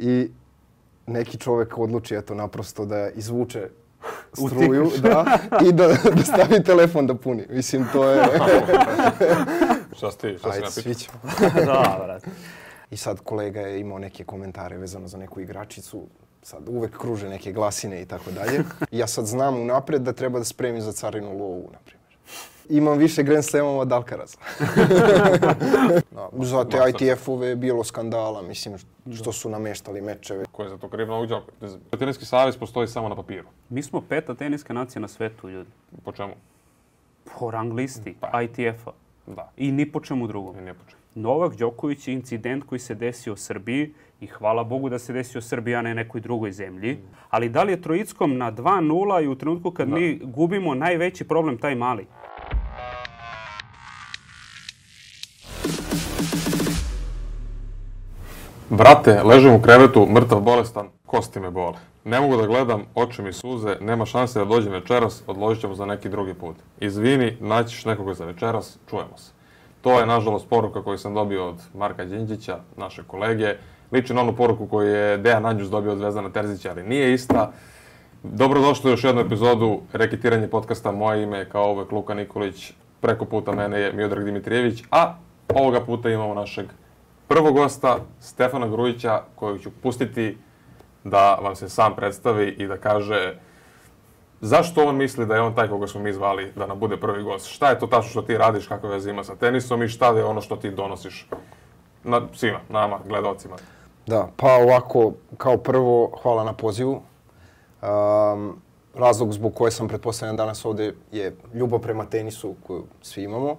i neki čovek odluči eto naprosto da izvuče struju da, i da, da stavi telefon da puni. Mislim, to je... šta ste, šta Ajde, se svi ćemo. da, I sad kolega je imao neke komentare vezano za neku igračicu, sad uvek kruže neke glasine i tako dalje. Ja sad znam unapred da treba da spremim za carinu lovu, naprijed imam više Grand Slamova od Alcaraza. Zato je ITF-ove je bilo skandala, mislim, da. što su nameštali mečeve. Ko je za to kriv Novak Đoković? Teniski savez postoji samo na papiru. Mi smo peta teniska nacija na svetu, ljudi. Po čemu? Po rang listi pa. ITF-a. Da. I ni po čemu drugom. I ni po čemu. Novak Đoković je incident koji se desio u Srbiji i hvala Bogu da se desio u Srbiji, a ne nekoj drugoj zemlji. Mm. Ali da li je Trojickom na 2-0 i u trenutku kad da. mi gubimo najveći problem taj mali? Brate, ležem u krevetu, mrtav bolestan, kosti me bole. Ne mogu da gledam, oče mi suze, nema šanse da dođem večeras, odložit ćemo za neki drugi put. Izvini, naćiš nekog za večeras, čujemo se. To je, nažalost, poruka koju sam dobio od Marka Đinđića, naše kolege. Liči na onu poruku koju je Dejan Anđus dobio od Zvezdana Terzića, ali nije ista. Dobrodošli u još jednu epizodu Reketiranje podcasta. Moje ime je kao uvek Luka Nikolić, preko puta mene je Miodrag Dimitrijević, a ovoga puta imamo našeg prvog gosta, Stefana Grujića, kojeg ću pustiti da vam se sam predstavi i da kaže zašto on misli da je on taj koga smo mi zvali da nam bude prvi gost. Šta je to tačno što ti radiš, kakve veze ima sa tenisom i šta je ono što ti donosiš na, svima, nama, gledalcima? Da, pa ovako, kao prvo, hvala na pozivu. Um, razlog zbog koje sam pretpostavljan danas ovde je ljubav prema tenisu koju svi imamo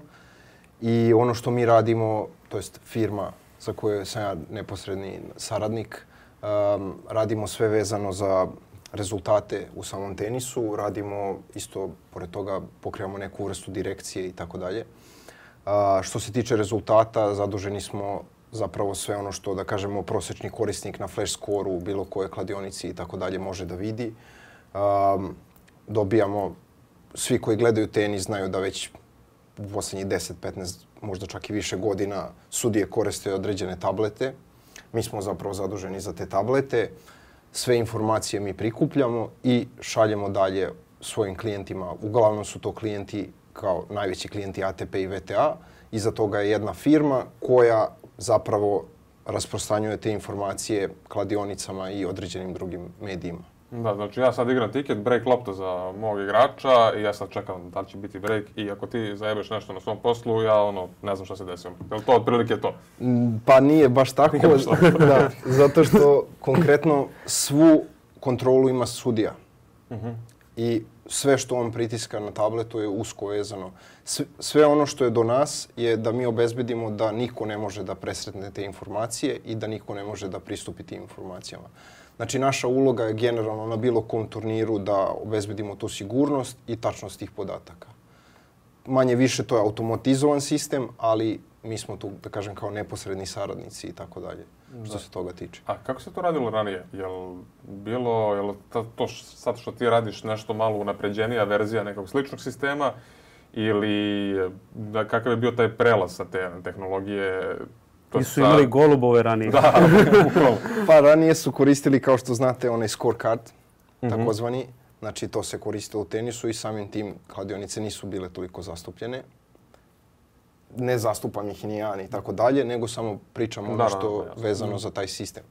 i ono što mi radimo, to jest firma za koje sam ja neposredni saradnik. Um, radimo sve vezano za rezultate u samom tenisu, radimo isto, pored toga pokrijamo neku vrstu direkcije i tako dalje. Što se tiče rezultata, zaduženi smo zapravo sve ono što, da kažemo, prosečni korisnik na flash score u bilo koje kladionici i tako dalje može da vidi. Um, dobijamo, svi koji gledaju tenis znaju da već u poslednjih 10-15 možda čak i više godina sudije koriste određene tablete. Mi smo zapravo zaduženi za te tablete. Sve informacije mi prikupljamo i šaljemo dalje svojim klijentima. Uglavnom su to klijenti kao najveći klijenti ATP i VTA. Iza toga je jedna firma koja zapravo rasprostanjuje te informacije kladionicama i određenim drugim medijima. Da, znači ja sad igram tiket, break lopta za mog igrača i ja sad čekam da li će biti break i ako ti zajebeš nešto na svom poslu, ja ono, ne znam šta se desilo. Je li to otprilike to? Mm, pa nije baš tako, da, zato što konkretno svu kontrolu ima sudija. Uh mhm. -huh. I sve što on pritiska na tabletu je usko vezano. Sve ono što je do nas je da mi obezbedimo da niko ne može da presretne te informacije i da niko ne može da pristupi tim informacijama. Znači, naša uloga je generalno na bilo kom turniru da obezbedimo tu sigurnost i tačnost tih podataka. Manje više to je automatizovan sistem, ali mi smo tu, da kažem, kao neposredni saradnici i tako dalje, što da. se toga tiče. A kako se to radilo ranije? Jel bilo, jel to š, sad što ti radiš nešto malo unapređenija verzija nekog sličnog sistema ili da, kakav je bio taj prelaz sa te tehnologije Pa I su imali golubove ranije. Da, pa ranije su koristili, kao što znate, onaj scorecard, mhm. takozvani. Znači, to se koristilo u tenisu i samim tim kladionice nisu bile toliko zastupljene. Ne zastupam ih ni ja, ni tako dalje, nego samo pričam ono da, da, što mhm. vezano za taj sistem.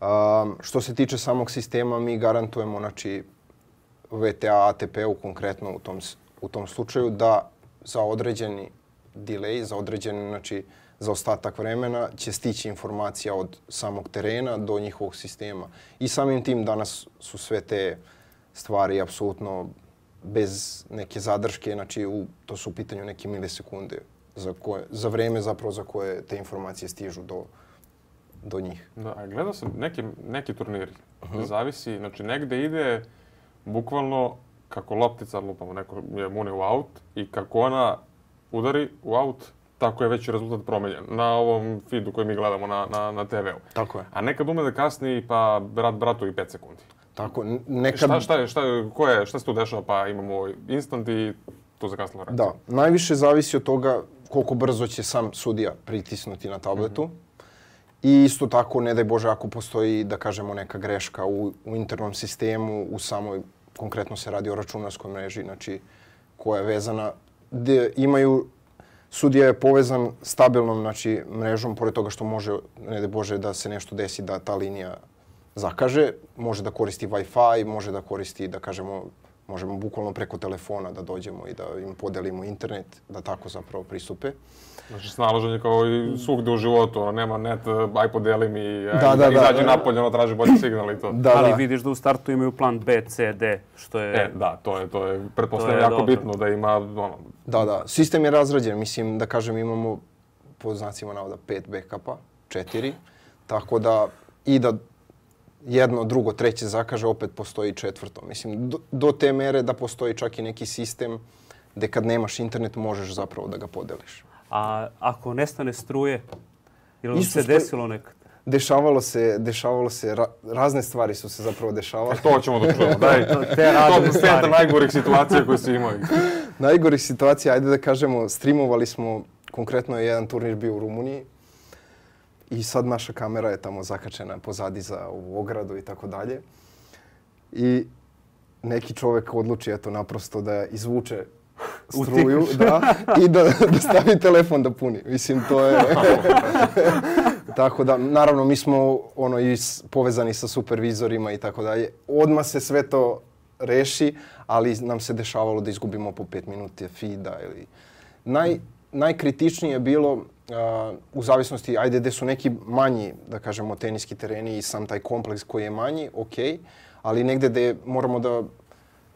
Um, što se tiče samog sistema, mi garantujemo, znači, VTA, ATP-u konkretno u tom, u tom slučaju, da za određeni delay, za određeni, znači, za ostatak vremena će stići informacija od samog terena do njihovog sistema. I samim tim danas su sve te stvari apsolutno bez neke zadrške, znači u, to su u pitanju neke milisekunde za, koje, za vreme zapravo za koje te informacije stižu do, do njih. Da, a gledao sam neki, neki turniri. Uh mhm. -huh. Zavisi, znači negde ide bukvalno kako loptica lupamo, neko je muni u aut i kako ona udari u aut, tako je već rezultat promenjen na ovom feedu koji mi gledamo na, na, na TV-u. Tako je. A nekad ume da kasni pa brat bratu i 5 sekundi. Tako, nekad... Šta, šta, je, šta, je, ko je, šta se tu dešava pa imamo instant i tu zakasnila reakcija? Da, najviše zavisi od toga koliko brzo će sam sudija pritisnuti na tabletu. Mm -hmm. I isto tako, ne daj Bože, ako postoji, da kažemo, neka greška u, u internom sistemu, u samoj, konkretno se radi o računarskoj mreži, znači, koja je vezana, gde imaju sudija je povezan stabilnom znači, mrežom, pored toga što može, ne de Bože, da se nešto desi da ta linija zakaže, može da koristi Wi-Fi, može da koristi, da kažemo, možemo bukvalno preko telefona da dođemo i da im podelimo internet, da tako zapravo pristupe. Znači, snalaženje kao i svugde u životu, ono, nema net, aj podeli mi, aj, da, da, da, izađi da, napolje, ono, traži bolji signal i to. Da, da. Ali da. vidiš da u startu imaju plan B, C, D, što je... E, da, to je, to je, pretpostavljam, jako dobro. bitno da ima, ono, Da, da. Sistem je razrađen. Mislim, da kažem, imamo po znacima navoda pet backupa, četiri. Tako da i da jedno, drugo, treće zakaže, opet postoji četvrto. Mislim, do, do te mere da postoji čak i neki sistem gde kad nemaš internet možeš zapravo da ga podeliš. A ako nestane struje, ili li se desilo nekad? dešavalo se, dešavalo se, ra, razne stvari su se zapravo dešavale. E to ćemo da čujemo, da, daj. Te razne stvari. najgorih situacija koje su imali. najgorih situacija, ajde da kažemo, streamovali smo, konkretno je jedan turnir bio u Rumuniji i sad naša kamera je tamo zakačena pozadi za u ogradu i tako dalje. I neki čovek odluči, eto, naprosto da izvuče struju da, i da, da stavi telefon da puni. Mislim, to je... Tako da, naravno, mi smo ono, i povezani sa supervizorima i tako dalje. Odma se sve to reši, ali nam se dešavalo da izgubimo po pet minuta feeda ili... Naj, najkritičnije je bilo uh, u zavisnosti, ajde, gde su neki manji, da kažemo, teniski tereni i sam taj kompleks koji je manji, ok, ali negde gde moramo da,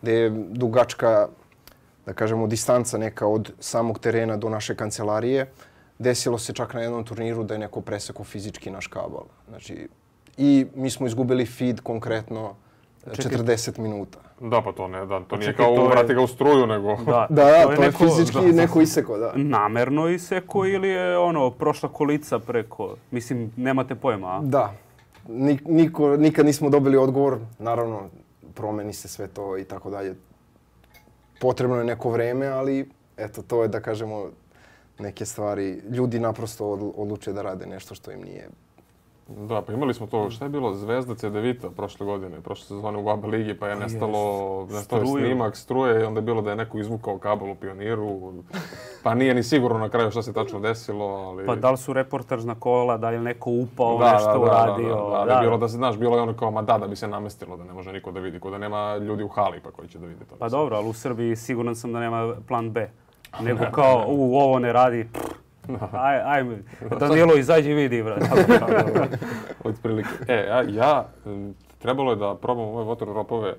gde je dugačka, da kažemo, distanca neka od samog terena do naše kancelarije, uh, desilo se čak na jednom turniru da je neko presekao fizički naš kabel. Znači, i mi smo izgubili feed konkretno e, Čekaj. 40 minuta. Da, pa to ne, da, to nije Čekaj, kao to vrati je... ga u struju, nego... Da, da, da to, je, to neko, je fizički da, neko iseko, da. Namerno iseko ili je ono, prošla kolica preko, mislim, nemate pojma, a? Da, Nik, niko, nikad nismo dobili odgovor, naravno, promeni se sve to i tako dalje. Potrebno je neko vreme, ali eto, to je da kažemo neke stvari, ljudi naprosto odluče da rade nešto što im nije Da, pa imali smo to, šta je bilo, Zvezda Cedevita prošle godine, prošle sezone u ABA ligi, pa je nestalo, yes. nestalo je snimak struje i onda je bilo da je neko izvukao kabel u pioniru, pa nije ni sigurno na kraju šta se tačno desilo, ali... Pa da li su reportažna kola, da li je neko upao, da, nešto da, da, uradio... Da, da, da, da, bilo da se, znaš, bilo je ono kao, ma da, da bi se namestilo, da ne može niko da vidi, kod da nema ljudi u hali pa koji će da vidi to. Pa dobro, ali u Srbiji siguran sam da nema plan B nego kao, u, ovo ne radi, aj, ajme, Danilo, izađi vidi, brate. Odprilike. E, a ja, trebalo je da probam ove water ropove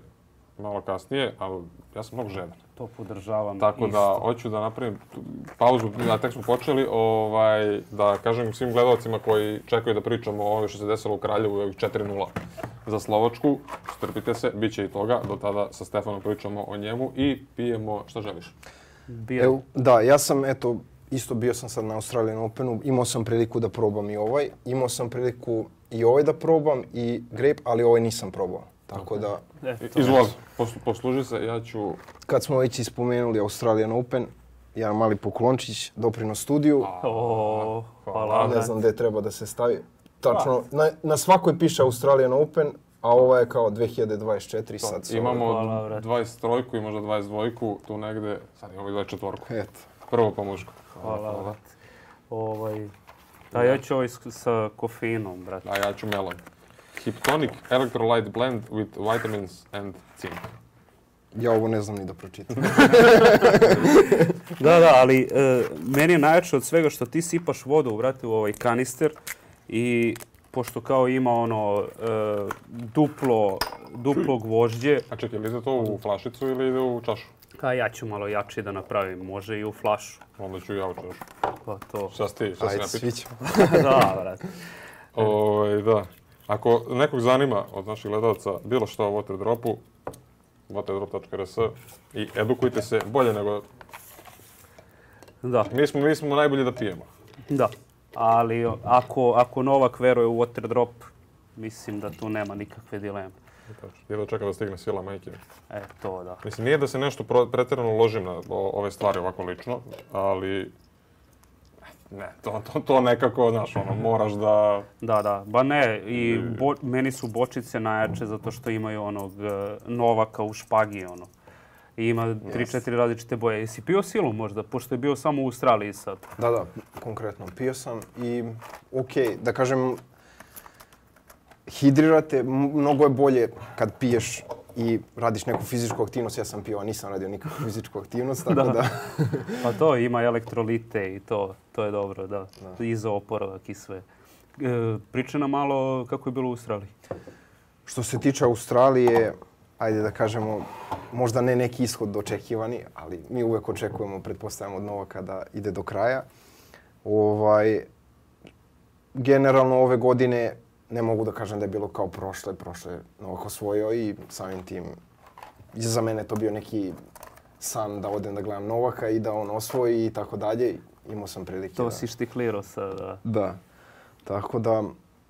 malo kasnije, ali ja sam mnogo žedan. To podržavam Tako da isto. da, hoću da napravim pauzu, da tek smo počeli, ovaj, da kažem svim gledalcima koji čekaju da pričamo o ovome što se desilo u Kraljevu, ovih 4-0 za Slovačku. Strpite se, bit će i toga, do tada sa Stefanom pričamo o njemu i pijemo šta želiš bio? Evo, da, ja sam, eto, isto bio sam sad na Australian Openu, imao sam priliku da probam i ovaj, imao sam priliku i ovaj da probam i grape, ali ovaj nisam probao. Tako okay. da... Eto. Izlaz, poslu, posluži se, ja ću... Kad smo već ispomenuli Australian Open, jedan mali poklončić, doprinos studiju. Oh, hvala. Ne znam gde treba da se stavi. Tačno, na, na svakoj piše Australian Open, A ovo je kao 2024 da, sad. Su Imamo Hvala, 23 i možda 22 tu negde. Sad imamo i 24-ku. Eto. Prvo po muško. Hvala. Hvala. Ovaj, da, ja ću ovaj sa kofeinom, brate. A ja ću melon. Hiptonic Electrolyte Blend with Vitamins and Zinc. Ja ovo ne znam ni da pročitam. da, da, ali e, meni je najjače od svega što ti sipaš vodu, brate, u ovaj kanister i pošto kao ima ono e, duplo, duplo gvožđe. A čekaj, ili ide to u flašicu ili ide u čašu? A ja ću malo jači da napravim, može i u flašu. Onda ću ja u čašu. Pa to. Šta ste, šta Ajde, se napići? da, vrat. Oj, ovaj, da. Ako nekog zanima od naših gledalaca bilo šta o Waterdropu, waterdrop.rs i edukujte se bolje nego... Da. Mi smo, mi smo najbolji da pijemo. Da ali ako, ako Novak veruje u Waterdrop, mislim da tu nema nikakve dileme. Jedva čekam da stigne sila majke. E, to da. Mislim, nije da se nešto pretjerano ložim na ove stvari ovako lično, ali ne, to, to, to nekako, znaš, ono, moraš da... Da, da, ba ne, i bo, meni su bočice najjače zato što imaju onog e, Novaka u špagi, ono. I ima 3-4 yes. različite boje. Jesi pio silu možda, pošto je bio samo u Australiji sad? Da, da, konkretno. Pio sam i ok, da kažem, hidrirate, mnogo je bolje kad piješ i radiš neku fizičku aktivnost. Ja sam pio, a nisam radio nikakvu fizičku aktivnost, tako da. da. pa to ima elektrolite i to, to je dobro, da. da. Izooporavak i sve. E, priča nam malo kako je bilo u Australiji. Što se tiče Australije, ajde da kažemo, možda ne neki ishod očekivani, ali mi uvek očekujemo, pretpostavljamo od Novaka da ide do kraja. Ovaj, generalno ove godine ne mogu da kažem da je bilo kao prošle, prošle Novak osvojio i samim tim za mene to bio neki san da odem da gledam Novaka i da on osvoji i tako dalje. Imao sam prilike. To da... si štiklirao sada. Da. da. Tako da,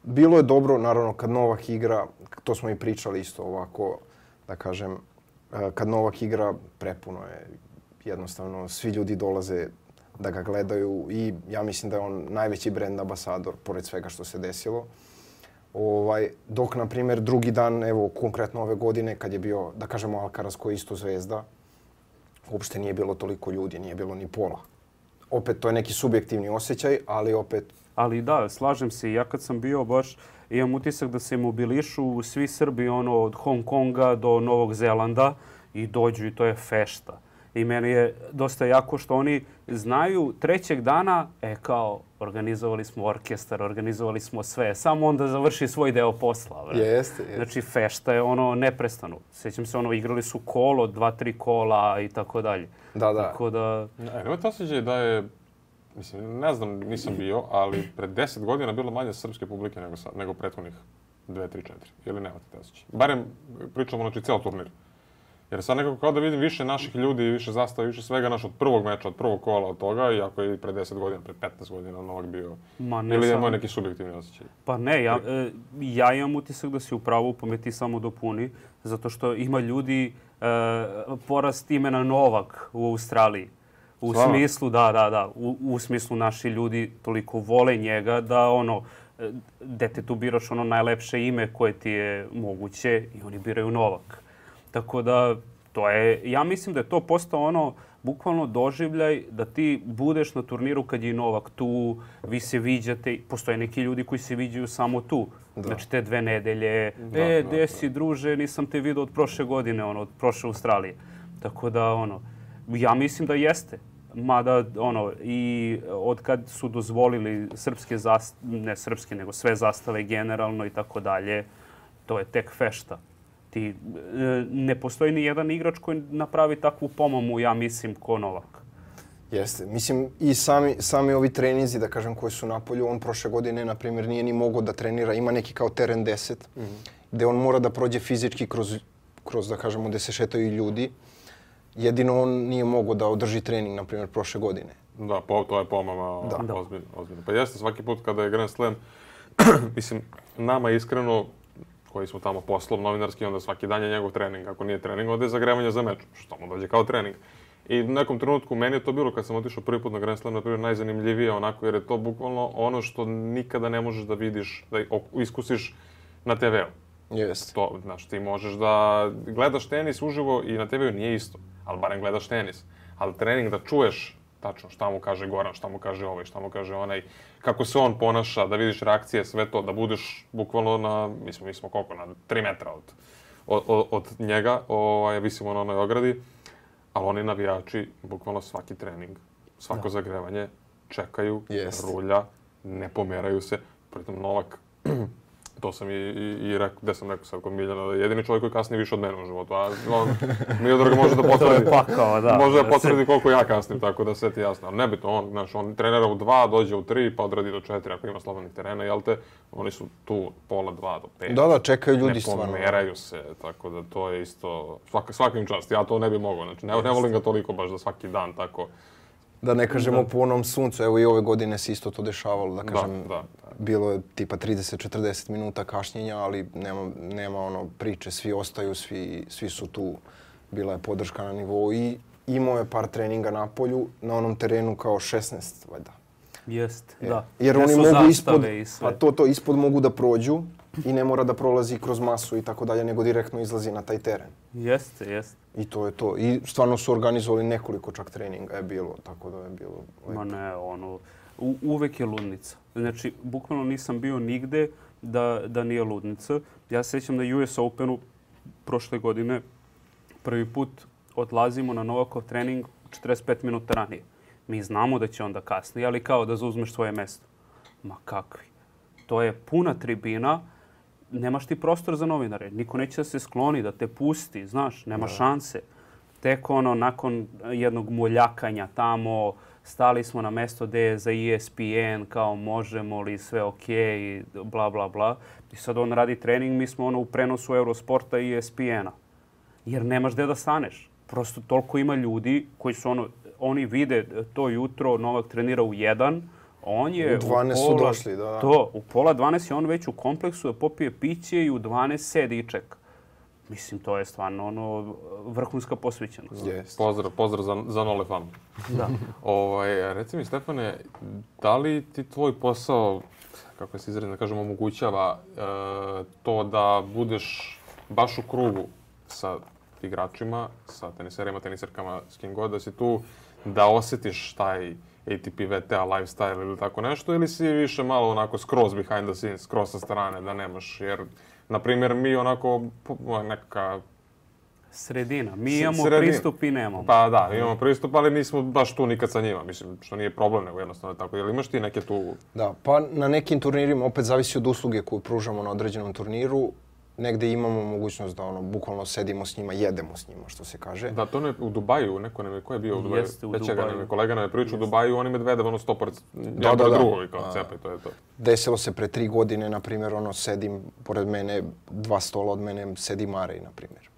bilo je dobro, naravno, kad Novak igra, to smo i pričali isto ovako, da kažem, e, kad Novak igra, prepuno je. Jednostavno, svi ljudi dolaze da ga gledaju i ja mislim da je on najveći brand ambasador, pored svega što se desilo. Ovaj, dok, na primjer, drugi dan, evo, konkretno ove godine, kad je bio, da kažemo, Alcaraz koji isto zvezda, uopšte nije bilo toliko ljudi, nije bilo ni pola. Opet, to je neki subjektivni osjećaj, ali opet... Ali da, slažem se. Ja kad sam bio baš imam utisak da se mobilišu svi Srbi ono, od Hong Konga do Novog Zelanda i dođu i to je fešta. I meni je dosta jako što oni znaju trećeg dana, e kao, organizovali smo orkestar, organizovali smo sve. Samo onda završi svoj deo posla. Vre. Jeste, jeste. Znači, fešta je ono neprestano. Sjećam se, ono, igrali su kolo, dva, tri kola i tako dalje. Da, da. Tako da... Ne, nema to osjećaj da je Mislim, ne znam, nisam bio, ali pred 10 godina bilo manje srpske publike nego, sa, nego prethodnih 2, 3, 4. Ili nemate te osjećaj. Barem pričamo, znači, ceo turnir. Jer sad nekako kao da vidim više naših ljudi, više zastava, više svega naš od prvog meča, od prvog kola, od toga, iako je pre 10 godina, pre 15 godina Novak bio. Ma ne, Ili je moj neki subjektivni osjećaj? Pa ne, ja, e, ja imam utisak da si u pravu pometi pa samo dopuni, zato što ima ljudi e, porast imena Novak u Australiji. U Svala. smislu, da, da, da, u, u smislu naši ljudi toliko vole njega da ono, e, dete tu biraš ono najlepše ime koje ti je moguće i oni biraju Novak. Tako da, to je, ja mislim da je to postao ono, bukvalno doživljaj da ti budeš na turniru kad je Novak tu, vi se viđate, postoje neki ljudi koji se viđaju samo tu. Da. Znači te dve nedelje, da, e, da, gde da. si druže, nisam te vidio od prošle godine, ono, od prošle Australije. Tako da, ono, Ja mislim da jeste. Mada, ono, i od kad su dozvolili srpske zastave, ne srpske, nego sve zastave generalno i tako dalje, to je tek fešta. Ti, e, ne postoji ni jedan igrač koji napravi takvu pomomu, ja mislim, ko Novak. Jeste. Mislim, i sami, sami ovi trenizi, da kažem, koji su na polju, on prošle godine, na primjer, nije ni mogao da trenira. Ima neki kao teren 10, mm -hmm. gde on mora da prođe fizički kroz, kroz da kažemo, gde se šetaju ljudi. Mm Jedino on nije mogao da održi trening, na primjer, prošle godine. Da, po, to je pomama da. da. ozbiljno, ozbiljno. Pa jeste, svaki put kada je Grand Slam, mislim, nama iskreno, koji smo tamo poslom novinarski, onda svaki dan je njegov trening. Ako nije trening, onda je zagrevanje za meč, što mu dođe kao trening. I u nekom trenutku meni je to bilo kad sam otišao prvi put na Grand Slam, na primjer, najzanimljivije onako, jer je to bukvalno ono što nikada ne možeš da vidiš, da iskusiš na TV-u. Jeste. To, znaš, ti možeš da gledaš tenis uživo i na TV-u nije isto ali barem gledaš tenis. Ali trening da čuješ tačno šta mu kaže Goran, šta mu kaže ovaj, šta mu kaže onaj, kako se on ponaša, da vidiš reakcije, sve to, da budeš bukvalno na, mi smo, mi smo koliko, na 3 metra od, od, od njega, ovaj, visimo na onoj ogradi, ali oni navijači, bukvalno svaki trening, svako da. zagrevanje, čekaju, yes. rulja, ne pomeraju se, pritom Novak To sam i, i, i rekao, gde sam rekao sad kod Miljana, da jedini čovjek koji kasni više od mene u životu, a on, Miljodrag može da potvrdi. to je pakao, da. Može da potvrdi koliko ja kasnim, tako da sve ti jasno. Ali nebitno, on, znaš, on trenira u dva, dođe u tri, pa odradi do četiri, ako ima slobodnih terena, jel te, oni su tu pola dva do pet. Da, da, čekaju ljudi stvarno. Ne da. pomeraju se, tako da to je isto, svaka, svakim čast, ja to ne bi mogao, znači ne, ne volim ga toliko baš da svaki dan tako Da ne kažemo da. punom suncu, evo i ove godine se isto to dešavalo, da, da kažem, da, da. bilo je tipa 30-40 minuta kašnjenja, ali nema, nema ono priče, svi ostaju, svi, svi su tu, bila je podrška na nivou i imao je par treninga na polju, na onom terenu kao 16, valjda. Jest, e, da. Jer Gde oni mogu ispod, pa to, to ispod mogu da prođu, i ne mora da prolazi kroz masu i tako dalje, nego direktno izlazi na taj teren. Jeste, jeste. I to je to. I stvarno su organizovali nekoliko čak treninga je bilo, tako da je bilo lepo. Ma ne, ono, u, uvek je ludnica. Znači, bukvalno nisam bio nigde da, da nije ludnica. Ja se sjećam na da US Openu prošle godine prvi put odlazimo na Novakov trening 45 minuta ranije. Mi znamo da će onda kasnije, ali kao da zauzmeš svoje mesto. Ma kakvi. To je puna tribina, nemaš ti prostor za novinare. Niko neće da se skloni, da te pusti, znaš, nema da. šanse. Tek ono, nakon jednog moljakanja tamo, stali smo na mesto gde je za ESPN, kao možemo li, sve ok, i bla, bla, bla. I sad on radi trening, mi smo ono u prenosu Eurosporta i ESPN-a. Jer nemaš gde da staneš. Prosto toliko ima ljudi koji su ono, oni vide to jutro, Novak trenira u jedan, On je u 12 su došli, da, da. To, u pola 12 je on već u kompleksu da popije piće i u 12 sedi i čeka. Mislim, to je stvarno ono, vrhunska posvećenost. Yes. Pozdrav, pozdrav za, za Nole Fan. Da. ovaj, reci mi, Stefane, da li ti tvoj posao, kako se izredno da kažem, omogućava e, to da budeš baš u krugu sa igračima, sa teniserima, teniserkama, s kim god da si tu, da osetiš taj ATP VTA lifestyle ili tako nešto, ili si više malo onako skroz behind the scenes, skroz sa strane da nemaš, jer, na primjer, mi onako neka Sredina. Mi imamo Sredina. pristup i nemamo. Pa da, imamo pristup, ali nismo baš tu nikad sa njima. Mislim, što nije problem, nego jednostavno tako. Jel imaš ti neke tu... Da, pa na nekim turnirima opet zavisi od usluge koju pružamo na određenom turniru negde imamo mogućnost da ono, bukvalno sedimo s njima, jedemo s njima, što se kaže. Da, to ne, u Dubaju, neko nam je, ko je bio u Dubaju? Jeste u Pećega da, Dubaju. Nam je, kolega nam je pričao u Dubaju, oni medvede, ono stopor, da, da, da. drugo kao cepa i to je to. Desilo se pre tri godine, na primjer, ono, sedim pored mene, dva stola od mene, sedi Marej, na primjer.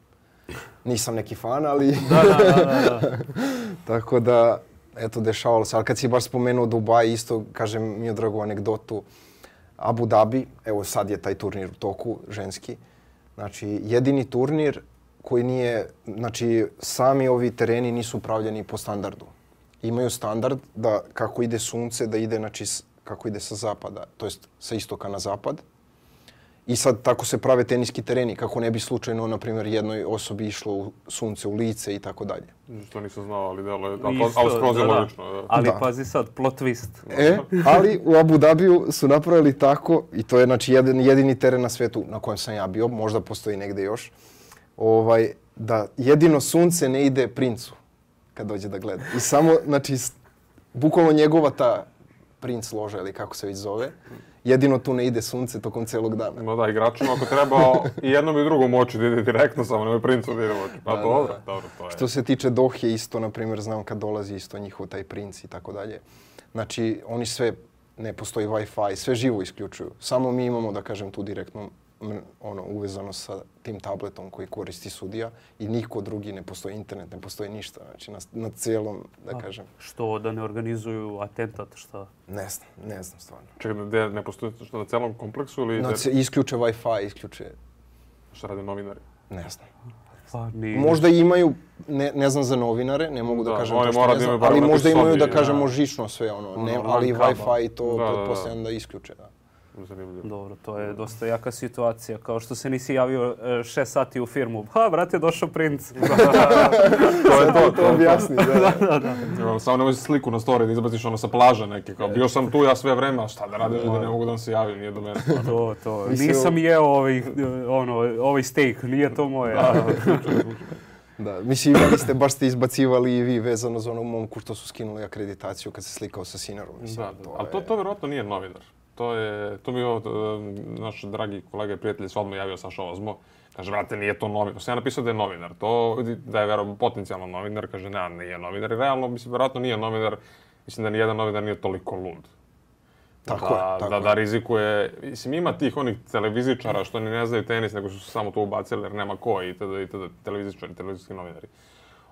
Nisam neki fan, ali... da, da, da, da. da. Tako da, eto, dešavalo se. Ali kad si baš spomenuo Dubaj, isto, kažem, mi je dragu anegdotu. Uh, Abu Dhabi, evo sad je taj turnir u toku, ženski. Znači, jedini turnir koji nije, znači, sami ovi tereni nisu pravljeni po standardu. Imaju standard da kako ide sunce, da ide, znači, kako ide sa zapada, to jest sa istoka na zapad, I sad tako se prave teniski tereni, kako ne bi slučajno, na primjer, jednoj osobi išlo u sunce u lice i tako dalje. Mm, to nisam znao, ali delo da, je, ali skroz je da, da. logično. Da. Ali da. pazi sad, plot twist. E, ali u Abu Dhabiju su napravili tako, i to je znači jedin, jedini teren na svetu na kojem sam ja bio, možda postoji negde još, ovaj, da jedino sunce ne ide princu kad dođe da gleda. I samo, znači, bukvalno njegova ta princ loža ili kako se već zove, jedino tu ne ide sunce tokom celog dana. No da, igračima ako treba i jednom i drugom oči da ide direktno, samo nemoj princu da ide oči. Da, pa da, dobro, da. dobro, to je. Što se tiče Dohe isto, na primjer, znam kad dolazi isto njihov taj princ i tako dalje. Znači, oni sve, ne postoji Wi-Fi, sve živo isključuju. Samo mi imamo, da kažem, tu direktnu ono, uvezano sa tim tabletom koji koristi sudija i niko drugi, ne postoji internet, ne postoji ništa. Znači, na, na cijelom, da A, kažem. Što, da ne organizuju atentat, šta? Ne znam, ne znam stvarno. Čekaj, gde ne postoji što na celom kompleksu ili... Na, da... Isključe Wi-Fi, isključe... Šta rade novinari? Ne znam. Pa, nije. Možda imaju, ne, ne znam za novinare, ne mogu da, da kažem to što ne da znam, ali možda imaju da kažemo da. žično sve ono, ne, ali Wi-Fi to da, da, pretpostavljam da isključe. Da. Zanimljivo. Dobro, to je da. dosta jaka situacija. Kao što se nisi javio e, šest sati u firmu. Ha, brate, došao princ. Da, da, to je to. To objasni, da. da, da. Samo nemoj sliku na story da izbaciš ono sa plaža neke. Kao, bio sam tu ja sve vreme, a šta da radim, da ne mogu da vam se javim, nije do mene. Pa to, to. Nisam jeo ovaj, ono, ovaj steak, nije to moje. Da, mislim imali ste, baš ste izbacivali i vi vezano za onom momku što su skinuli akreditaciju kad se slikao sa Sinarom. Mislim, da, da, to ali je... to, to vjerojatno nije novinar to je, to mi je ovo, um, naš dragi kolega i prijatelj se odmah javio Saša Ozmo. Kaže, vrate, nije to novinar. Pa sam ja napisao da je novinar. To, da je verovatno potencijalno novinar. Kaže, ne, nije novinar. I realno, mislim, verovatno nije novinar. Mislim da nijedan novinar nije toliko lud. Tako da, je, tako da, je. da rizikuje. Mislim, ima tih onih televizičara što ni ne znaju tenis, nego su samo to ubacili jer nema ko i tada i tada televizičari, televizijski novinari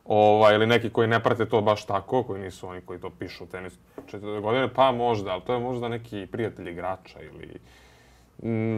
ovaj, ili neki koji ne prate to baš tako, koji nisu oni koji to pišu u tenisu 40 godine, pa možda, ali to je možda neki prijatelj igrača ili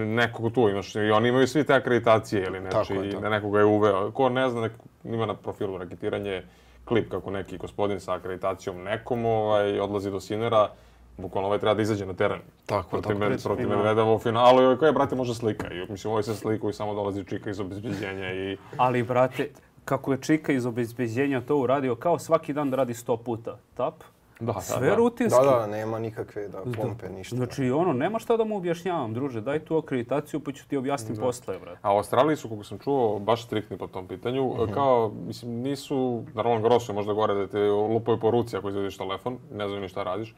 nekog tu imaš, i oni imaju svi te akreditacije ili neči, je, da nekoga je uveo. Ko ne zna, nek, ima na profilu raketiranje klip kako neki gospodin sa akreditacijom nekom ovaj, odlazi do Sinera, bukvalno ovaj treba da izađe na teren. Tako, protiv tako. Men, protiv da. Medvedeva u finalu i ovaj koji je, brate, može slika. I, mislim, ovaj se slikuje i samo dolazi čika iz obezbeđenja i... Ali, brate, kako je Čika iz obezbeđenja to uradio, kao svaki dan da radi 100 puta tap, da, da, sve da, rutinski. Da, da, nema nikakve da pompe, ništa. Znači, ono, nema šta da mu objašnjavam, druže, daj tu akreditaciju pa ću ti objasnim da. posle, vrat. A Australiji su, kako sam čuo, baš striktni po tom pitanju. Mm -hmm. Kao, mislim, nisu, naravno, Roland Grosso možda gore da te lupaju po ruci ako izvediš telefon, ne znam ni šta radiš.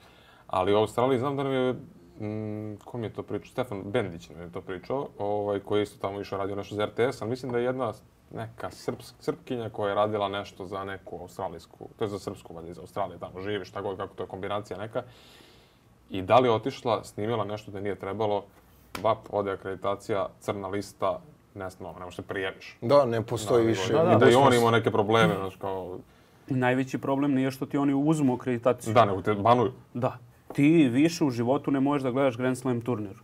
Ali u Australiji znam da nam je Mm, ko mi je to pričao? Stefan Bendić nam je to pričao, ovaj, koji je isto tamo išao radio nešto za RTS, ali mislim da je jedna neka srps, srpkinja koja je radila nešto za neku australijsku, to je za srpsku valjda iz Australije, tamo živi, šta god, kako to je kombinacija neka. I da li je otišla, snimila nešto da nije trebalo, vap, ode akreditacija, crna lista, ne znam, ne možete da prijeviš. Da, ne postoji da, više. Da da, da, da, I da i on imao neke probleme, znaš kao... Najveći problem nije što ti oni uzmu akreditaciju. Da, nego te banuju. Da. Ti više u životu ne možeš da gledaš Grand Slam turnir.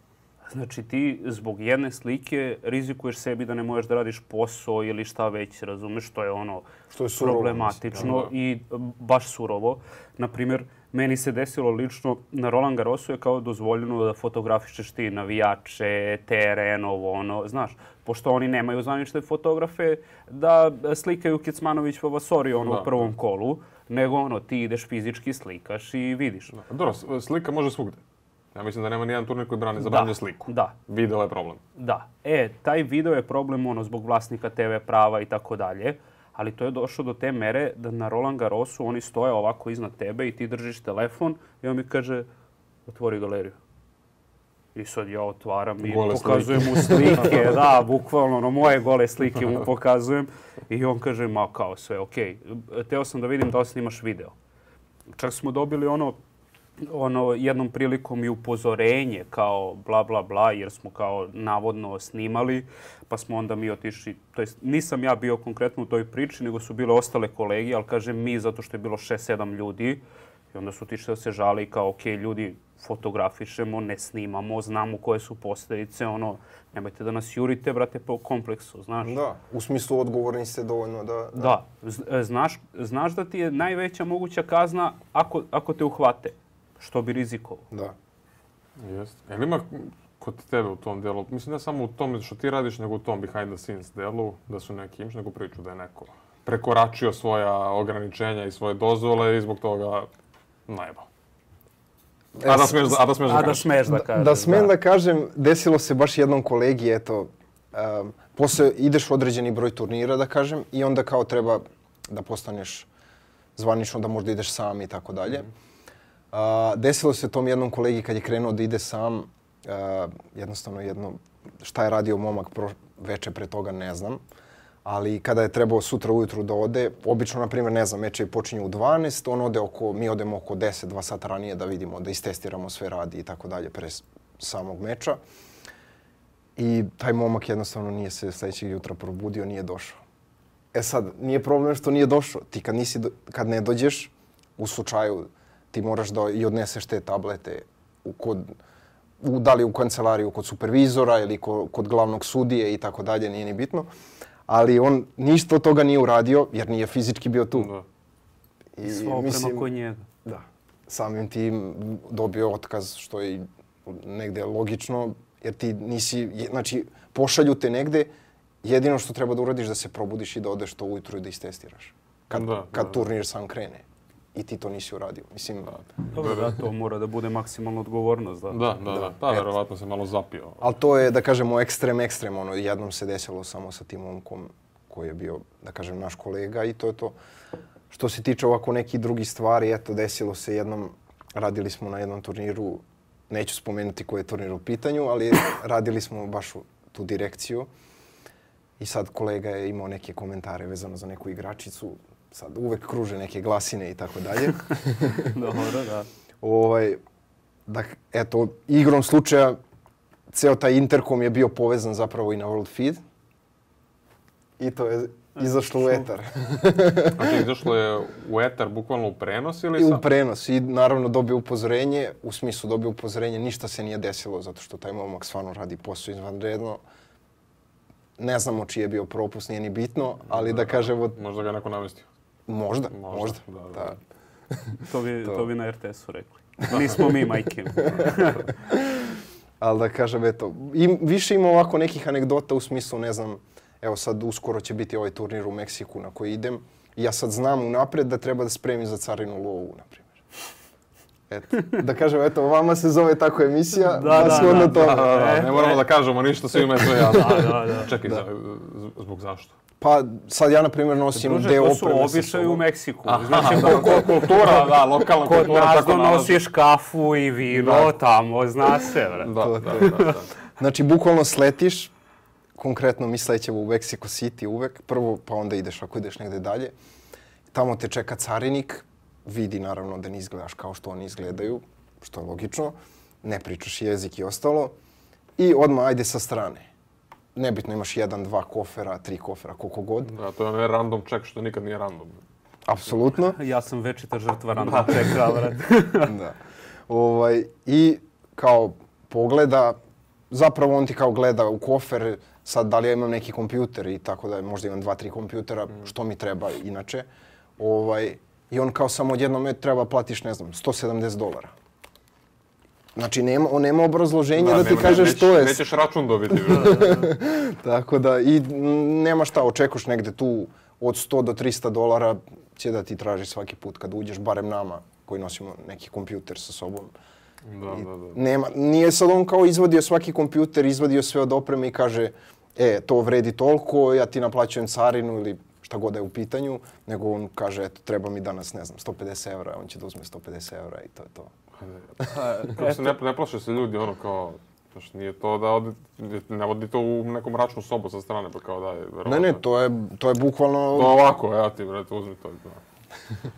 Znači ti zbog jedne slike rizikuješ sebi da ne možeš da radiš posao ili šta već, razumeš, što je ono što je surovo, problematično mislim, i e, baš surovo. Naprimjer, meni se desilo lično, na Roland Garrosu je kao dozvoljeno da fotografišeš ti navijače, teren, ovo ono, znaš, pošto oni nemaju zvanične fotografe, da slikaju Kecmanović Kecmanovićeva pa Sori ono da. u prvom kolu, nego ono, ti ideš fizički, slikaš i vidiš. Da. Dobro, slika može svugde. Ja mislim da nema jedan turnir koji brani da, zabranjuje sliku. Da. Video je problem. Da. E, taj video je problem ono, zbog vlasnika TV prava i tako dalje. Ali to je došlo do te mere da na Roland Garrosu oni stoje ovako iznad tebe i ti držiš telefon i on mi kaže otvori galeriju. I sad ja otvaram i gole pokazujem slike. mu slike, da, bukvalno, ono, moje gole slike mu pokazujem. I on kaže, ma kao sve, okej, okay. teo sam da vidim da li snimaš video. Čak smo dobili ono, ono jednom prilikom i upozorenje kao bla bla bla jer smo kao navodno snimali pa smo onda mi otišli to jest nisam ja bio konkretno u toj priči nego su bile ostale kolege al kažem mi zato što je bilo 6 7 ljudi i onda su otišli da se žali kao ok ljudi fotografišemo ne snimamo znamo koje su posledice ono nemojte da nas jurite brate po kompleksu znaš da u smislu odgovorni ste dovoljno da da, da. E, znaš znaš da ti je najveća moguća kazna ako ako te uhvate što bi rizikovao. Da. Jeste. Jel ima kod tebe u tom delu, mislim ne samo u tom što ti radiš, nego u tom behind the scenes delu, da su neki, imaš neku priču da je neko prekoračio svoja ograničenja i svoje dozvole i zbog toga najba. A da smeš, da- a da smeš da, da smeš da, da kažeš. Da, da smem da kažem, desilo se baš jednom kolegi, eto, um, posle ideš u određeni broj turnira, da kažem, i onda kao treba da postaneš zvanično, da možda ideš sam i tako dalje. Mm -hmm. A, desilo se tom jednom kolegi kad je krenuo da ide sam, a, jednostavno jedno, šta je radio momak pro, veče pre toga ne znam, ali kada je trebao sutra ujutru da ode, obično, na primjer, ne znam, meče počinje u 12, on ode oko, mi odemo oko 10, 2 sata ranije da vidimo, da istestiramo sve radi i tako dalje pre samog meča. I taj momak jednostavno nije se sledećeg jutra probudio, nije došao. E sad, nije problem što nije došao. Ti kad, nisi, kad ne dođeš, u slučaju ti moraš da i odneseš te tablete u, kod, u, da li u kancelariju kod supervizora ili ko, kod glavnog sudije i tako dalje, nije ni bitno. Ali on ništa od toga nije uradio jer nije fizički bio tu. Da. I, Sva oprema kod njega. Da. Samim tim dobio otkaz što je negde logično jer ti nisi, znači pošalju te negde, jedino što treba da uradiš da se probudiš i da odeš to ujutru i da istestiraš. Kad, da, kad da, da. turnir sam krene i ti to nisi uradio. Mislim, Dobro, da, to mora da bude maksimalna odgovornost. Da, da, da. da. da. Pa, verovatno se malo zapio. Ali to je, da kažemo, ekstrem, ekstrem. Ono, jednom se desilo samo sa tim momkom koji je bio, da kažem, naš kolega i to je to. Što se tiče ovako nekih drugih stvari, eto, desilo se jednom, radili smo na jednom turniru, neću spomenuti koji je turnir u pitanju, ali radili smo baš u tu direkciju. I sad kolega je imao neke komentare vezano za neku igračicu, sad uvek kruže neke glasine i tako dalje. Dobro, da. ovaj, da, eto, igrom slučaja ceo taj interkom je bio povezan zapravo i na World Feed. I to je izašlo u etar. znači, izašlo je u etar bukvalno u prenos ili sam? u prenos. I naravno dobio upozorenje. U smislu dobio upozorenje, ništa se nije desilo zato što taj momak stvarno radi posao izvanredno. Ne znamo čiji je bio propust, nije ni bitno, da, ali da, da kažemo... Možda ga neko namestio. Možda, možda. možda. Da, da. da. da. to, bi, to. to bi na RTS-u rekli. Nismo mi majke. Ali da kažem, eto, im, više ima ovako nekih anegdota u smislu, ne znam, evo sad uskoro će biti ovaj turnir u Meksiku na koji idem. ja sad znam unapred da treba da spremim za carinu lovu, na primjer. Eto, da kažem, eto, vama se zove tako emisija, da, da, da, da, da, da, da, ne moramo da kažemo ništa, svima je sve da, jasno. da, da, da. Čekaj, da. zbog zašto? Pa sad ja, na primjer, nosim Druže, deo opreme. Druže, to su običaj u Meksiku. znači, da, kultura, da, lokalna kultura. Kod nas donosiš kafu i vino, da. tamo zna se, vre. Da, da, da, da. Znači, bukvalno sletiš, konkretno mi slećemo u Meksiko City uvek, prvo, pa onda ideš ako ideš negde dalje. Tamo te čeka carinik, vidi naravno da ne izgledaš kao što oni izgledaju, što je logično, ne pričaš jezik i ostalo, i odmah ajde sa strane nebitno imaš jedan, dva kofera, tri kofera, koliko god. Da, to je onaj random check što nikad nije random. Apsolutno. ja sam večita žrtva random da. checka, da, da. Ovaj, I kao pogleda, zapravo on ti kao gleda u kofer, sad da li ja imam neki kompjuter i tako da možda imam dva, tri kompjutera, mm. što mi treba inače. Ovaj, I on kao samo odjednom me treba platiš, ne znam, 170 dolara. Znači, nema, on nema obrazloženja da, da ti nema, kažeš neć, to je. Nećeš račun dobiti. Tako da, i nema šta, očekuš negde tu od 100 do 300 dolara će da ti traži svaki put kad uđeš, barem nama koji nosimo neki kompjuter sa sobom. Da, I da, da. Nema, nije sad on kao izvadio svaki kompjuter, izvadio sve od opreme i kaže e, to vredi toliko, ja ti naplaćujem carinu ili šta god da je u pitanju, nego on kaže, eto, treba mi danas, ne znam, 150 evra, on će da uzme 150 evra i to je to. Prosto ne, ne plaše se ljudi, ono kao, Znaš, nije to da odi, ne vodi to u neku mračnu sobu sa strane, pa kao da je verovatno. Ne, ne, to je, to je bukvalno... To ovako, ja ti, brate, uzmi to. Da.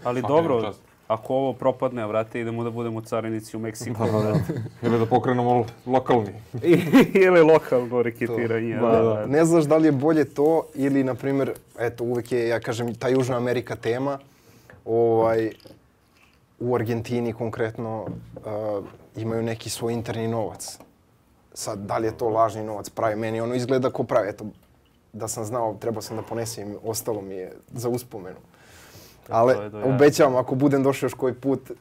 Ali dobro, ako ovo propadne, vrate, idemo da budemo carinici u Meksiku. Pa, da, da, da. Ili da pokrenemo lokalni. ili lokalno reketiranje. Da, da, da, da. Ne znaš da li je bolje to ili, na primjer, eto, uvek je, ja kažem, ta Južna Amerika tema. Ovaj, u Argentini konkretno uh, imaju neki svoj interni novac. Sad, da li je to lažni novac, pravi meni, ono izgleda ko pravi. Eto, da sam znao, trebao sam da ponesem, ostalo mi je za uspomenu. Ali obećavam, ako budem došao još koji put,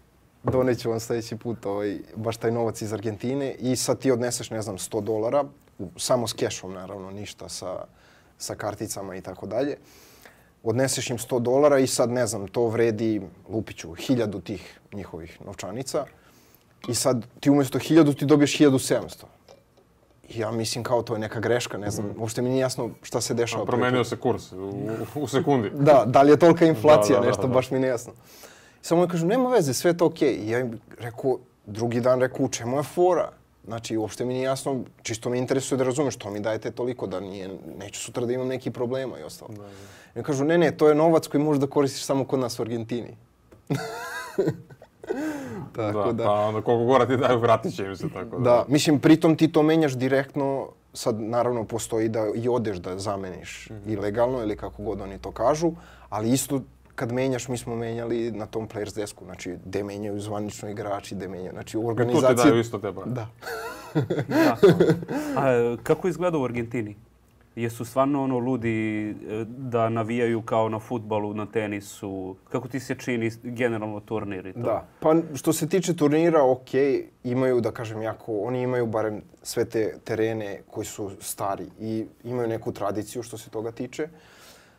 doneću vam sledeći put ovaj, baš taj novac iz Argentine i sad ti odneseš, ne znam, 100 dolara, samo s kešom naravno, ništa sa, sa karticama i tako dalje odneseš im 100 dolara i sad, ne znam, to vredi, lupiću, hiljadu tih njihovih novčanica i sad ti umesto hiljadu ti dobiješ 1700 ja mislim kao to je neka greška, ne znam, mm. uopšte mi nije jasno šta se dešava. A promenio se kurs u, u sekundi. da, da li je tolika da, inflacija, da, da, nešto da, baš mi nejasno. Samo mi kažu, nema veze, sve je to okej. Okay. I ja im rekao, drugi dan rekao, u čemu je fora? Znači, uopšte mi nije jasno, čisto me interesuje da razumeš, to mi dajete toliko da nije, neću sutra da imam neki problema i ostalo. Da, da. I kažu, ne, ne, to je novac koji možeš da koristiš samo kod nas u Argentini. tako da, da. Pa onda koliko gora ti daju, vratit će im se tako da. Da, mislim, pritom ti to menjaš direktno, sad naravno postoji da i odeš da zameniš mm -hmm. ilegalno ili kako god oni to kažu, ali isto kad menjaš, mi smo menjali na tom players desku, znači gde menjaju zvanično igrači, gde menjaju, znači u organizaciji... I tu te daju isto te brate. Da. da. A kako izgleda u Argentini? Jesu stvarno ono ludi e, da navijaju kao na futbalu, na tenisu? Kako ti se čini generalno turnir i to? Da, pa što se tiče turnira, ok, imaju, da kažem, jako, oni imaju barem sve te terene koji su stari i imaju neku tradiciju što se toga tiče. Uh,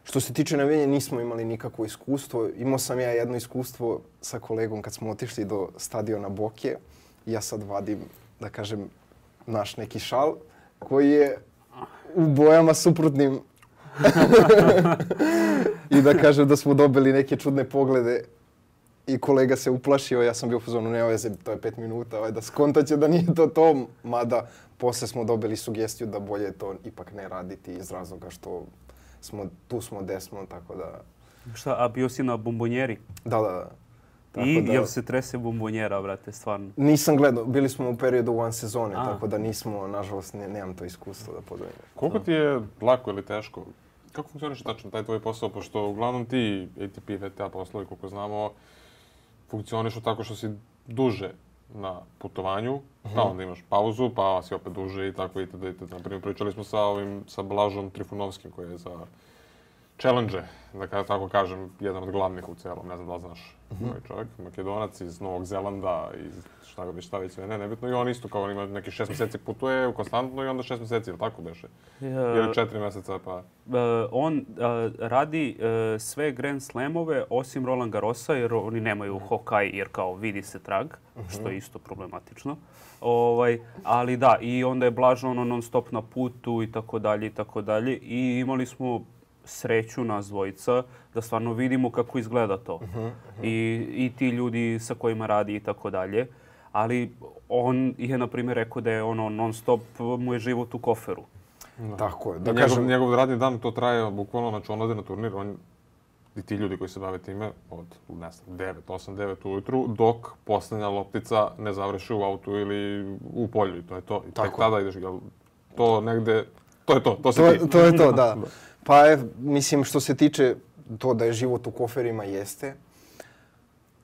Što se tiče navijanja, nismo imali nikakvo iskustvo. Imao sam ja jedno iskustvo sa kolegom kad smo otišli do stadiona Boke. Ja sad vadim, da kažem, naš neki šal koji je u bojama suprotnim i da kažem da smo dobili neke čudne poglede i kolega se uplašio, ja sam bio u fazonu, ne veze, ovaj, to je pet minuta, ovaj, da skontaće da nije to to, mada posle smo dobili sugestiju da bolje to ipak ne raditi iz razloga što smo, tu smo gde smo, tako da... Šta, a bio si na bombonjeri? Da, da, da. Tako I da, jel se trese bombonjera, brate, stvarno? Nisam gledao, bili smo u periodu one sezone, a. tako da nismo, nažalost, ne, nemam to iskustvo da podelim. Koliko ti je lako ili teško? Kako funkcioniš tačno taj tvoj posao? Pošto uglavnom ti ATP, VTA poslovi, koliko znamo, funkcionišu tako što si duže na putovanju, pa mm -hmm. onda imaš pauzu, pa si opet duže i tako itd. itd. Naprimjer, pričali smo sa ovim, sa Blažom Trifunovskim koji je za challenge, da tako kažem, jedan od glavnih u celom, ne znam da li znaš. Mm -hmm. čovjek, makedonac iz Novog Zelanda, iz šta god šta već sve, ne, nebitno. I on isto kao on ima neki šest meseci putuje u konstantno i onda šest meseci, ili tako beše? Ili četiri meseca pa... E, on e, radi e, sve Grand Slamove osim Roland Garrosa, jer oni nemaju mhm. Hokaj jer kao vidi se trag, mm -hmm. što je isto problematično. Ovaj, ali da, i onda je blažno ono non stop na putu i tako dalje i tako dalje. I imali smo sreću nas dvojica da stvarno vidimo kako izgleda to. Uh -huh, uh -huh. I, I ti ljudi sa kojima radi i tako dalje. Ali on je, na primjer, rekao da je ono non stop mu je život u koferu. Da. Tako je. Da njegov, kažem, njegov radni dan to traje bukvalno, znači on ode na turnir, on i ti ljudi koji se bave time od, ne znam, 9, 8, 9 ujutru, dok poslednja loptica ne završi u autu ili u polju i to je to. I Tako. tek tada ideš, jel, to negde, to je to, to, se ti. To je to, da. da. Pa, e, mislim, što se tiče to da je život u koferima, jeste.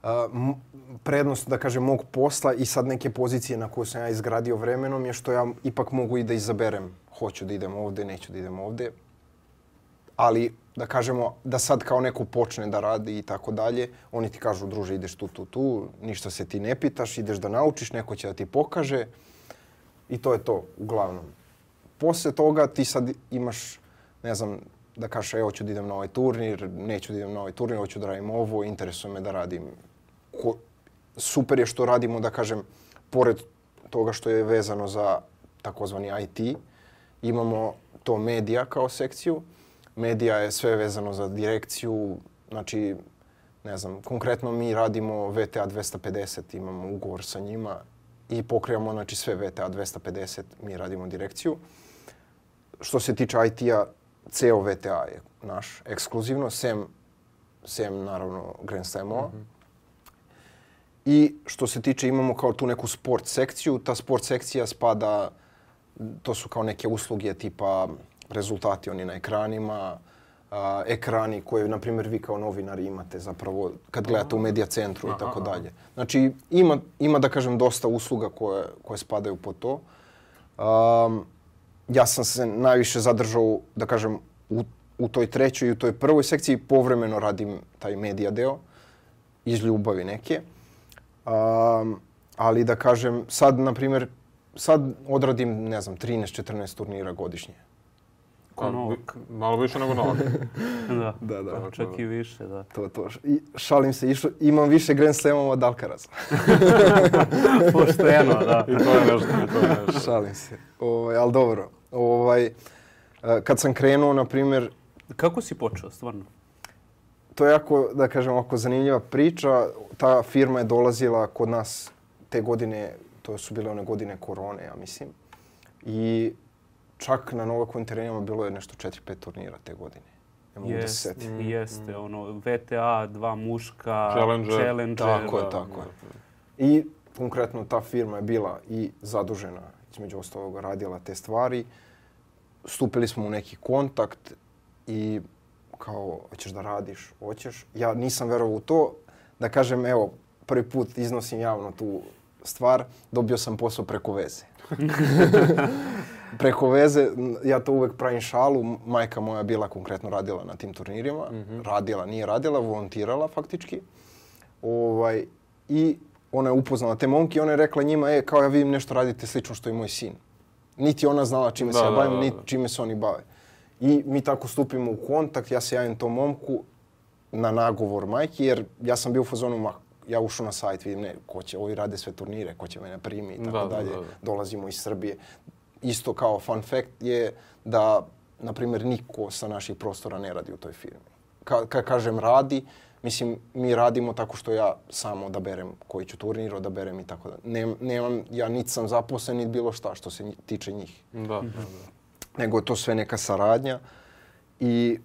Uh, prednost, da kažem, mog posla i sad neke pozicije na koje sam ja izgradio vremenom je što ja ipak mogu i da izaberem. Hoću da idem ovde, neću da idem ovde. Ali, da kažemo, da sad kao neko počne da radi i tako dalje, oni ti kažu, druže, ideš tu, tu, tu, ništa se ti ne pitaš, ideš da naučiš, neko će da ti pokaže. I to je to, uglavnom. Posle toga ti sad imaš ne znam, da kažeš, evo ću da idem na ovaj turnir, neću da idem na ovaj turnir, hoću da radim ovo, interesuje me da radim. Ko, super je što radimo, da kažem, pored toga što je vezano za takozvani IT, imamo to medija kao sekciju. Medija je sve vezano za direkciju, znači, ne znam, konkretno mi radimo VTA 250, imamo ugovor sa njima i pokrijamo, znači, sve VTA 250, mi radimo direkciju. Što se tiče IT-a, ceo VTA je naš ekskluzivno, sem, sem naravno Grand Slamova. Mm -hmm. I što se tiče, imamo kao tu neku sport sekciju. Ta sport sekcija spada, to su kao neke usluge tipa rezultati oni na ekranima, a, ekrani koje, na primjer, vi kao novinari imate zapravo kad gledate u medija centru i tako dalje. Znači, ima, ima, da kažem, dosta usluga koje, koje spadaju po to. Um, ja sam se najviše zadržao, da kažem, u, u toj trećoj i u toj prvoj sekciji. Povremeno radim taj medija deo iz ljubavi neke. Um, ali da kažem, sad, na primjer, sad odradim, ne znam, 13-14 turnira godišnje. Ko Novak. Malo više nego Novak. da, da, da. Pa čak i više, da. To, to. I, šalim se, išo, imam više Grand Slamova od Alcaraza. Pošteno, da. I to je nešto, i to je nešto. Šalim se. Ovaj, ali dobro, ovaj, e, kad sam krenuo, na primjer... Kako si počeo, stvarno? To je jako, da kažem, ako zanimljiva priča. Ta firma je dolazila kod nas te godine, to su bile one godine korone, ja mislim. I čak na Novakovim terenima bilo je nešto 4-5 turnira te godine. Ne mogu da Mm. Jeste, mm. ono, VTA, dva muška, Challenger. Challenger tako je, da. tako je. I konkretno ta firma je bila i zadužena, između ostalog radila te stvari. Stupili smo u neki kontakt i kao, hoćeš da radiš, hoćeš. Ja nisam verovao u to. Da kažem, evo, prvi put iznosim javno tu stvar, dobio sam posao preko veze. preko veze, ja to uvek pravim šalu, majka moja bila konkretno radila na tim turnirima, mm -hmm. radila, nije radila, volontirala faktički. Ovaj, I ona je upoznala te momke i ona je rekla njima, e, kao ja vidim nešto radite slično što i moj sin. Niti ona znala čime da, se ja da, bavim, da, da, niti čime se oni bave. I mi tako stupimo u kontakt, ja se javim tom momku na nagovor majke, jer ja sam bio u fazonu, ma, ja ušao na sajt, vidim, ne, ko će, ovi rade sve turnire, ko će mene primi i da, tako da, dalje. Dolazimo iz Srbije isto kao fun fact je da, na primjer, niko sa naših prostora ne radi u toj firmi. Kad ka kažem radi, mislim, mi radimo tako što ja samo odaberem koji ću turnir, odaberem i tako da. Nem, nemam, ja niti sam zaposlen, niti bilo šta što se tiče njih. Da. Mhm. Nego je to sve neka saradnja i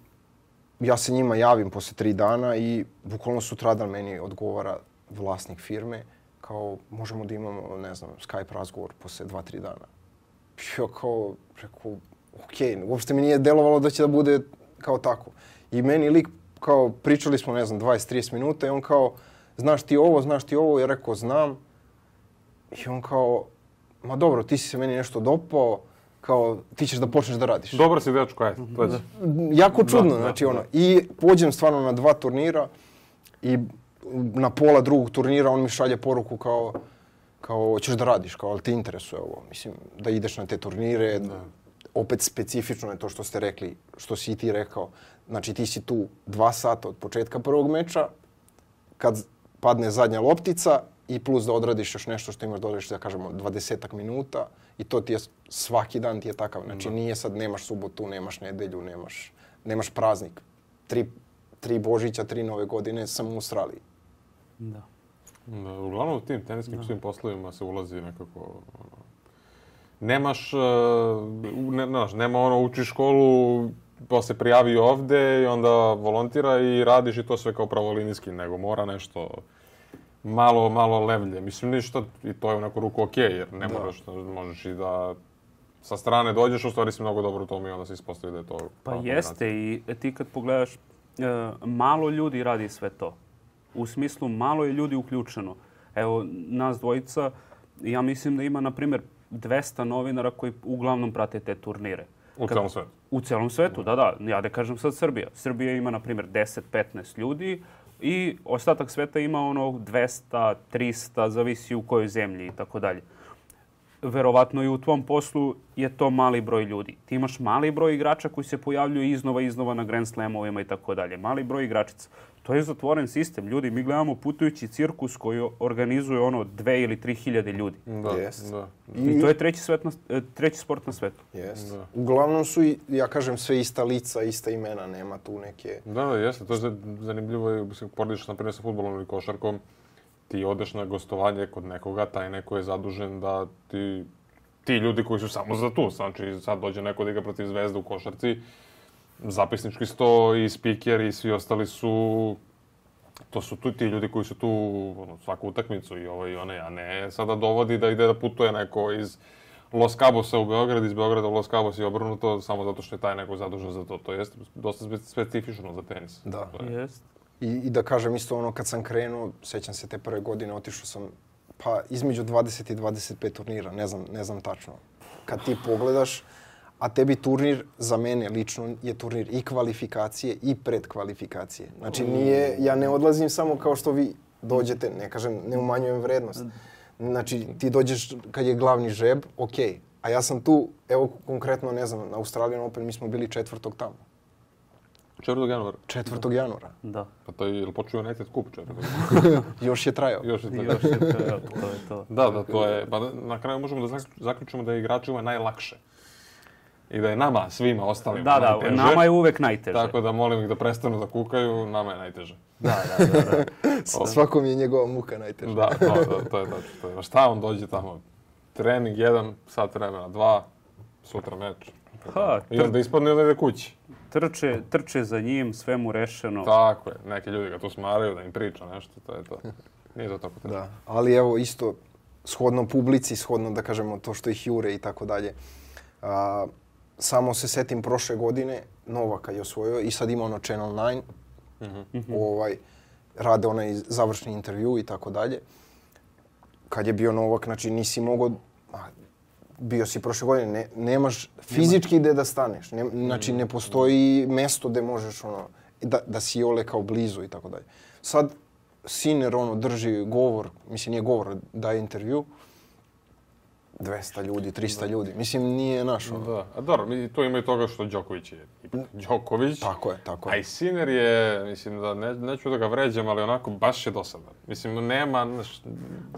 ja se njima javim posle tri dana i bukvalno sutradan meni odgovara vlasnik firme kao možemo da imamo, ne znam, Skype razgovor posle dva, tri dana ja kao, rekao, ok, uopšte mi nije delovalo da će da bude kao tako. I meni lik, kao, pričali smo, ne znam, 20-30 minuta i on kao, znaš ti ovo, znaš ti ovo, ja rekao, znam. I on kao, ma dobro, ti si se meni nešto dopao, kao, ti ćeš da počneš da radiš. Dobro si dečko, ajde, to mhm. je. Jako da, čudno, da, znači da, ono. I pođem stvarno na dva turnira i na pola drugog turnira on mi šalje poruku kao, kao hoćeš da radiš, kao ali te interesuje ovo, mislim, da ideš na te turnire, da. opet specifično je to što ste rekli, što si ti rekao, znači ti si tu dva sata od početka prvog meča, kad padne zadnja loptica i plus da odradiš još nešto što imaš da odradiš, da kažemo, dvadesetak minuta i to ti je, svaki dan ti je takav, znači da. nije sad nemaš subotu, nemaš nedelju, nemaš, nemaš praznik, tri, tri Božića, tri nove godine sam u Australiji. Da. Da, uglavnom u tim teniskim da. svim poslovima se ulazi nekako... Ono, nemaš, e, ne, znaš, nema ono, učiš školu, pa se prijavi ovde i onda volontira i radiš i to sve kao pravolinijski, nego mora nešto malo, malo levlje. Mislim, ništa, i to je u neku ruku okej, okay, jer ne da. moraš, možeš i da sa strane dođeš, u stvari si mnogo dobro u tom i onda se ispostavi da je to... Pa jeste, i ti kad pogledaš, e, malo ljudi radi sve to u smislu malo je ljudi uključeno. Evo, nas dvojica, ja mislim da ima, na primjer, 200 novinara koji uglavnom prate te turnire. U celom svetu? U celom svetu, da, da. Ja da kažem sad Srbija. Srbija ima, na primjer, 10-15 ljudi i ostatak sveta ima ono 200, 300, zavisi u kojoj zemlji i tako dalje. Verovatno i u tvom poslu je to mali broj ljudi. Ti imaš mali broj igrača koji se pojavljuju iznova iznova na Grand Slamovima i tako dalje. Mali broj igračica. To je zatvoren sistem. Ljudi, mi gledamo putujući cirkus koji organizuje ono dve ili tri hiljade ljudi. Da, yes. da, I to je treći, svet na, e, treći sport na svetu. Yes. Da. Uglavnom su, ja kažem, sve ista lica, ista imena, nema tu neke... Da, da, jeste. To je zanimljivo. Poradiš, na primjer, sa futbolom ili košarkom. Ti odeš na gostovanje kod nekoga, taj neko je zadužen da ti ti ljudi koji su samo za tu. Znači, sad dođe neko da igra protiv zvezde u košarci zapisnički sto i speaker i svi ostali su to su tu ti ljudi koji su tu ono, svaku utakmicu i ovo ovaj, i one, a ne sada dovodi da ide da putuje neko iz Los Cabosa u Beograd, iz Beograda u Los Cabos i obrnuto, samo zato što je taj neko zadužen za to. To je dosta specifično za tenis. Da. To je. Jest. I, I da kažem isto ono, kad sam krenuo, sećam se te prve godine, otišao sam pa između 20 i 25 turnira, ne znam, ne znam tačno. Kad ti pogledaš, a tebi turnir za mene lično je turnir i kvalifikacije i predkvalifikacije. Znači nije, ja ne odlazim samo kao što vi dođete, ne kažem, ne umanjujem vrednost. Znači ti dođeš kad je glavni žeb, ok, a ja sam tu, evo konkretno ne znam, na Australian Open mi smo bili četvrtog tamo. 4. januara. 4. januara. Da. Pa to je, je li počeo United Cup 4. Još je trajao. Još je trajao. Još je trajao, to je to. Da, da, to je, pa da, na kraju možemo da zaključimo da je igračima najlakše i da je nama svima ostalim da, da, najteže. Da, nama je uvek najteže. Tako da molim ih da prestanu da kukaju, nama je najteže. Da, da, da. da. O... Ovaj. Svakom je njegova muka najteža. Da, to, da, to je tačno. Da, šta on dođe tamo? Trening jedan, sat vremena dva, sutra meč. Ha, tr... da onda ispadne onda ide kući. Trče, trče za njim, sve mu rešeno. Tako je, neki ljudi ga tu smaraju da im priča nešto, to je to. Nije to tako teško. Da, ali evo isto, shodno publici, shodno da kažemo to što ih jure i tako dalje. A, samo se setim prošle godine, Novaka je osvojio i sad ima ono Channel 9, mm -hmm. ovaj, rade onaj završni intervju i tako dalje. Kad je bio Novak, znači nisi mogao, bio si prošle godine, ne, nemaš fizički gde da staneš, ne, znači mhm. ne postoji mesto gde možeš ono, da, da si ole kao blizu i tako dalje. Sad Sinner ono drži govor, mislim nije govor, daje intervju, 200 ljudi, 300 da. ljudi. Mislim, nije našo. Da. A dobro, to ima i toga što Đoković je Đoković. Tako je, tako je. A i Siner je, mislim da, ne, neću da ga vređam, ali onako baš je dosadan. Mislim, nema... Naš...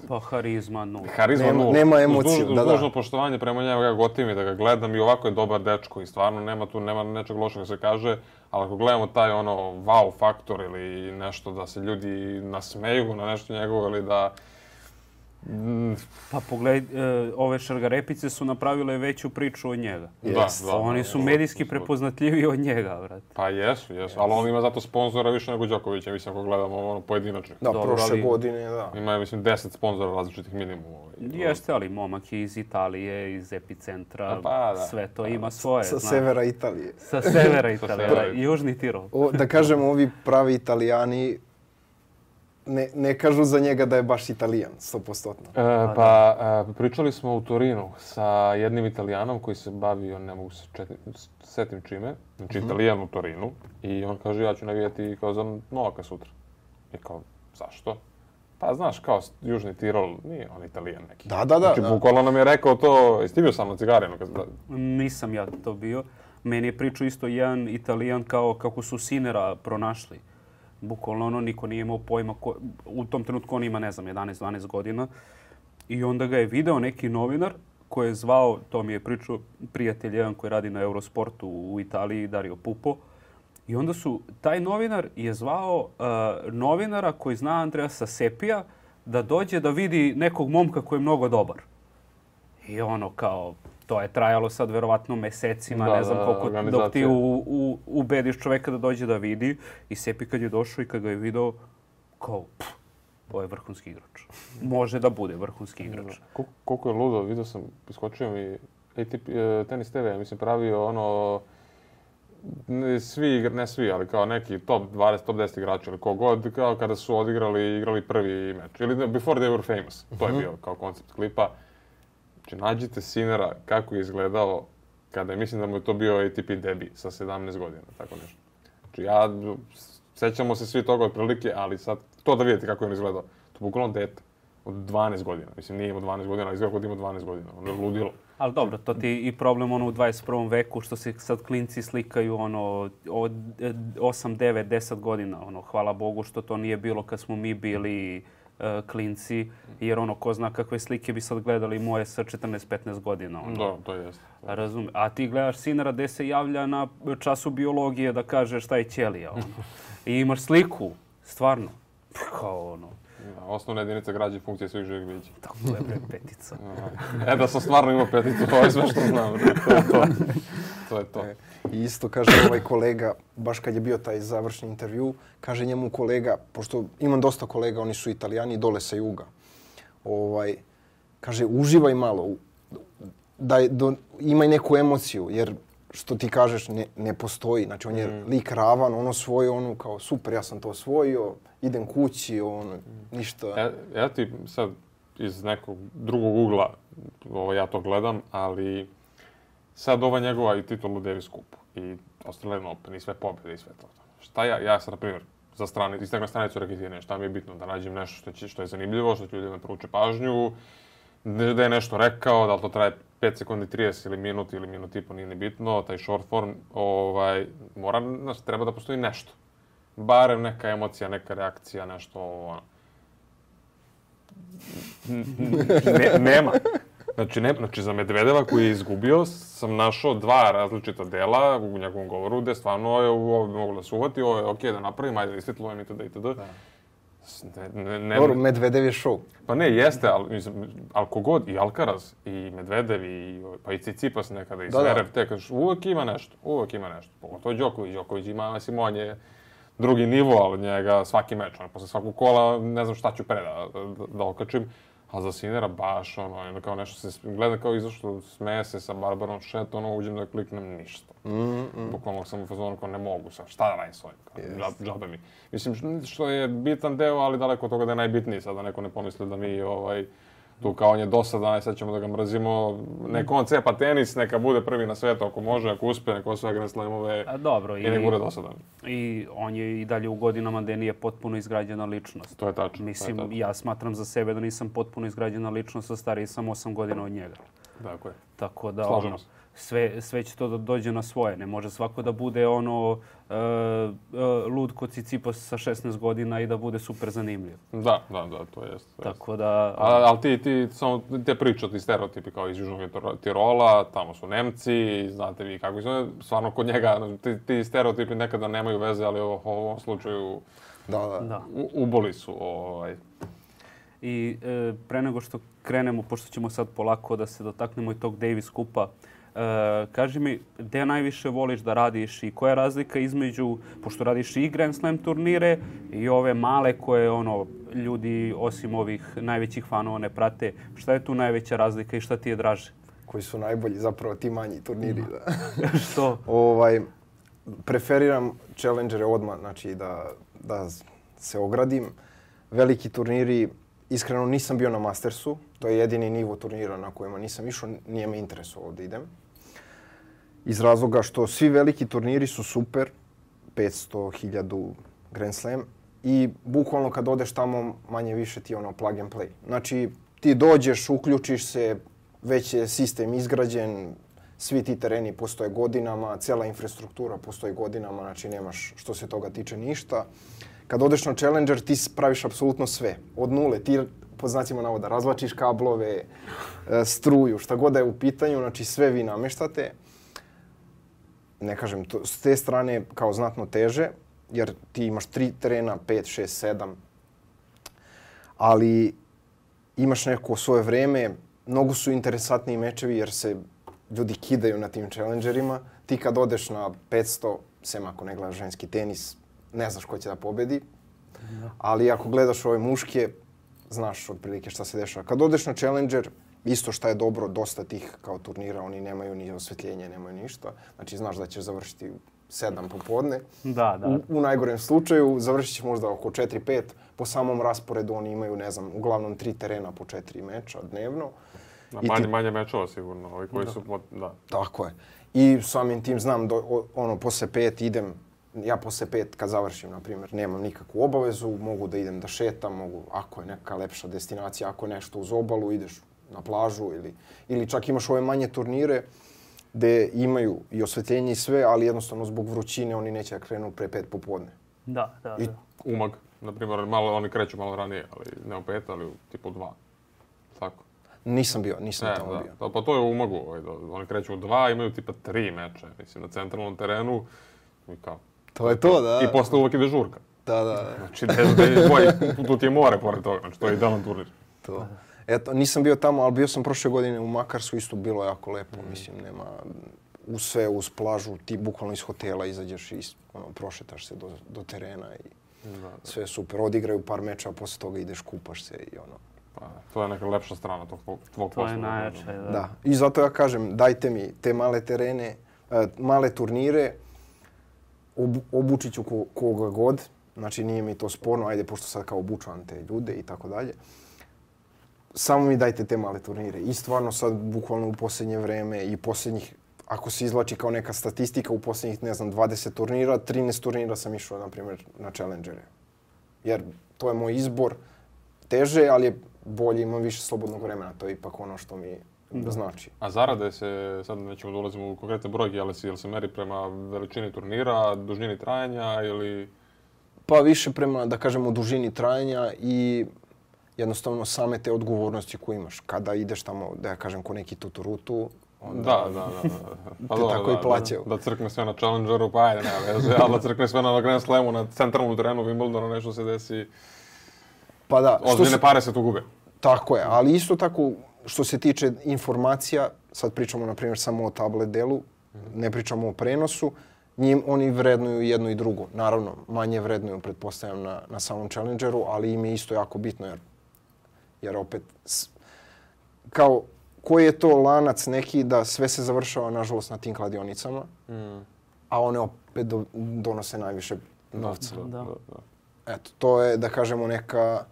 Pa harizma nula. Harizma nema, nula. Nema emocije, da, da. Dužno poštovanje prema njemu, ja gotivim da ga gledam i ovako je dobar dečko i stvarno nema tu, nema nečeg lošeg da se kaže, ali ako gledamo taj ono wow faktor ili nešto da se ljudi nasmeju na nešto njegovo ili da Mm, pa pogled, e, ove šargarepice su napravile veću priču od njega. Yes. Da, da, da. Oni su medijski prepoznatljivi od njega, brate. Pa jesu, jesu. Ali on ima zato sponzora više nego Đokovića, mislim, ako gledamo ono pojedinačno. Da, Dobro, prošle ali, godine, da. Ima, mislim, deset sponzora različitih minimum. Ovaj, Jeste, ali momak je iz Italije, iz epicentra, pa, da. sve to da. ima svoje. Sa, sa severa Italije. Sa severa Italije, da, južni Tirol. O, da kažemo, ovi pravi italijani ne, ne kažu za njega da je baš italijan, stopostotno. E, pa, da. e, pričali smo u Torinu sa jednim italijanom koji se bavio, ne mogu se četni, setim čime, znači mm -hmm. italijan u Torinu, i on kaže ja ću navijati kao za Novaka sutra. I kao, zašto? Pa znaš, kao Južni Tirol, nije on italijan neki. Da, da, da. Znači, da. bukvalno nam je rekao to, jesi ti bio sam na cigarinu? Kad... Da. Nisam ja to bio. Meni je pričao isto jedan italijan kao kako su Sinera pronašli bukvalno ono, niko nije imao pojma, ko, u tom trenutku on ima, ne znam, 11-12 godina. I onda ga je video neki novinar koji je zvao, to mi je pričao prijatelj jedan koji radi na Eurosportu u Italiji, Dario Pupo. I onda su, taj novinar je zvao uh, novinara koji zna Andreasa Sepija da dođe da vidi nekog momka koji je mnogo dobar. I ono kao, to je trajalo sad verovatno mesecima, da, ne znam da, koliko, da, dok ti u, u, ubediš čoveka da dođe da vidi. I Sepi kad je došao i kad ga je video, kao, pff, ovo je vrhunski igrač. Može da bude vrhunski da. igrač. Koliko, koliko je ludo, video sam, iskočio mi ATP, e, tenis TV, mislim, pravio ono, ne, svi, igra, ne svi, ali kao neki top 20, top 10 igrači ili kogod, kao kada su odigrali, igrali prvi meč. Ili before they were famous, to je mhm. bio kao koncept klipa. Znači, nađite Sinera kako je izgledao kada je, mislim da mu je to bio ATP debi sa 17 godina, tako nešto. Znači, ja, sećamo se svi toga otprilike, ali sad, to da vidite kako je on izgledao. To je bukvalno dete od 12 godina. Mislim, nije imao 12 godina, ali izgleda kod da imao 12 godina. Ono je ludilo. Ali dobro, to ti i problem ono u 21. veku što se sad klinci slikaju ono od 8, 9, 10 godina. Ono, hvala Bogu što to nije bilo kad smo mi bili E, klinci, jer ono, ko zna kakve slike bi sad gledali moje sa 14-15 godina. Ono. Da, to jest. Razum. A ti gledaš Sinara gde se javlja na času biologije da kaže šta je ćelija. Ono. I imaš sliku, stvarno. Kao ono. Ja, da, osnovna jedinica građe funkcije svih živih bića. Tako je, bre, petica. e, da sam stvarno imao peticu, to je sve što znam. To je to. To je to. E, I isto kaže ovaj kolega, baš kad je bio taj završni intervju, kaže njemu kolega, pošto imam dosta kolega, oni su italijani, dole sa juga. Ovaj, kaže, uživaj malo, da, do, imaj neku emociju, jer što ti kažeš ne, ne postoji. Znači on je mm. lik ravan, ono svoje, ono kao super, ja sam to osvojio, idem kući, ono, mm. ništa. Ja, ja ti sad iz nekog drugog ugla, ovo ja to gledam, ali sad ova njegova i titula Davis Cupu i Australian Open i sve pobjede i sve to. Šta ja, ja sam, na primjer, za strane, strani, istaknem stranicu raketiranja, šta mi je bitno, da nađem nešto što, će, što je zanimljivo, što će ljudima pruče pažnju, da je nešto rekao, da li to traje 5 sekundi 30 ili minut ili minut i po, nije bitno, taj short form, ovaj, mora, nas, treba da postoji nešto. Barem neka emocija, neka reakcija, nešto, ono, ne, nema. Znači, ne, znači, za Medvedeva koji je izgubio sam našao dva različita dela u njegovom govoru gde stvarno je ovo bi moglo da se uhvati, ovo je okej okay, da napravim, ajde da isvetlujem itd. itd. Da. Ne, ne, ne, Dobro, Medvedev je show. Pa ne, jeste, ali, mislim, ali kogod, i Alkaraz, i Medvedev, i, pa i Cicipas nekada, i da, da. Zverev, da. te uvek ima nešto, uvek ima nešto. Pogotovo Đoković, Đoković ima, mislim, on je drugi nivo, ali njega svaki meč, on, posle svakog kola, ne znam šta ću preda da, da, da okačim A za Sinera baš ono, onda kao nešto se gleda kao izašlo smeje se sa Barbarom Šet, ono uđem da kliknem ništa. Mm, mm. Bukvalno sam u fazonu kao ne mogu sam, šta da radim s kao, yes. džabe mi. Mislim što je bitan deo, ali daleko od toga da je najbitniji, sad da neko ne pomisli da mi ovaj, tu kao on je dosadan i sad ćemo da ga mrzimo. Nek on cepa tenis, neka bude prvi na svetu ako može, ako uspe, nek osvaja Grand A, Dobro, i, i nek bude dosadan. I on je i dalje u godinama gde nije potpuno izgrađena ličnost. To je tačno. Mislim, je tačno. ja smatram za sebe da nisam potpuno izgrađena ličnost, a stariji sam 8 godina od njega. Tako je. Tako da, Slažem ono, se sve, sve će to da dođe na svoje. Ne može svako da bude ono e, e lud ko Cicipos sa 16 godina i da bude super zanimljiv. Da, da, da, to jest. To Tako da... A, ali ti, ti, samo te priče, ti stereotipi kao iz Južnog Tirola, tamo su Nemci, znate vi kako su, stvarno kod njega, ti, ti stereotipi nekada nemaju veze, ali u ovom slučaju da, da, da. U, uboli su. Ovaj. I e, pre nego što krenemo, pošto ćemo sad polako da se dotaknemo i tog Davis Kupa, E, kaži mi, gde najviše voliš da radiš i koja je razlika između, pošto radiš i Grand Slam turnire i ove male koje ono, ljudi osim ovih najvećih fanova ne prate, šta je tu najveća razlika i šta ti je draže? Koji su najbolji, zapravo ti manji turniri. Da. što? ovaj, preferiram challengere odmah, znači da, da se ogradim. Veliki turniri, iskreno nisam bio na Mastersu, to je jedini nivo turnira na kojima nisam išao, nije me interesovalo da idem iz razloga što svi veliki turniri su super, 500, 1000, Grand Slam, i bukvalno kad odeš tamo manje više ti ono plug and play. Znači ti dođeš, uključiš se, već je sistem izgrađen, svi ti tereni postoje godinama, cela infrastruktura postoji godinama, znači nemaš što se toga tiče ništa. Kad odeš na Challenger ti praviš apsolutno sve, od nule. Ti pod znacima navoda razvlačiš kablove, e, struju, šta god da je u pitanju, znači sve vi nameštate ne kažem, to, s te strane kao znatno teže, jer ti imaš tri terena, pet, šest, sedam, ali imaš neko svoje vreme, mnogo su interesatniji mečevi jer se ljudi kidaju na tim challengerima. Ti kad odeš na 500, sem ako ne gledaš ženski tenis, ne znaš ko će da pobedi. Da. Ali ako gledaš ove muške, znaš otprilike šta se dešava. Kad odeš na challenger, isto šta je dobro, dosta tih kao turnira, oni nemaju ni osvetljenje, nemaju ništa. Znači, znaš da ćeš završiti sedam popodne. Da, da. U, u najgorem slučaju završit ćeš možda oko 4-5. Po samom rasporedu oni imaju, ne znam, uglavnom tri terena po četiri meča dnevno. Da, manje, ti... manje mečova sigurno, ovi koji da. su... Da. Tako je. I samim tim znam do, ono, posle pet idem ja posle pet kad završim, na primjer, nemam nikakvu obavezu, mogu da idem da šetam, mogu, ako je neka lepša destinacija, ako nešto uz obalu, ideš na plažu ili, ili čak imaš ove manje turnire gde imaju i osvetljenje i sve, ali jednostavno zbog vrućine oni neće da krenu pre pet popodne. Da, da, I, da. Umag, na primjer, malo, oni kreću malo ranije, ali ne u pet, ali u tipu dva. Tako. Nisam bio, nisam e, tamo da. bio. Pa, pa to je u magu, Ovaj, da, oni kreću u dva, imaju tipa tri meče, mislim, na centralnom terenu. I kao, to je to, da. I posle uvek ide žurka. Da, da. da. Znači, da je, tu ti je more pored toga, znači to je idealan turnir. To. Eto, nisam bio tamo, ali bio sam prošle godine u Makarsu, isto bilo jako lepo, mm. mislim, nema, u sve, uz plažu, ti bukvalno iz hotela izađeš i ono, prošetaš se do, do terena i da, da. sve super. Odigraju par meča, a posle toga ideš, kupaš se i ono. Pa, to je neka lepša strana tog, tvog to posla. To je da, da, da. najjače, da. da. I zato ja kažem, dajte mi te male terene, uh, male turnire, ob, obučit ću ko, koga god, znači nije mi to sporno, ajde, pošto sad kao obučuvam te ljude i tako dalje samo mi dajte te male turnire. I stvarno sad, bukvalno u posljednje vreme i posljednjih, ako se izlači kao neka statistika, u posljednjih, ne znam, 20 turnira, 13 turnira sam išao, na primjer, na Challengere. Jer to je moj izbor, teže, ali je bolje, imam više slobodnog vremena. To je ipak ono što mi da. znači. A zarade se, sad nećemo da ulazimo u konkretne brojke, ali se, se meri prema veličini turnira, dužini trajanja ili... Pa više prema, da kažemo, dužini trajanja i jednostavno same te odgovornosti koje imaš. Kada ideš tamo, da ja kažem, ko neki tuturutu, onda da, da, da, da. da. Pa, te da, tako da, i plaćaju. Da, da crkne sve na Challengeru, pa ajde, ne veze, ali da crkne sve na Grand Slamu, na centralnu terenu Wimbledonu, nešto se desi. Pa da. Ozbiljne se... pare se tu gube. Tako je, ali isto tako, što se tiče informacija, sad pričamo, na primjer, samo o tablet delu, ne pričamo o prenosu, njim oni vrednuju jedno i drugo. Naravno, manje vrednuju, pretpostavljam, na, na samom Challengeru, ali im je isto jako bitno, jer Jer opet, kao, koji je to lanac neki da sve se završava, nažalost, na tim kladionicama, mm. a one opet do, donose najviše da, novca. Da, da, da, da. Eto, to je, da kažemo, neka...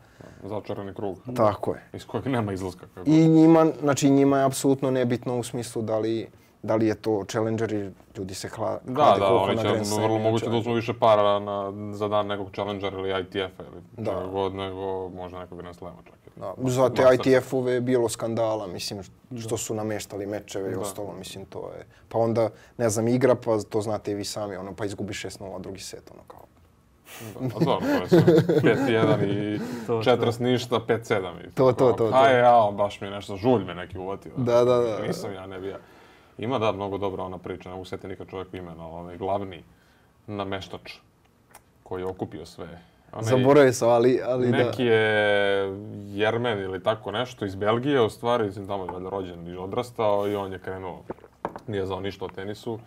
Da, začarani krug. Tako je. Iz kojeg nema izlaska. I njima, znači njima je apsolutno nebitno u smislu da li, da li je to Challenger i ljudi se hla, da, hlade da, oni će vrlo moguće da uzmu više para na, za dan nekog challenger ili ITF-a ili da. čega god, nego možda nekog Grand Slema čak. Da, za te ITF-ove je bilo skandala, mislim, da. što su nameštali mečeve da. i ostalo, mislim, to je... Pa onda, ne znam, igra, pa to znate i vi sami, ono, pa izgubi 6-0, drugi set, ono, kao... Da, a pa dobro, pa su 5-1 i 40 ništa, 5-7 i... To, to, to, to. Aj, ja, baš mi je nešto, žulj me neki uvatio. Da, da, da. Nisam ja, ne bi ja. Ima, da, mnogo dobra ona priča, ne usjeti nikad čovjek imena, onaj glavni nameštač koji je okupio sve Onaj, Zaboravio sam, ali, ali neki da... Neki je Jermen ili tako nešto iz Belgije, u stvari, mislim, tamo je rođen i odrastao i on je krenuo, nije znao ništa o tenisu,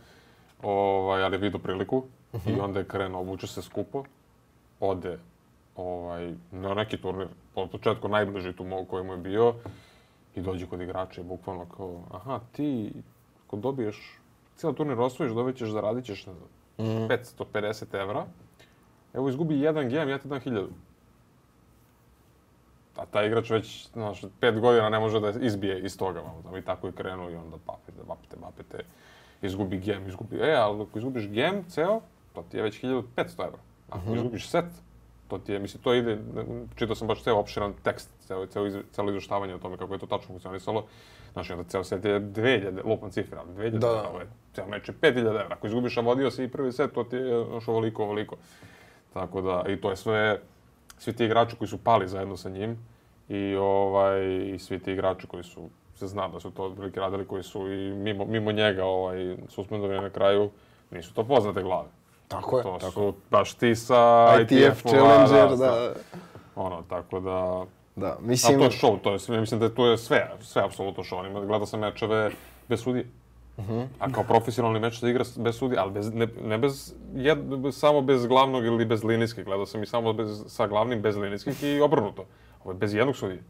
ovaj, ali je vidio priliku uh -huh. i mhm. onda je krenuo, obuče se skupo, ode ovaj, na neki turnir, po početku najbliži tu koji mu je bio, i dođe kod igrača i bukvalno kao, aha, ti ako dobiješ, cijel turnir osvojiš, dobit ćeš, zaradit ćeš, ne znam, mm. 550 evra, Evo, izgubi jedan gem, ja ti dam hiljadu. A taj igrač već, znaš, pet godina ne može da izbije iz toga, malo, da i tako je krenuo i onda papite, da vapite, vapite, izgubi gem, izgubi, e, ali ako izgubiš gem ceo, to ti je već 1500 evra. Ako mhm. izgubiš set, to ti je, mislim, to ide, čitao sam baš ceo opširan tekst, ceo, ceo, iz, celo izveštavanje o tome kako je to tačno funkcionisalo. Znači, onda ceo set je 2000, lupan cifra, 2000 da. evra, ceo meč je 5000 evra. Ako izgubiš, a vodio si i prvi set, to ti je još ovoliko, ovoliko. Tako da, i to je sve, svi ti igrači koji su pali zajedno sa njim i, ovaj, i svi ti igrači koji su, se zna da su to otprilike radili, koji su i mimo, mimo njega ovaj, suspendovani na kraju, nisu to poznate glave. Tako je. To tako. su baš ti sa ITF, ITF Challenger, da, da. Ono, tako da... Da, mislim... A to je show, to je, mislim da je, to je sve, sve apsolutno show. Gledao sam mečeve bez sudije. Uh -huh. A kao profesionalni meč da igra bez sudija, ali bez, ne, ne bez, jed, samo bez glavnog ili bez linijskih. Gledao sam i samo bez, sa glavnim bez linijskih i obrnuto. Ovo je bez jednog sudija.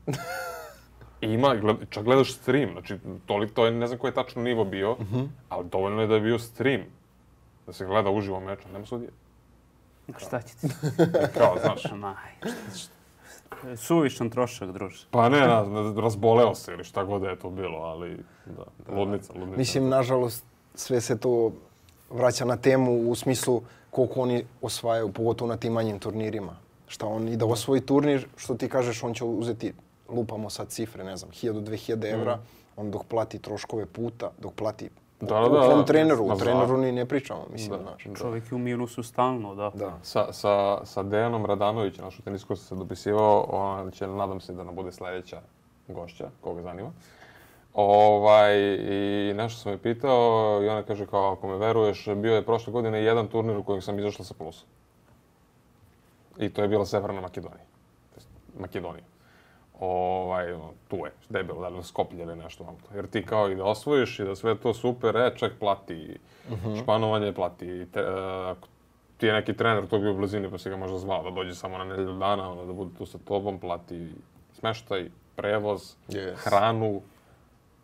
Ima, gled, čak gledaš stream, znači toliko, to je, ne znam koji je tačno nivo bio, uh -huh. ali dovoljno je da je bio stream. Da se gleda uživo meč, nema sudije. Šta će ti? Kao, znaš. Maj, šta, šta, Suvišan trošak, druže. Pa ne, razboleo se ili šta god je to bilo, ali da, da, ludnica, ludnica. Mislim, nažalost, sve se to vraća na temu u smislu koliko oni osvajaju, pogotovo na tim manjim turnirima. Šta on i da osvoji turnir, što ti kažeš, on će uzeti, lupamo sad cifre, ne znam, 1000-2000 evra, mm. on dok plati troškove puta, dok plati Da, da, da. U kom da. treneru, o da. treneru ni ne pričamo, mislim, da. znaš. Čovjek je u minusu stalno, da. da. Sa, sa, sa Dejanom Radanović, našu tenisku sam se dopisivao, on će, nadam se da nam bude sledeća gošća, koga zanima. Ovaj, I nešto sam je pitao i ona kaže kao, ako me veruješ, bio je prošle godine jedan turnir u kojem sam izašla sa plusom. I to je bila Severna Makedonija. Makedonija ovaj, tu je, debelo, da li Skoplje ili nešto. Jer ti kao i da osvojiš i da sve to super, e, čak plati uh mhm. -huh. španovanje, plati te, uh, ti je neki trener tog bio u blizini pa si ga možda zvao da dođe samo na nedelju dana, onda da bude tu sa tobom, plati smeštaj, prevoz, yes. hranu,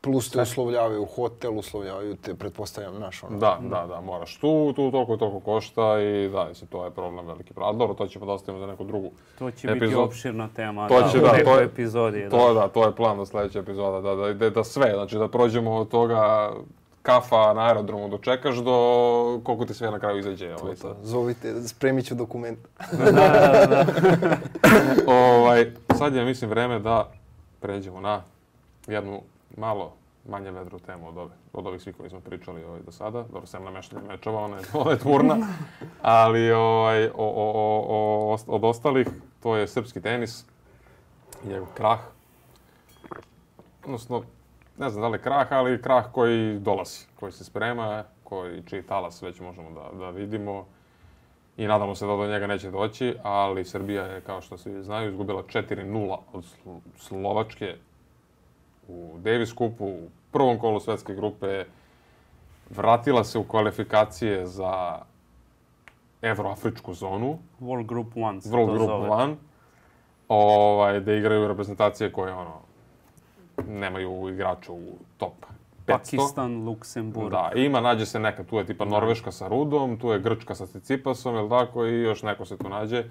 Plus te uslovljavaju hotel, uslovljavaju te, pretpostavljam, naš ono. Da, da, da, moraš tu, tu toliko, toliko košta i da, mislim, to je problem veliki prav. Dobro, to ćemo da ostavimo za neku drugu To će epizod. biti opširna tema, to da, će, da, to je, epizodi. Da. To, da, to je plan do sledeća epizoda, da, da, da, da sve, znači da prođemo od toga kafa na aerodromu dočekaš da do koliko ti sve na kraju izađe. Ovaj, to, to. Zovite, spremit ću dokument. da, da, da. ovaj, sad je, mislim, vreme da pređemo na jednu malo manje vedru temu od, ove, od ovih svih koji smo pričali ovaj, do sada. Dobro, sem na meštanje mečeva, ona je, ona je turna. Ali ovaj, o, o, o, o, od ostalih, to je srpski tenis, njegov krah. Odnosno, ne znam da li je krah, ali krah koji dolazi, koji se sprema, koji, čiji talas već možemo da, da vidimo. I nadamo se da do njega neće doći, ali Srbija je, kao što svi znaju, izgubila 4-0 od Slovačke u Davis Cupu u prvom kolu svetske grupe, vratila se u kvalifikacije za evroafričku zonu. World Group 1 se World to Group zove. 1. Ovaj, da igraju reprezentacije koje ono, nemaju igrača u top 500. Pakistan, Luksemburg. Da, ima, nađe se neka, tu je tipa da. Norveška sa Rudom, tu je Grčka sa Cicipasom, jel tako, i još neko se tu nađe.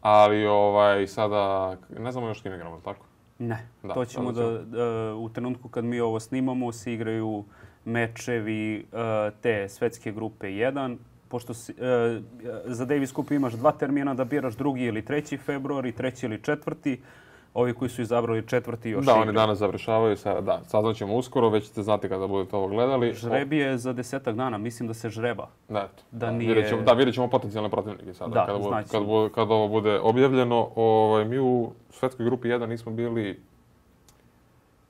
Ali, ovaj, sada, ne znamo još kim igramo, tako? Ne, da, to ćemo da, da, u trenutku kad mi ovo snimamo se igraju mečevi e, te svetske grupe 1, pošto si, e, za Davis Cup imaš dva termina da biraš drugi ili treći februar i treći ili četvrti ovi koji su izabrali četvrti još Da, igre. oni danas završavaju, sa, da, saznaćemo uskoro, već ćete znati kada budete ovo gledali. Žrebi je za desetak dana, mislim da se žreba. Da, da, da, nije... vidjet ćemo, da, vidjet ćemo potencijalne protivnike sada, da, kada, bu, kada, bu, kada, ovo bude objavljeno. Ovaj, mi u svetskoj grupi 1 nismo bili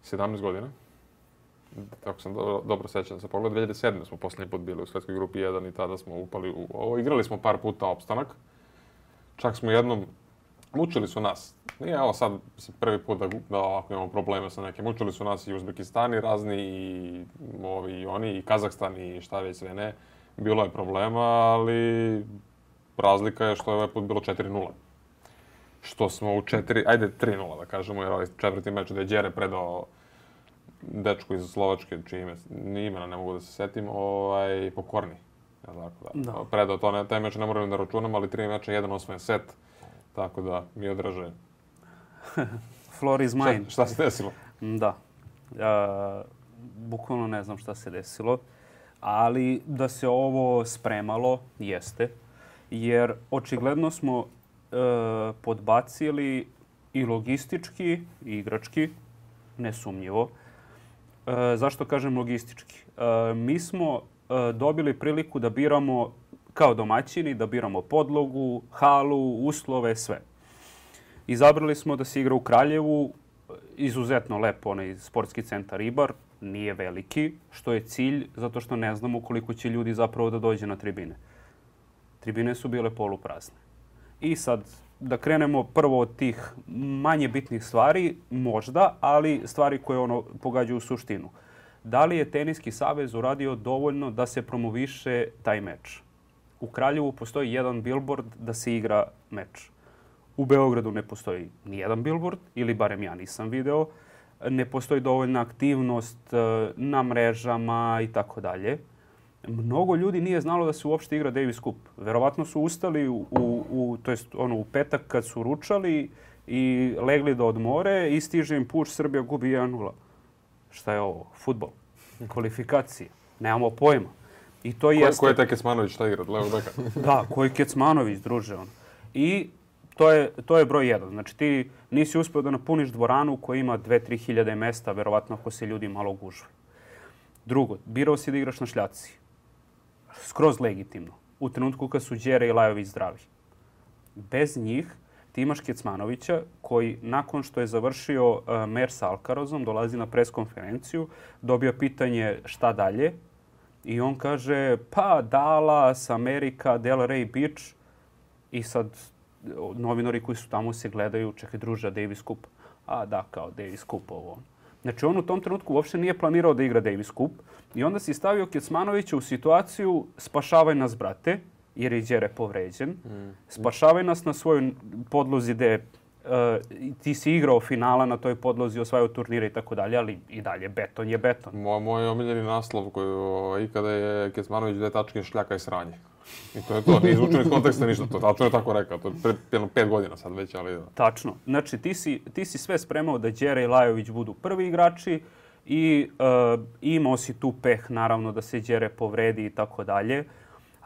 17 godina. Tako sam dobro, dobro sećam se pogled. 2007. smo poslednji put bili u svetskoj grupi 1 i tada smo upali u ovo. Igrali smo par puta opstanak. Čak smo jednom Učili su nas. Nije ovo sad prvi put da, da ovako imamo probleme sa nekim. Učili su nas i Uzbekistani razni i ovi i oni i Kazahstan i šta već sve ne. Bilo je problema, ali razlika je što je ovaj put bilo 4-0. Što smo u 4, ajde 3-0 da kažemo, jer ovaj četvrti meč da je Đere predao dečku iz Slovačke, čije ime, ni imena ne mogu da se setim, ovaj, pokorni. Ja tako da. da. Predao to, ne, taj meč ne moram da računam, ali tri meča, jedan osvojen set Tako da mi je odražajem. Floor is mine. Šta, šta se desilo? Mm, da. E, bukvalno ne znam šta se desilo. Ali da se ovo spremalo, jeste. Jer očigledno smo e, podbacili i logistički i igrački, nesumnjivo. E, zašto kažem logistički? E, mi smo e, dobili priliku da biramo kao domaćini da biramo podlogu, halu, uslove, sve. Izabrali smo da se igra u Kraljevu, izuzetno lepo onaj sportski centar Ibar, nije veliki, što je cilj zato što ne znamo koliko će ljudi zapravo da dođe na tribine. Tribine su bile poluprazne. I sad da krenemo prvo od tih manje bitnih stvari, možda, ali stvari koje ono pogađaju suštinu. Da li je Teniski savez uradio dovoljno da se promoviše taj meč? U Kraljevu postoji jedan billboard da se igra meč. U Beogradu ne postoji ni jedan billboard, ili barem ja nisam video. Ne postoji dovoljna aktivnost e, na mrežama i tako dalje. Mnogo ljudi nije znalo da se uopšte igra Davis Cup. Verovatno su ustali u, u, to jest, ono, u petak kad su ručali i legli da odmore i stiže im puč, Srbija gubi 1-0. Šta je ovo? Futbol. Kvalifikacije. Nemamo pojma I to jeste... Ko je taj Kecmanović, šta igra, levog beka? da, koji Kecmanović, druže on. I to je, to je broj jedan. Znači ti nisi uspio da napuniš dvoranu koja ima 2-3 hiljade mesta, verovatno ako se ljudi malo gužve. Drugo, birao si da igraš na šljaci. Skroz legitimno. U trenutku kad su Đere i Lajović zdravi. Bez njih ti imaš Kecmanovića koji nakon što je završio uh, mer sa Alkarozom dolazi na preskonferenciju, dobio pitanje šta dalje I on kaže, pa Dallas, Amerika, Delray Beach i sad novinari koji su tamo se gledaju, čekaj druža Davis Cup. A da, kao Davis Cup ovo. Znači on u tom trenutku uopšte nije planirao da igra Davis Cup i onda si stavio Kecmanovića u situaciju spašavaj nas brate, jer je Đere povređen, mm. spašavaj nas na svojoj podlozi gde Uh, ti si igrao finala na toj podlozi, osvajao turnire i tako dalje, ali i dalje beton je beton. Moj, moj omiljeni naslov koji je ikada je Kecmanović dve tačke šljaka i sranje. I to je to, nije izvučeno iz konteksta ništa, to tačno je tako rekao, to je pre jedno pet godina sad već, ali... Da. Tačno, znači ti si, ti si sve spremao da Đera i Lajović budu prvi igrači i uh, imao si tu peh naravno da se Đere povredi i tako dalje,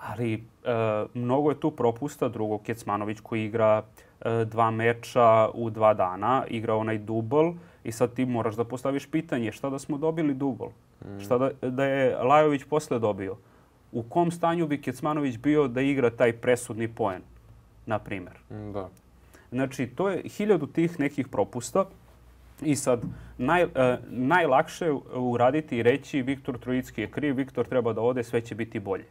ali uh, mnogo je tu propusta drugog Kecmanović koji igra uh, E, dva meča u dva dana, igrao onaj dubol i sad ti moraš da postaviš pitanje šta da smo dobili dubol, mm. šta da, da je Lajović posle dobio, u kom stanju bi Kecmanović bio da igra taj presudni poen, na primjer. Mm, da. Znači, to je hiljadu tih nekih propusta i sad naj, uh, najlakše uraditi i reći Viktor Trojicki je kriv, Viktor treba da ode, sve će biti bolje.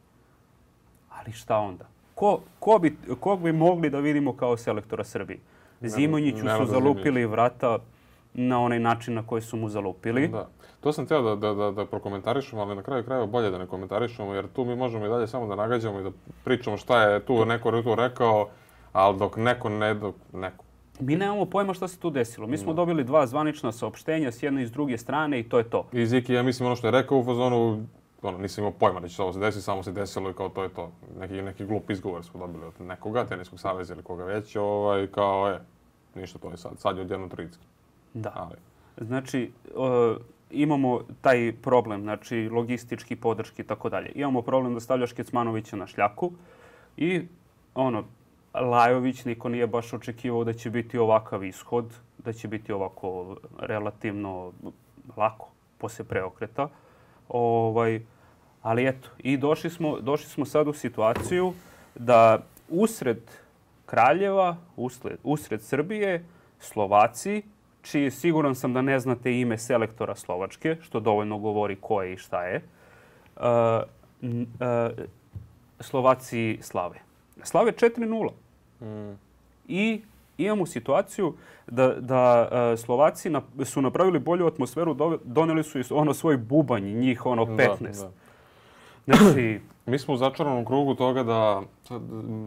Ali šta onda? ko, ko bi, kog bi mogli da vidimo kao selektora Srbije? Zimonjiću su da zalupili vrata na onaj način na koji su mu zalupili. Da. To sam teo da, da, da, da prokomentarišemo, ali na kraju krajeva bolje da ne komentarišemo, jer tu mi možemo i dalje samo da nagađamo i da pričamo šta je tu neko tu rekao, ali dok neko ne, dok neko. Mi nemamo pojma šta se tu desilo. Mi smo da. dobili dva zvanična saopštenja s jedne i s druge strane i to je to. I Ziki, ja mislim ono što je rekao u fazonu, ono, nisam imao pojma da će se ovo se desiti, samo se desilo i kao to je to. Neki, neki glup izgovor smo dobili od nekoga, teniskog saveza ili koga već, ovaj, kao je, ništa to je sad, sad je odjedno trojicka. Da. Ali. Znači, uh, imamo taj problem, znači logistički, podrški i tako dalje. Imamo problem da stavljaš Kecmanovića na šljaku i ono, Lajović niko nije baš očekivao da će biti ovakav ishod, da će biti ovako relativno lako posle preokreta. Ovaj, Ali eto, i došli smo, došli smo sad u situaciju da usred Kraljeva, usled, usred Srbije, Slovaci, čiji siguran sam da ne znate ime selektora Slovačke, što dovoljno govori ko je i šta je, uh, uh, Slovaci slave. Slave 4-0. Mm. I imamo situaciju da, da uh, Slovaci na, su napravili bolju atmosferu, do, doneli su ono svoj bubanj, njih ono 15. Da, da. Znači... Mi smo u začaranom krugu toga da, sad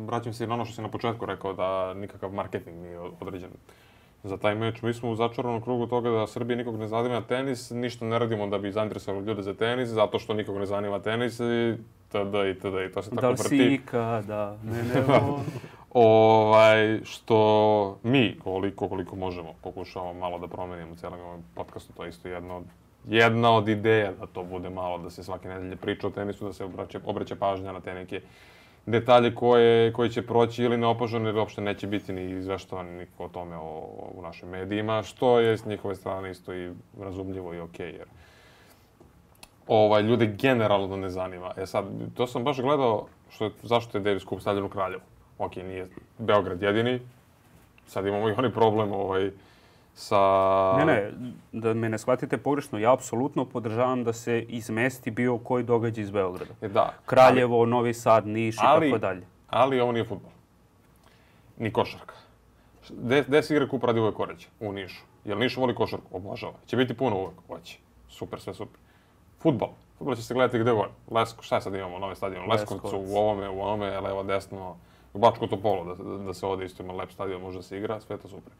vraćam se i na ono što si na početku rekao, da nikakav marketing nije određen za taj meč. Mi smo u začaranom krugu toga da Srbija nikog ne zanima tenis, ništa ne radimo da bi zainteresovali ljude za tenis, zato što nikog ne zanima tenis i tada i tada i to se tako da li vrti. Da si ikada, ne, ne, ovaj, što mi, koliko, koliko možemo, pokušavamo malo da promenimo u cijelom ovom ovaj podcastu, to je isto jedno od jedna od ideja da to bude malo, da se svake nedelje priča o tenisu, da se obraća, obraća pažnja na te neke detalje koje, koje će proći ili neopaženo, jer uopšte neće biti ni izveštovan niko o tome o, u našim medijima, što je s njihove strane isto i razumljivo i okej, okay, jer ovaj, ljude generalno ne zanima. E sad, to sam baš gledao što je, zašto je Davis Cup stavljen u Kraljevu. Ok, nije Beograd jedini, sad imamo i oni problem ovaj, sa... Ne, ne, da me ne shvatite pogrešno, ja apsolutno podržavam da se izmesti bio koji događaj iz Beograda. E, da. Kraljevo, ali, Novi Sad, Niš i tako dalje. Ali ovo nije futbol. Ni košarka. Gde se igra kup Radivoje Koreća? U Nišu. Jel Niš voli košarku? Obožava. Će biti puno uvek? Hoće. Super, sve super. Futbol. Futbol će se gledati gde god. Lesko, šta sad imamo, nove stadion? Leskovcu, u ovome, u onome, levo, desno. U Bačko Topolo, da, da, da se ovde isto ima lep stadion, može da se igra, sve je to super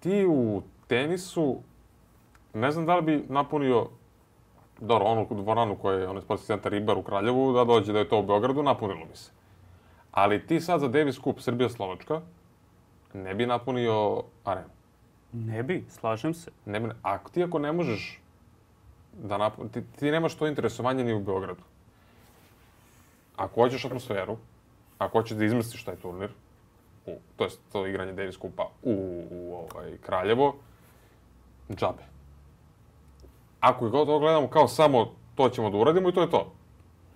ti u tenisu, ne znam da li bi napunio dobro, onu dvoranu koja je onaj sportski centar Ibar u Kraljevu, da dođe da je to u Beogradu, napunilo bi se. Ali ti sad za Davis Cup Srbija-Slovačka ne bi napunio arenu. Ne bi, slažem se. Ne bi, a ti ako ne možeš da napun... Ti, ti nemaš to interesovanje ni u Beogradu. Ako hoćeš atmosferu, ako hoćeš da izmisliš taj turnir, u, to je to igranje Davis Kupa u, u ovaj, Kraljevo, džabe. Ako god to gledamo kao samo to ćemo da uradimo i to je to.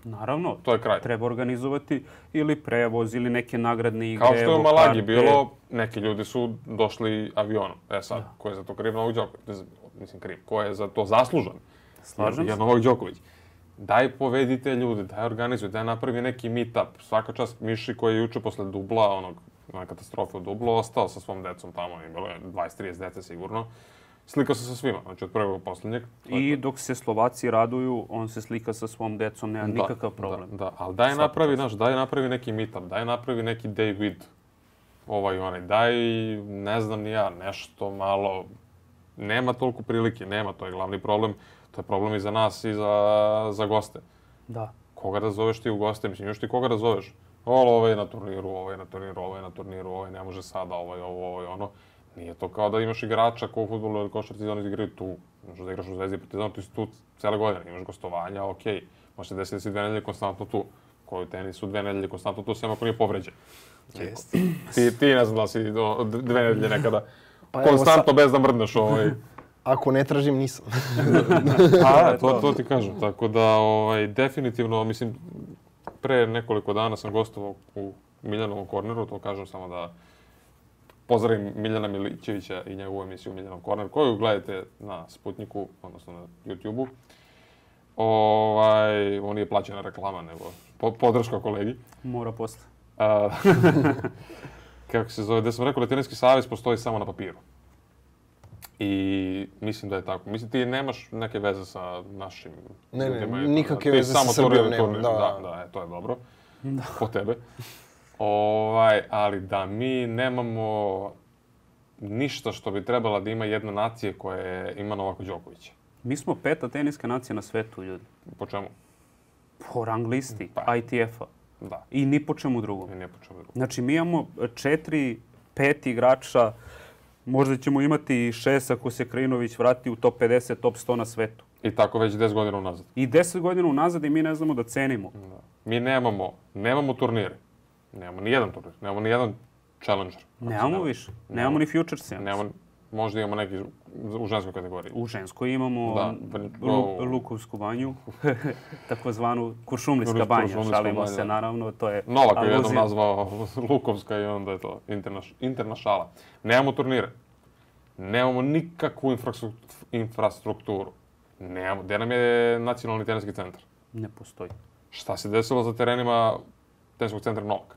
Naravno, to je kraj. Treba organizovati ili prevoz ili neke nagradne igre. Kao što je u Malagi karte. bilo, neki ljudi su došli avionom. E sad, da. ko je za to kriv Novak Đoković? Mislim, kriv. Ko je za to zaslužan? Slažem se. Novak Đoković. Daj povedite ljude, daj organizuj, daj napravi neki meetup. Svaka čast Miši koji je juče posle dubla onog na katastrofi u Dublu, ostao sa svom decom tamo, i bilo je 20-30 dece sigurno. Slikao se sa svima, znači od prvog do poslednjeg. I dok se Slovaci raduju, on se slika sa svom decom, nema da, nikakav da, problem. Da, da. ali daj napravi, znaš, daj napravi neki meetup, daj napravi neki day with ovaj onaj, daj, ne znam ni ja, nešto malo, nema toliko prilike, nema, to je glavni problem, to je problem i za nas i za, za goste. Da. Koga da zoveš ti u goste, mislim, još ti koga da zoveš? ali ovaj je na turniru, ovaj je na turniru, ovaj je na turniru, ovaj ne može sada, ovaj, ovo, ovaj, ono. Nije to kao da imaš igrača ko u futbolu ili košarci ti da oni igraju tu. Možeš da igraš u Zvezdi pa i Partizanu, ti si tu cele godine, imaš gostovanja, okej. Okay. Može se desiti da si dve nedelje konstantno tu. Koji u tenisu dve nedelje konstantno tu, sem ako nije povređen. Jeste. Ti, ti ne znam da si do, dve nedelje nekada pa konstantno sa... bez da mrdneš ovaj. Ako ne tražim, nisam. A, to, to ti kažem. Tako da, ovaj, definitivno, mislim, pre nekoliko dana sam gostovao u Miljanovom korneru, to kažem samo da pozdravim Miljana Milićevića i njegovu emisiju Miljanov korner, koju gledate na Sputniku, odnosno na YouTube-u. Ovaj, on nije plaćena reklama, nego po, podrška kolegi. Mora posle. kako se zove, gde sam rekao, Latinski savez postoji samo na papiru. I mislim da je tako. Mislim, ti nemaš neke veze sa našim ne, ne, ljudima. Ne, nikakve veze sa Srbijom nemam. Da, da, da, e, to je dobro. Da. Po tebe. Ovaj, ali da mi nemamo ništa što bi trebala da ima jedna nacija koja je, ima Novako Đokovića. Mi smo peta teniska nacija na svetu, ljudi. Po čemu? Po rang listi pa. ITF-a. Da. I ni po čemu drugom. I ni po čemu drugom. Znači, mi imamo četiri, pet igrača uh, možda ćemo imati i šest ako se Krajinović vrati u top 50, top 100 na svetu. I tako već 10 godina unazad. I 10 godina unazad i mi ne znamo da cenimo. Da. Mi nemamo, nemamo turnire. Nemamo ni jedan turnir, nemamo ni jedan challenger. Znači, nemamo, nemamo više. Nemamo, nemamo ni futures. Nemamo, Možda imamo neki u ženskoj kategoriji. U ženskoj imamo da, no, pa, Lukovsku banju, takozvanu Kuršumlijska banja. Kuršumlijska Šalimo banja. se, da. naravno, to je... Novak aluzija. je jednom nazvao Lukovska i onda je to interna, interna šala. Nemamo turnire. Nemamo nikakvu infrastrukturu. Nemamo. Gde nam je nacionalni teniski centar? Ne postoji. Šta se desilo za terenima teniskog centra Novak?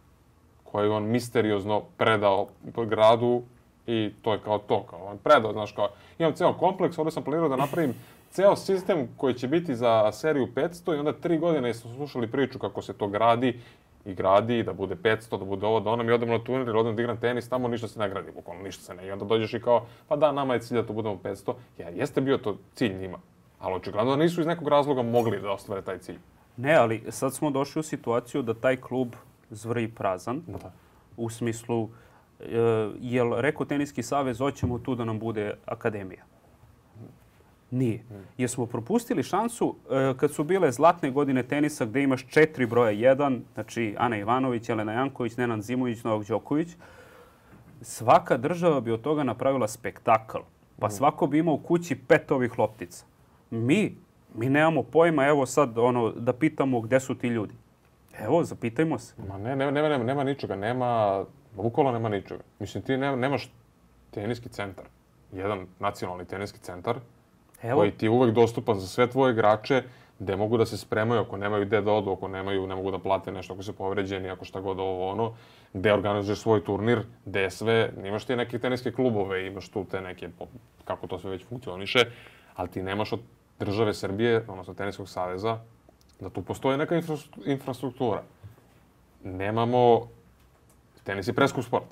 Koji je on misteriozno predao gradu I to je kao to, kao on predao, znaš kao, imam ceo kompleks, ovdje sam planirao da napravim ceo sistem koji će biti za seriju 500 i onda tri godine smo slušali priču kako se to gradi i gradi, da bude 500, da bude ovo, da ono, mi odemo na turnir, odemo da igram tenis, tamo ništa se ne gradi, bukvalno ništa se ne. I onda dođeš i kao, pa da, nama je cilj da to budemo 500. jer jeste bio to cilj njima, ali očigledno da nisu iz nekog razloga mogli da ostvare taj cilj. Ne, ali sad smo došli u situaciju da taj klub zvrji prazan, da. u smislu Eh, jel rekao Teniski savez, hoćemo tu da nam bude akademija? Nije. Hmm. Jer smo propustili šansu eh, kad su bile zlatne godine tenisa gde imaš četiri broja jedan, znači Ana Ivanović, Jelena Janković, Nenad Zimović, Novak Đoković. Svaka država bi od toga napravila spektakl. Pa hmm. svako bi imao u kući pet ovih loptica. Mi, mi nemamo pojma, evo sad ono, da pitamo gde su ti ljudi. Evo, zapitajmo se. Ma ne, nema, nema, nema ničega, nema Bukvalno nema ničega. Mislim, ti ne, nemaš teniski centar, jedan nacionalni teniski centar, Evo. koji ti je uvek dostupan za sve tvoje igrače, gde mogu da se spremaju ako nemaju gde da odu, ako nemaju, ne mogu da plate nešto ako su povređeni, ako šta god ovo ono, gde organizuješ svoj turnir, gde je sve, imaš ti neke teniske klubove, imaš tu te neke, kako to sve već funkcioniše, ali ti nemaš od države Srbije, odnosno Teniskog saveza, da tu postoji neka infrastruktura. Nemamo Tenis je preskup sport.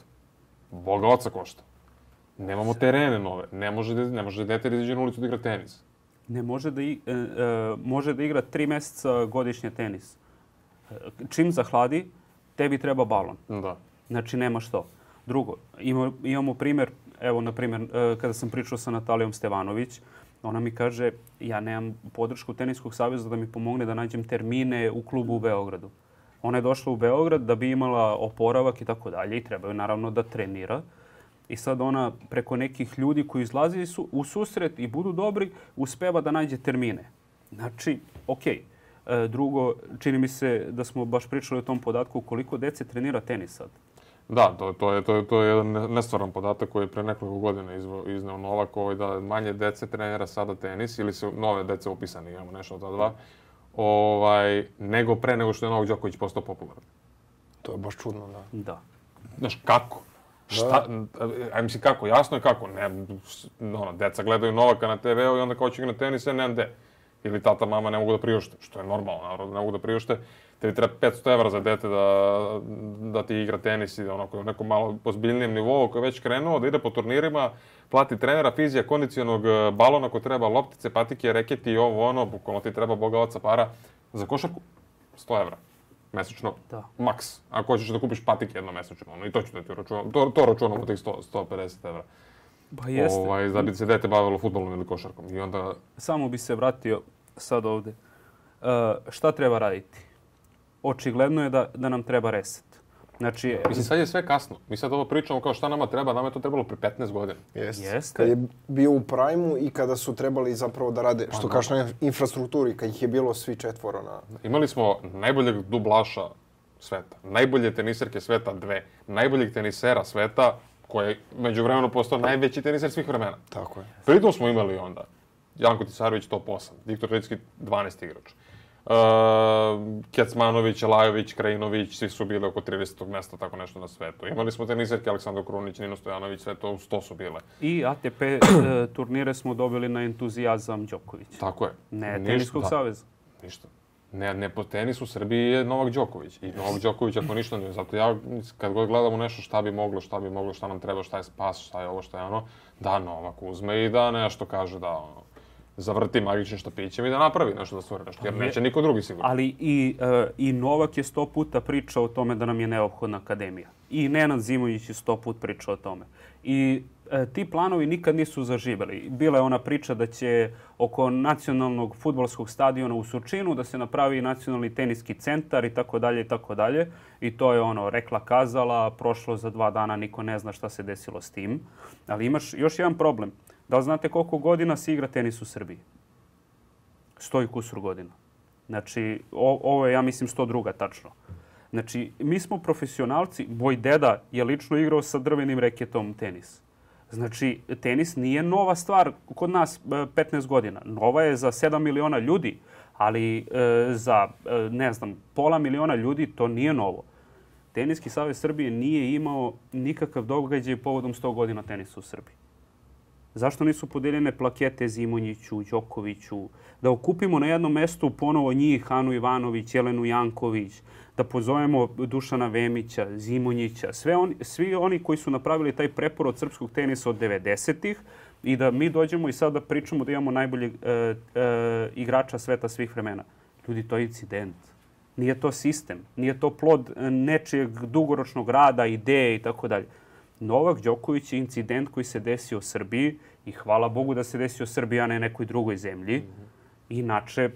Boga oca košta. Nemamo terene nove. Ne može, da- ne može da dete da izađe na ulicu da igra tenis. Ne može da, i, e, e, može da igra tri meseca godišnje tenis. E, čim zahladi, tebi treba balon. Da. Znači, nema što. Drugo, ima, imamo primer, evo, na primer, e, kada sam pričao sa Natalijom Stevanović, ona mi kaže, ja nemam podršku Teniskog savjeza da mi pomogne da nađem termine u klubu u Beogradu. Ona je došla u Beograd da bi imala oporavak i tako dalje i treba joj naravno da trenira. I sad ona preko nekih ljudi koji izlazi su u susret i budu dobri, uspeva da nađe termine. Znači, okej, okay. E, drugo, čini mi se da smo baš pričali o tom podatku koliko dece trenira tenis sad. Da, to, to, je, to, je, to je jedan nestvaran podatak koji je pre nekoliko godina izvo, izneo Novak, ovaj da manje dece trenira sada tenis ili su nove dece upisani, imamo nešto od dva, ovaj, nego pre nego što je Novak Đoković postao popularan. To je baš čudno, da. Da. Znaš, kako? Da. Šta, a kako, jasno je kako, ne, ono, deca gledaju Novaka na TV-u i onda kao će ga na tenis, ne, ne, ili tata, mama ne mogu da priušte, što je normalno, naravno, da ne mogu da priušte, tebi treba 500 evra za dete da, da ti igra tenis i da onako na nekom malo ozbiljnijem nivou, koji je već krenuo, da ide po turnirima, plati trenera, fizija, kondicionog e, balona ko treba, loptice, patike, reketi i ovo ono, bukvalno ti treba boga oca para za košarku, 100 evra mesečno, da. maks. Ako hoćeš da kupiš patike jedno mesečno, ono, i to ću da ti računam, to, to računam u tih 100, 150 evra. Ba jeste. Ovaj, da bi se dete bavilo futbolom ili košarkom. I onda... Samo bi se vratio sad ovde. Uh, šta treba raditi? Očigledno je da, da nam treba reset. Znači, mislim, sad je sve kasno. Mi sad ovo pričamo kao šta nama treba, nama je to trebalo pre 15 godina. Jeste. Jeste. Kad je bio u prajmu i kada su trebali zapravo da rade, što pa, kažeš na infrastrukturi, kad ih je bilo svi četvoro na... Imali smo najboljeg dublaša sveta, najbolje teniserke sveta dve, najboljeg tenisera sveta, koji je među vremenu postao najveći teniser svih vremena. Tako je. Pritom smo imali onda Janko Tisarović top 8, Viktor Rečki 12 igrač. Uh, Kecmanović, Lajović, Krajinović, svi su bili oko 30. mesta, tako nešto na svetu. Imali smo teniserke Aleksandar Krunić, Nino Stojanović, sve to 100 su bile. I ATP e, turnire smo dobili na entuzijazam Đoković. Tako je. Ne Ništa, Teniskog da. saveza. Ništa. Ne, ne po tenisu Srbiji je Novak Đoković. I Novak Đoković ako ništa ne... Zato ja kad god gledam u nešto šta bi moglo, šta bi moglo, šta nam treba, šta je spas, šta je ovo, šta je ono, da Novak uzme i da nešto kaže da ono, zavrti magičnim štapićem i da napravi nešto da stvori nešto, jer neće niko drugi sigurno. Ali i, uh, i Novak je sto puta pričao o tome da nam je neophodna akademija. I Nenad Zimović je sto put pričao o tome. I e, ti planovi nikad nisu zaživeli. Bila je ona priča da će oko nacionalnog futbolskog stadiona u Surčinu da se napravi nacionalni teniski centar i tako dalje i tako dalje. I to je ono rekla kazala, prošlo za dva dana, niko ne zna šta se desilo s tim. Ali imaš još jedan problem. Uh, Da li znate koliko godina se igra tenis u Srbiji? Stoji kusur godina. Znači, o, ovo je, ja mislim, 102. tačno. Znači, mi smo profesionalci. Moj deda je lično igrao sa drvenim reketom tenis. Znači, tenis nije nova stvar kod nas 15 e, godina. Nova je za 7 miliona ljudi, ali e, za, e, ne znam, pola miliona ljudi to nije novo. Teniski savez Srbije nije imao nikakav događaj povodom 100 godina tenisa u Srbiji. Zašto nisu podeljene plakete Zimonjiću, Đokoviću? Da okupimo na jednom mestu ponovo njih, Anu Ivanović, Jelenu Janković, da pozovemo Dušana Vemića, Zimonjića, sve on, svi oni koji su napravili taj prepor od srpskog tenisa od 90-ih i da mi dođemo i sada da pričamo da imamo najboljeg e, e, igrača sveta svih vremena. Ljudi, to je incident. Nije to sistem, nije to plod nečijeg dugoročnog rada, ideje i tako dalje Novak Đoković je incident koji se desio u Srbiji i hvala Bogu da se desio u Srbiji, a ne nekoj drugoj zemlji. Mhm. Inače,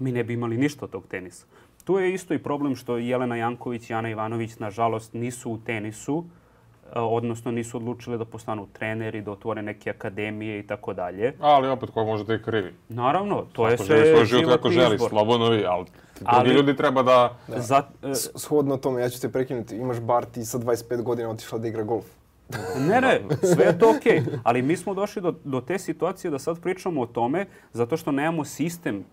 mi ne bi imali ništa od tog tenisa. Tu je isto i problem što Jelena Janković i Ana Ivanović, nažalost, nisu u tenisu, mm E, odnosno nisu odlučili da postanu treneri, da otvore neke akademije i tako dalje. Ali opet, ko može da je krivi? Naravno, to je sve životni izbor. kako želi, slobodno vi, ali ali, ljudi treba da... da. Za, uh, Shodno tome, ja ću te prekinuti, imaš bar ti sa 25 godina otišla da igra golf. ne, ne, sve je to okej, okay. ali mi smo došli do, do te situacije da sad pričamo o tome zato što nemamo sistem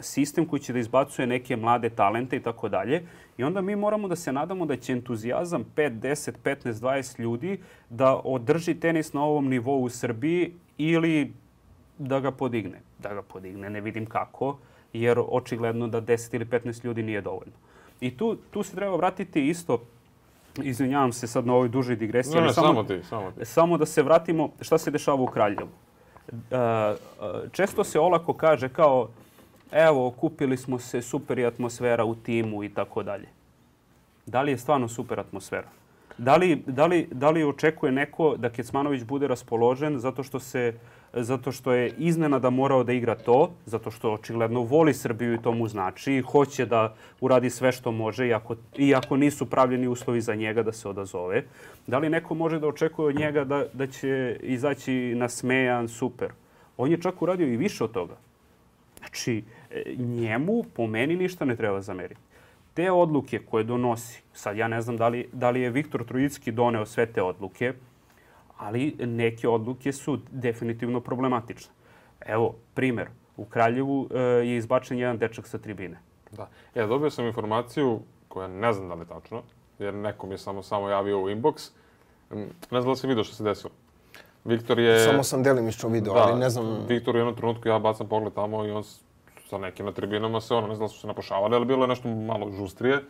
sistem koji će da izbacuje neke mlade talente i tako dalje. I onda mi moramo da se nadamo da će entuzijazam 5, 10, 15, 20 ljudi da održi tenis na ovom nivou u Srbiji ili da ga podigne. Da ga podigne, ne vidim kako, jer očigledno da 10 ili 15 ljudi nije dovoljno. I tu, tu se treba vratiti isto izvinjavam se sad na ovoj dužoj digresiji. Ne, ne, samo, samo, ti, samo ti. Samo da se vratimo šta se dešava u Kraljevu. E, e, često se olako kaže kao evo, okupili smo se, super je atmosfera u timu i tako dalje. Da li je stvarno super atmosfera? Da li, da li, da li očekuje neko da Kecmanović bude raspoložen zato što se zato što je iznenada morao da igra to, zato što očigledno voli Srbiju i to mu znači i hoće da uradi sve što može, iako, iako nisu pravljeni uslovi za njega da se odazove. Da li neko može da očekuje od njega da, da će izaći na smejan super? On je čak uradio i više od toga. Znači, njemu po meni ništa ne treba zameriti. Te odluke koje donosi, sad ja ne znam da li, da li je Viktor Trujicki doneo sve te odluke, ali neke odluke su definitivno problematične. Evo, primer, u Kraljevu e, je izbačen jedan dečak sa tribine. Da. Ja e, dobio sam informaciju koja ne znam da li je tačno, jer neko mi je samo, samo javio u inbox. Mm, ne znam da li si vidio što se desilo. Viktor je... Samo sam delim delimično video, da, ali ne znam... Viktor je u jednom trenutku, ja bacam pogled tamo i on sa nekim na tribinama se ono, ne znam da su se napošavali, ali bilo je nešto malo žustrije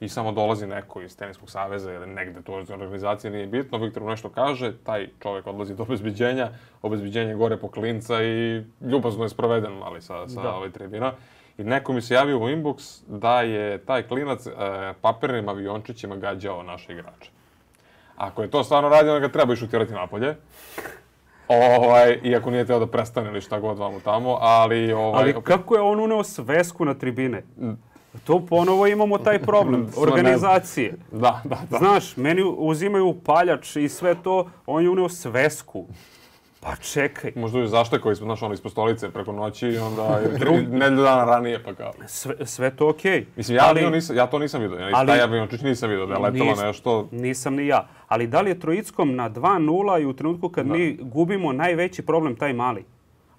i samo dolazi neko iz Teniskog saveza ili negde to iz organizacije, nije bitno, Viktor mu nešto kaže, taj čovek odlazi do obezbiđenja, obezbiđenje gore po klinca i ljubazno je sproveden, ali sa, sa da. ovaj tribina. I neko mi se javio u inbox da je taj klinac e, papirnim aviončićima gađao naše igrače. Ako je to stvarno radio, onda ga treba išutirati napolje. Ovaj, iako nije teo da prestane ili šta god vam tamo, ali... Ovaj, ali kako je on uneo svesku na tribine? Mm. To ponovo imamo taj problem, organizacije. Da, da, da. Znaš, meni uzimaju paljač i sve to, on je uneo svesku. Pa čekaj. Možda je zašto koji smo, znaš, ono, ispod stolice preko noći i onda nedelju dana ranije, pa kao. Sve, sve to okej. Okay. Mislim, ja, ali, nisam, ja to nisam vidio. Ja, ali, taj Jablinočić nisam vidio da je letalo nis, nešto. Nisam ni ja. Ali da li je Trojickom na 2-0 i u trenutku kad da. mi gubimo najveći problem taj mali?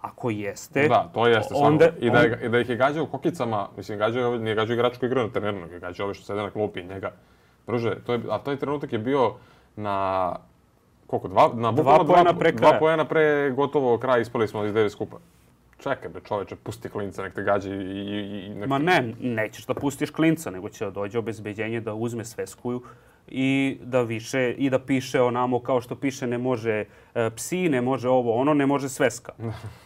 Ako jeste... Da, to jeste. Onda, I, da je, I da ih je gađao kokicama, mislim, gađao, ovaj- nije gađao igračku igru na terenu, nego je gađao ove što sede na klupi njega. Druže, to je, a taj trenutak je bio na koliko, dva, na bukvalno dva, pojena pre kraja. Dva pojena pre gotovo kraja ispali smo iz devet skupa. Čekaj bre čoveče, pusti klinca, nek te gađa i... i, i nek... Ma ne, nećeš da pustiš klinca, nego će da dođe obezbeđenje da uzme sveskuju i da više i da piše onamo kao što piše ne može e, psi, ne može ovo, ono, ne može sveska.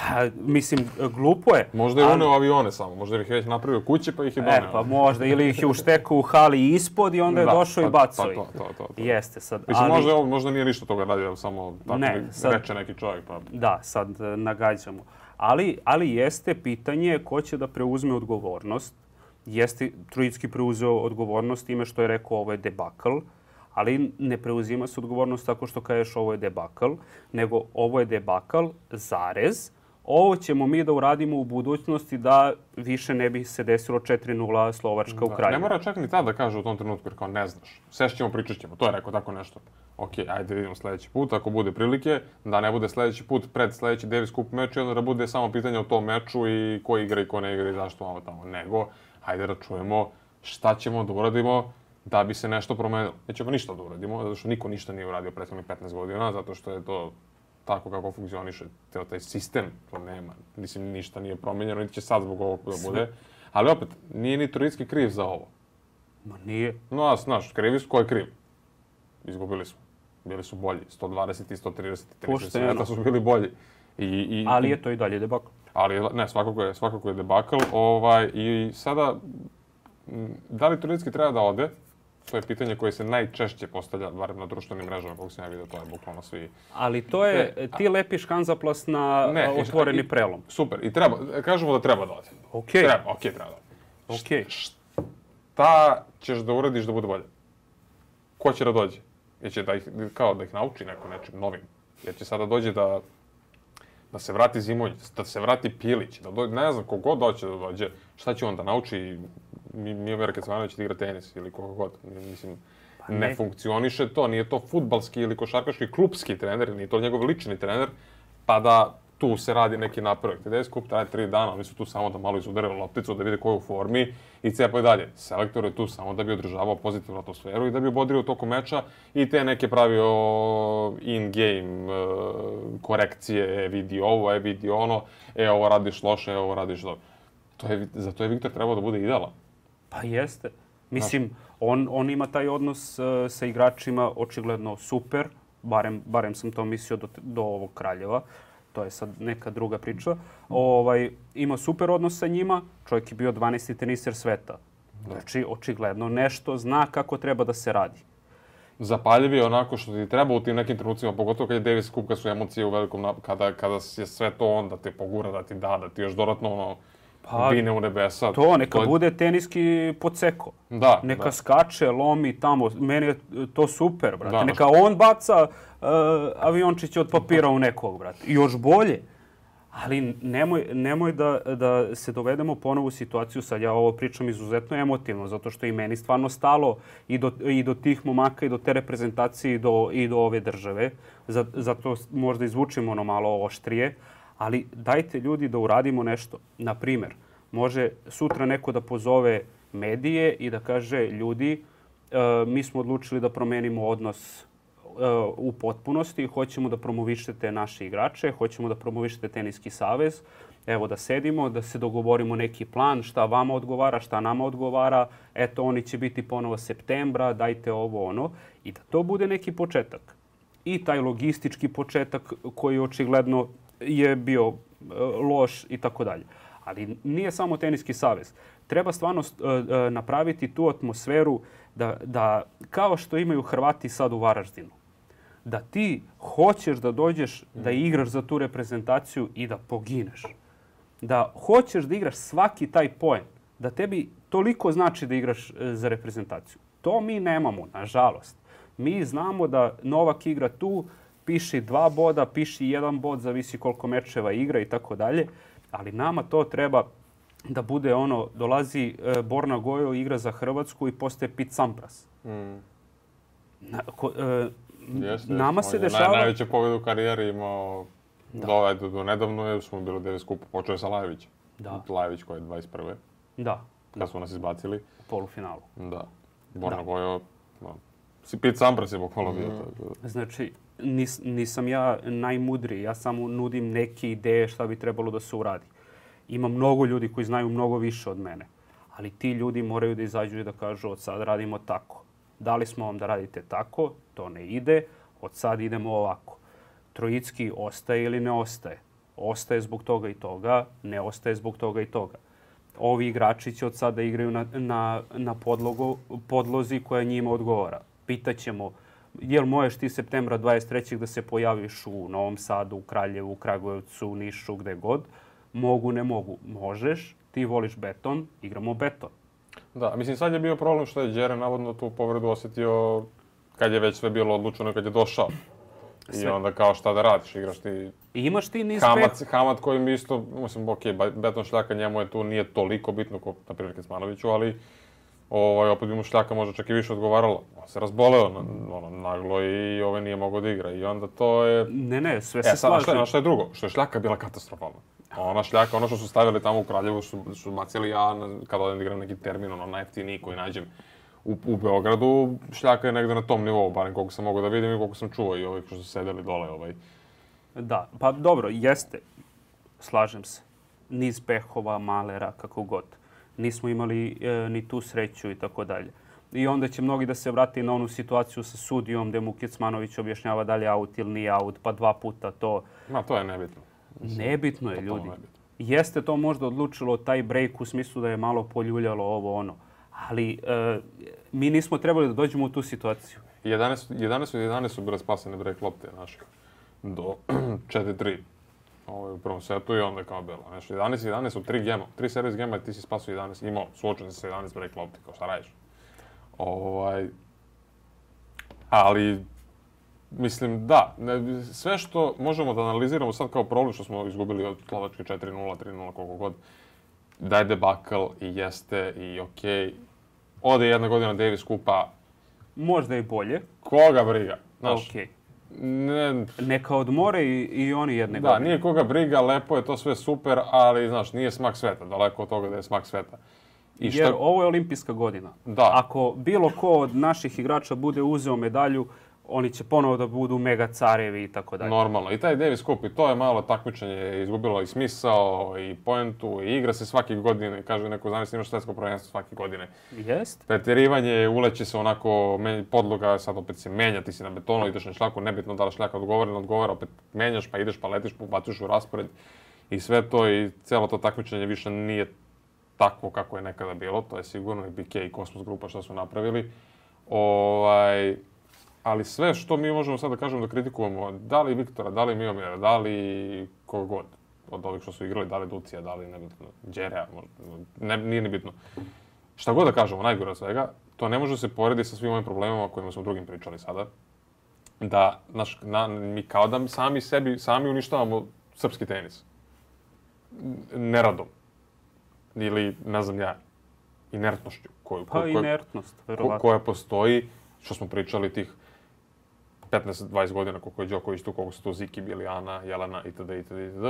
Ha, mislim, glupo je. Možda je ali... uneo avione samo, možda ih već napravio kuće pa ih je e, doneo. E, pa možda, ili ih je uštekao u hali ispod i onda je da, došao pa, i bacao pa, to, to, to, to, Jeste, sad. Mislim, ali... možda, možda nije ništa toga radio, samo tako ne, sad, reče neki čovjek. Pa... Da, sad e, nagađamo. Ali, ali jeste pitanje ko će da preuzme odgovornost. Jeste Trujicki preuzeo odgovornost ime što je rekao ovo je debakl ali ne preuzima se odgovornost tako što kažeš ovo je debakl, nego ovo je debakl, zarez, ovo ćemo mi da uradimo u budućnosti da više ne bi se desilo 4-0 Slovačka da, u kraju. Ne mora čak ni tada da kaže u tom trenutku, jer kao ne znaš. Sešćemo, pričat ćemo, to je rekao tako nešto. Ok, ajde vidimo sledeći put, ako bude prilike, da ne bude sledeći put pred sledeći Davis Cup meč i onda da bude samo pitanje o tom meču i ko igra i ko ne igra i zašto ovo tamo. Nego, ajde da čujemo šta ćemo da uradimo da bi se nešto promenilo. Nećemo ništa da uradimo, zato što niko ništa nije uradio prethodnih 15 godina, zato što je to tako kako funkcioniše ceo taj sistem, to nema. Mislim, ništa nije promenjeno, niti će sad zbog ovog da bude. Ali opet, nije ni Turinski kriv za ovo. Ma nije. No, a znaš, krivi su ko je kriv. Izgubili smo. Bili su bolji. 120 i 130 i 30 su bili bolji. I, i, ali je to i dalje debakl. Ali, ne, svakako je, svakako je debakl. Ovaj, I sada, da li Turinski treba da ode? to je pitanje koje se najčešće postavlja, barem na društvenim mrežama, kako sam ja vidio, to je bukvalno svi... Ali to je, e, ti lepiš kanzaplas na ne, e, otvoreni i, prelom. Super, i treba, kažemo da treba da ode. Okej. Okay. Treba, okej, okay, treba da ode. Okej. Okay. Šta ćeš da uradiš da bude bolje? Ko će da dođe? Jer će da ih, kao da ih nauči neko nečim novim. Jer će sada dođe da da se vrati Zimonjić, da se vrati Pilić, da dođe, ne znam, kogod doće da dođe, šta će on da nauči Miomir Kecmanović da igra tenis ili koga god, mislim, pa ne. ne funkcioniše to, nije to futbalski ili košarkaški klubski trener, nije to njegov lični trener, pa da tu se radi neki napravak. Tedesco da traje tri dana, oni su tu samo da malo izudare lopticu, da vide ko je u formi i cepaju dalje. Selektor je tu samo da bi održavao pozitivnu atmosferu i da bi obodrio toku meča i te neke pravio in-game e, korekcije, e vidi ovo, e vidi ono, e ovo radiš loše, e ovo radiš dobro. To je, za to je Viktor trebao da bude idealan. Pa jeste. Mislim, on, on ima taj odnos uh, sa igračima očigledno super, barem, barem sam to mislio do, do ovog Kraljeva. Uh, to je sad neka druga priča, ovaj, ima super odnos sa njima, čovjek je bio 12. teniser sveta. Znači, očigledno nešto zna kako treba da se radi. Zapaljiv je onako što ti treba u tim nekim trenucima, pogotovo kad je Davis Cup, su emocije u velikom, kada, kada je sve to onda te pogura da ti da, da ti još dodatno ono, pa, vine pa, u nebesa. E to, neka to... Pa- bude teniski poceko. Da, neka da. skače, lomi tamo. Meni je to super, brate. Da, neka on baca uh, aviončić od papira u nekog, brate. Još bolje. Ali nemoj, nemoj da, da se dovedemo ponovo u situaciju, sad ja ovo pričam izuzetno emotivno, zato što i meni stvarno stalo i do, i do tih momaka i do te reprezentacije i do, i do ove države. Zato možda izvučimo ono malo oštrije, ali dajte ljudi da uradimo nešto. Na primer, može sutra neko da pozove medije i da kaže ljudi e, mi smo odlučili da promenimo odnos e, u potpunosti, hoćemo da promovišete naše igrače, hoćemo da promovišete teniski savez, evo da sedimo, da se dogovorimo neki plan, šta vama odgovara, šta nama odgovara, eto oni će biti ponovo septembra, dajte ovo ono i da to bude neki početak. I taj logistički početak koji očigledno je bio e, loš i tako dalje. Ali nije samo teniski savez. Treba stvarno e, e, napraviti tu atmosferu da, da kao što imaju Hrvati sad u Varaždinu, da ti hoćeš da dođeš da mm. igraš za tu reprezentaciju i da pogineš. Da hoćeš da igraš svaki taj poen, da tebi toliko znači da igraš za reprezentaciju. To mi nemamo, nažalost. Mi znamo da Novak igra tu, piši dva boda, piši jedan bod, zavisi koliko mečeva igra i tako dalje. Ali nama to treba da bude ono, dolazi e, Borna Gojo, igra za Hrvatsku i postaje Pit Sampras. Mm. Na, ko, e, Jeste, nama se dešava... Naj, najveće pobjede u karijeri imao da. do, do, do nedavno, jer smo bili u Devis počeo je sa Lajevićem. Da. Lajević koji je 21. Da. Kad su nas izbacili. U polufinalu. Da. Borna da. Gojo, no. Pit Sampras je bukvalno bio. Mm. Znači, nis, nisam ja najmudriji, ja samo nudim neke ideje šta bi trebalo da se uradi. Ima mnogo ljudi koji znaju mnogo više od mene, ali ti ljudi moraju da izađu i da kažu od sad radimo tako. Dali smo vam da radite tako, to ne ide, od sad idemo ovako. Trojicki ostaje ili ne ostaje? Ostaje zbog toga i toga, ne ostaje zbog toga i toga. Ovi igrači će od sada da igraju na, na, na podlogu, podlozi koja njima odgovara. Pitaćemo ćemo jel možeš ti septembra 23. da se pojaviš u Novom Sadu, u Kraljevu, u Kragujevcu, u Nišu, gde god. Mogu, ne mogu. Možeš, ti voliš beton, igramo beton. Da, mislim sad je bio problem što je Đere navodno tu povredu osetio kad je već sve bilo odlučeno kad je došao. Sve. I onda kao šta da radiš, igraš ti... imaš ti niz Hamat, pet... Hamat kojim isto, mislim, ok, beton šljaka njemu je tu nije toliko bitno kao, na primjer, Kecmanoviću, ali ovaj, opet bi mu šljaka možda čak i više odgovaralo. On se razboleo na, ono, naglo i ovaj nije mogao da igra. I onda to je... Ne, ne, sve e, se e, slaži. Šta, šta je drugo? Što je šljaka bila katastrofalna. Ona šljaka, ono što su stavili tamo u Kraljevu, su, su macili ja, kada odem da igram neki termin, ono, najeftiniji koji nađem u, u Beogradu, šljaka je negde na tom nivou, barem koliko sam mogao da vidim i koliko sam čuo i ovaj što su sedeli dole. Ovaj. Da, pa dobro, jeste, slažem se. Niz pehova, malera, kako god. Uh, nismo imali e, ni tu sreću i tako dalje. I onda će mnogi da se vrati na onu situaciju sa sudijom gde mu Kecmanović objašnjava da li je out ili nije out, pa dva puta to. Ma to je nebitno. Nebitno je, ljudi. Jeste to možda odlučilo taj break u smislu da je malo poljuljalo ovo ono. Ali e, mi nismo trebali da dođemo u tu situaciju. 11 od 11, 11 su bile spasene break lopte naših do 4-3 ovaj, u prvom setu i onda kao belo. Znaš, 11-11 u tri gema, tri servis gema ti si spasio 11, imao, suočen sa 11 break lopti, kao šta radiš? Ovaj, ali, mislim, da, ne, sve što možemo da analiziramo sad kao problem što smo izgubili od Slovačke 4-0, 3-0, koliko god, da je i jeste i okej. Okay. Ode jedna godina Davis kupa. Možda i bolje. Koga briga, znaš. Okay. Ne. Neka odmore i, i oni jedne da, godine. Da, nije koga briga, lepo je to sve super, ali znaš, nije smak sveta, daleko od toga da je smak sveta. I šta... Jer ovo je olimpijska godina. Da. Ako bilo ko od naših igrača bude uzeo medalju, oni će ponovo da budu mega carevi i tako dalje. Normalno. I taj Davis Cup i to je malo takmičenje izgubilo i smisao i poentu i igra se svake godine. Kaže neko zamisli imaš svetsko prvenstvo svake godine. Jest. Preterivanje uleće se onako podloga sad opet se menja, ti si na betonu, ideš na šljaku, nebitno da li šljaka odgovara, ne odgovara, opet menjaš pa ideš pa letiš, pa u raspored i sve to i celo to takmičenje više nije takvo kako je nekada bilo, to je sigurno i BK i Kosmos grupa što su napravili. Ovaj, ali sve što mi možemo sad da kažemo da kritikujemo, da li Viktora, da li Miomira, da li kog god od ovih što su igrali, da li Ducija, da li nebitno, Đerea, ne, nije ni bitno. Šta god da kažemo, najgore od svega, to ne može se poredi sa svim ovim problemima o kojima smo drugim pričali sada. Da, naš, na, mi kao da sami sebi, sami uništavamo srpski tenis. Neradom. Ili, ne znam ja, inertnošću. Koju, pa koju, inertnost, verovatno. Koja postoji, što smo pričali tih 15-20 godina koliko je Đoković tu, koliko su tu Ziki bili, Ana, Jelena itd. itd. itd.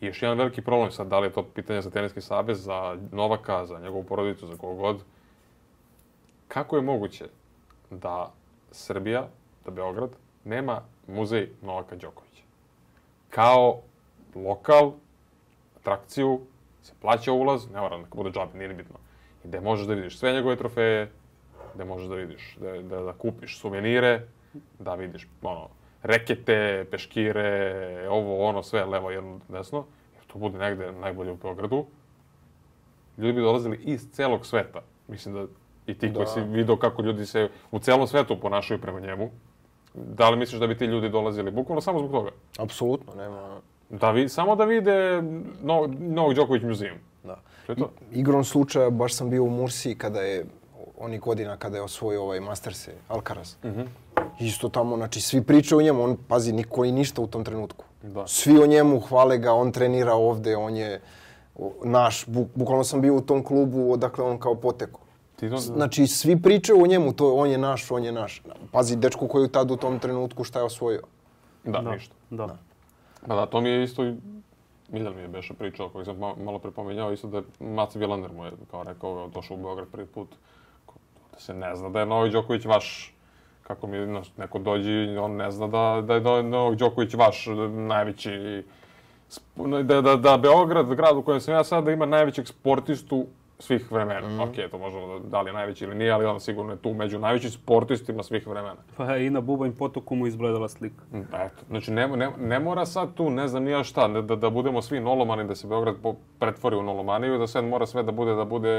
I još jedan veliki problem sad, da li je to pitanje za Teniski savez, za Novaka, za njegovu porodicu, za kogo god. Kako je moguće da Srbija, da Beograd, nema muzej Novaka Đokovića? Kao lokal, atrakciju, se plaća ulaz, ne mora, da bude džabe, nije bitno. gde možeš da vidiš sve njegove trofeje, gde možeš da vidiš, da, da, da kupiš suvenire, da vidiš, ono, rekete, peškire, ovo, ono, sve, levo, jedno, desno, jer to bude negde najbolje u Beogradu, ljudi bi dolazili iz celog sveta. Mislim da i ti da. koji si video kako ljudi se u celom svetu ponašaju prema njemu, da li misliš da bi ti ljudi dolazili bukvalno samo zbog toga? Apsolutno, nema... Da vi, samo da vide no, Novog Đoković muzeum. Da. To je to. I, igrom slučaja, baš sam bio u Mursiji kada je onih godina kada je osvojio ovaj Masterse Alcaraz. Mm -hmm. Isto tamo, znači svi pričaju o njemu, on pazi niko i ništa u tom trenutku. Da. Svi o njemu hvale ga, on trenira ovde, on je naš, buk, bukvalno sam bio u tom klubu odakle on kao poteko. Znači, svi pričaju o njemu, to on je naš, on je naš. Pazi, dečku koji je tad u tom trenutku šta je osvojio. Da, da. ništa. Da. da. Pa da, to mi je isto, Miljan mi je beše pričao, koji sam malo prepominjao, isto da je Mac Vilander mu je, kao rekao, došao u Beograd prvi put da se ne zna da je Novak Đoković vaš kako mi neko dođe on ne zna da, da je Novak Đoković vaš najveći da, da, da Beograd, grad u kojem sam ja sada, da ima najvećeg sportistu svih vremena. Mm. Ok, to možemo da, da li je najveći ili nije, ali on sigurno je tu među najvećim sportistima svih vremena. Pa i na Bubanj potoku mu izgledala slika. Mm, pa eto, znači ne, ne, ne mora sad tu, ne znam nija šta, da, da, da budemo svi nolomani, da se Beograd po, pretvori u nolomaniju da sad mora sve da bude, da bude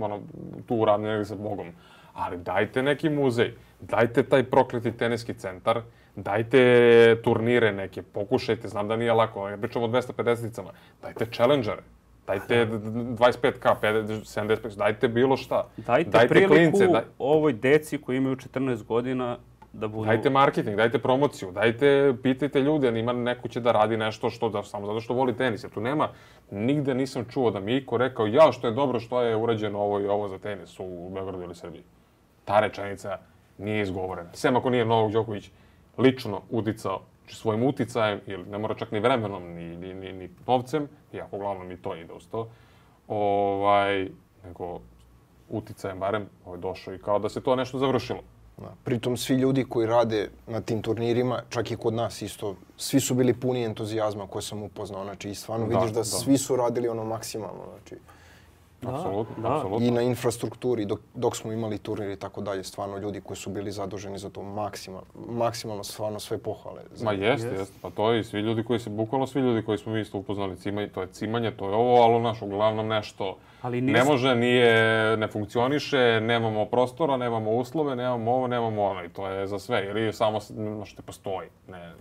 ono, tu uravnjeni sa Bogom. Ali dajte neki muzej, dajte taj prokleti teniski centar, dajte turnire neke, pokušajte, znam da nije lako, ja pričam o 250-icama, dajte challengere. Dajte 25k, 75, dajte bilo šta. Dajte, dajte priliku klince, daj... ovoj deci koji imaju 14 godina da budu... Dajte marketing, dajte promociju, dajte, pitajte ljude, ima neko će da radi nešto što, da, samo zato što voli tenis. Ja tu nema, nigde nisam čuo da mi iko rekao, ja što je dobro što je urađeno ovo i ovo za tenis u Beogradu ili Srbiji. Ta rečenica nije izgovorena. Sem ako nije Novog Đoković lično udicao svojim uticajem, ili ne mora čak ni vremenom, ni, ni, ni, ni novcem, iako uglavnom i to ide uz to, ovaj, nego uticajem barem ovaj, došao i kao da se to nešto završilo. Da. Pritom svi ljudi koji rade na tim turnirima, čak i kod nas isto, svi su bili puni entuzijazma koje sam upoznao, znači i stvarno da, vidiš da, da svi su radili ono maksimalno, znači Da, apsolutno, da, apsolutno. I na infrastrukturi, dok, dok smo imali turnir i tako dalje, stvarno ljudi koji su bili zaduženi za to maksimalno, maksimalno stvarno sve pohvale. Za... Ma znači, jeste, jeste, pa to je i svi ljudi koji se, bukvalno svi ljudi koji smo mi isto upoznali, cima, to je cimanje, to je ovo, ali naš uglavnom nešto ali nis... ne može, nije, ne funkcioniše, nemamo prostora, nemamo uslove, nemamo ovo, nemamo ono i to je za sve, jer je samo što postoji, ne,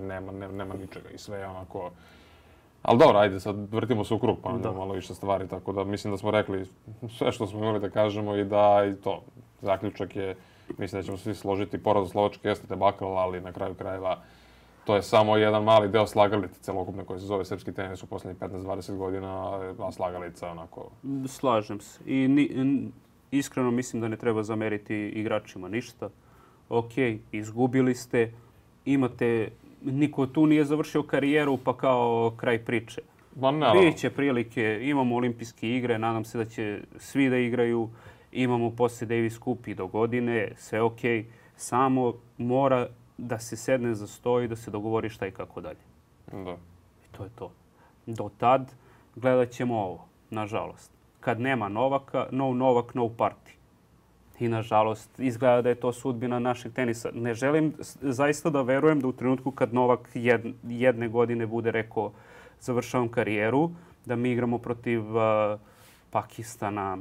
nema, ne, nema ničega i sve je onako Ali dobro, ajde, sad vrtimo se u krug, pa da. malo više stvari, tako da mislim da smo rekli sve što smo imali da kažemo i da i to, zaključak je, mislim da ćemo svi složiti, poraz Slovačke jeste debakl, ali na kraju krajeva to je samo jedan mali deo slagalice celokupne koje se zove srpski tenis u poslednjih 15-20 godina, a slagalica onako... Slažem se. I ni, n, iskreno mislim da ne treba zameriti igračima ništa. Ok, izgubili ste, imate niko tu nije završio karijeru pa kao kraj priče. Ma naravno. Biće prilike, imamo olimpijske igre, nadam se da će svi da igraju. Imamo posle Davis Cup i do godine, sve okej. Okay. Samo mora da se sedne za sto i da se dogovori šta i kako dalje. Da. I to je to. Do tad gledat ćemo ovo, nažalost. Kad nema Novaka, no Novak, no party. I nažalost, izgleda da je to sudbina našeg tenisa. Ne želim zaista da verujem da u trenutku kad Novak jedne godine bude rekao završavam karijeru, da mi igramo protiv uh, Pakistana,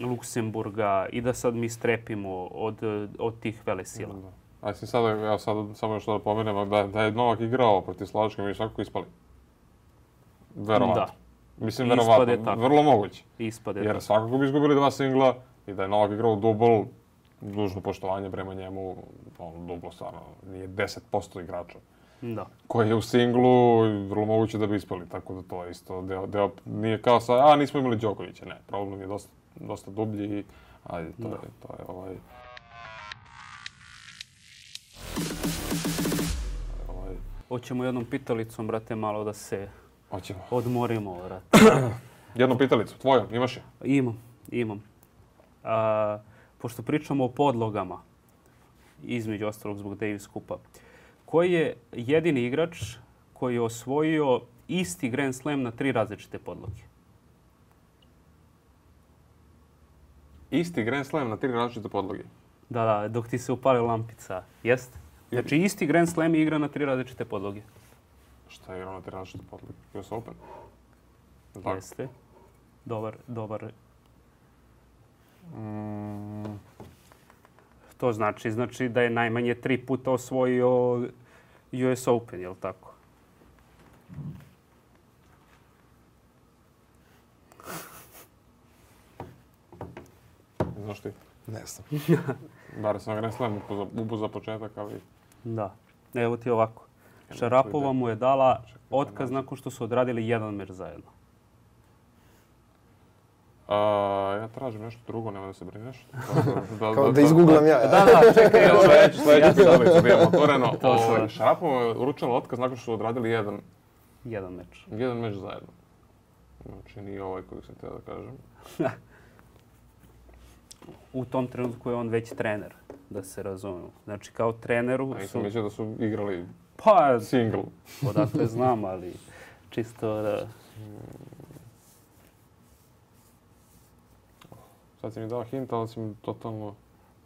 Luksemburga i da sad mi strepimo od, od tih velesila. Da. da. A sam sada, ja sada samo još da pomenem, da, da je Novak igrao protiv Slovačke, mi svakako ispali. Verovatno. Da. Mislim, verovatno. Ispade tako. Vrlo moguće. Ispade Jer tako. svakako bi izgubili dva singla, i da je Novak igrao dubl, dužno poštovanje prema njemu, on dublo stvarno nije 10% igrača. Da. Koji je u singlu vrlo moguće da bi ispali, tako da to je isto deo, deo nije kao sa, a nismo imali Đokovića, ne, problem je dosta, dosta dublji i ajde, to, da. je, to je ovaj... ovaj... Hoćemo jednom pitalicom, brate, malo da se Hoćemo. odmorimo, brate. Jednom pitalicom, tvojom, imaš je? Imam, imam a, pošto pričamo o podlogama, između ostalog zbog Davis Kupa, koji je jedini igrač koji je osvojio isti Grand Slam na tri različite podloge? Isti Grand Slam na tri različite podloge? Da, da, dok ti se upali lampica. Jeste? Znači, isti Grand Slam igra na tri različite podloge. Šta je igrao na tri različite podloge? US Open? Jeste. Dobar, dobar Mm, to znači, znači da je najmanje tri puta osvojio US Open, je li tako? Znaš ti? Ne znam. Bar sam Grand Slam ubu za početak, ali... Da. Evo ti ovako. Šarapova mu je dala otkaz nakon što su odradili jedan meč zajedno. A, ja tražim nešto drugo, nema da se brineš. Da, da, Kao da, da izgooglam ja. Da, da, čekaj. Ja već, sledeću tablicu da imam otvoreno. Ovaj, Šarapova je uručila otkaz nakon što su odradili jedan... Jedan meč. Jedan meč zajedno. Znači, nije ovaj koji sam teo da kažem. u tom trenutku je on već trener, da se razumemo. Znači, kao treneru A, su... A da su igrali pa, single. Odakle znam, ali čisto da... Sad si mi dao hint, ali si mi totalno...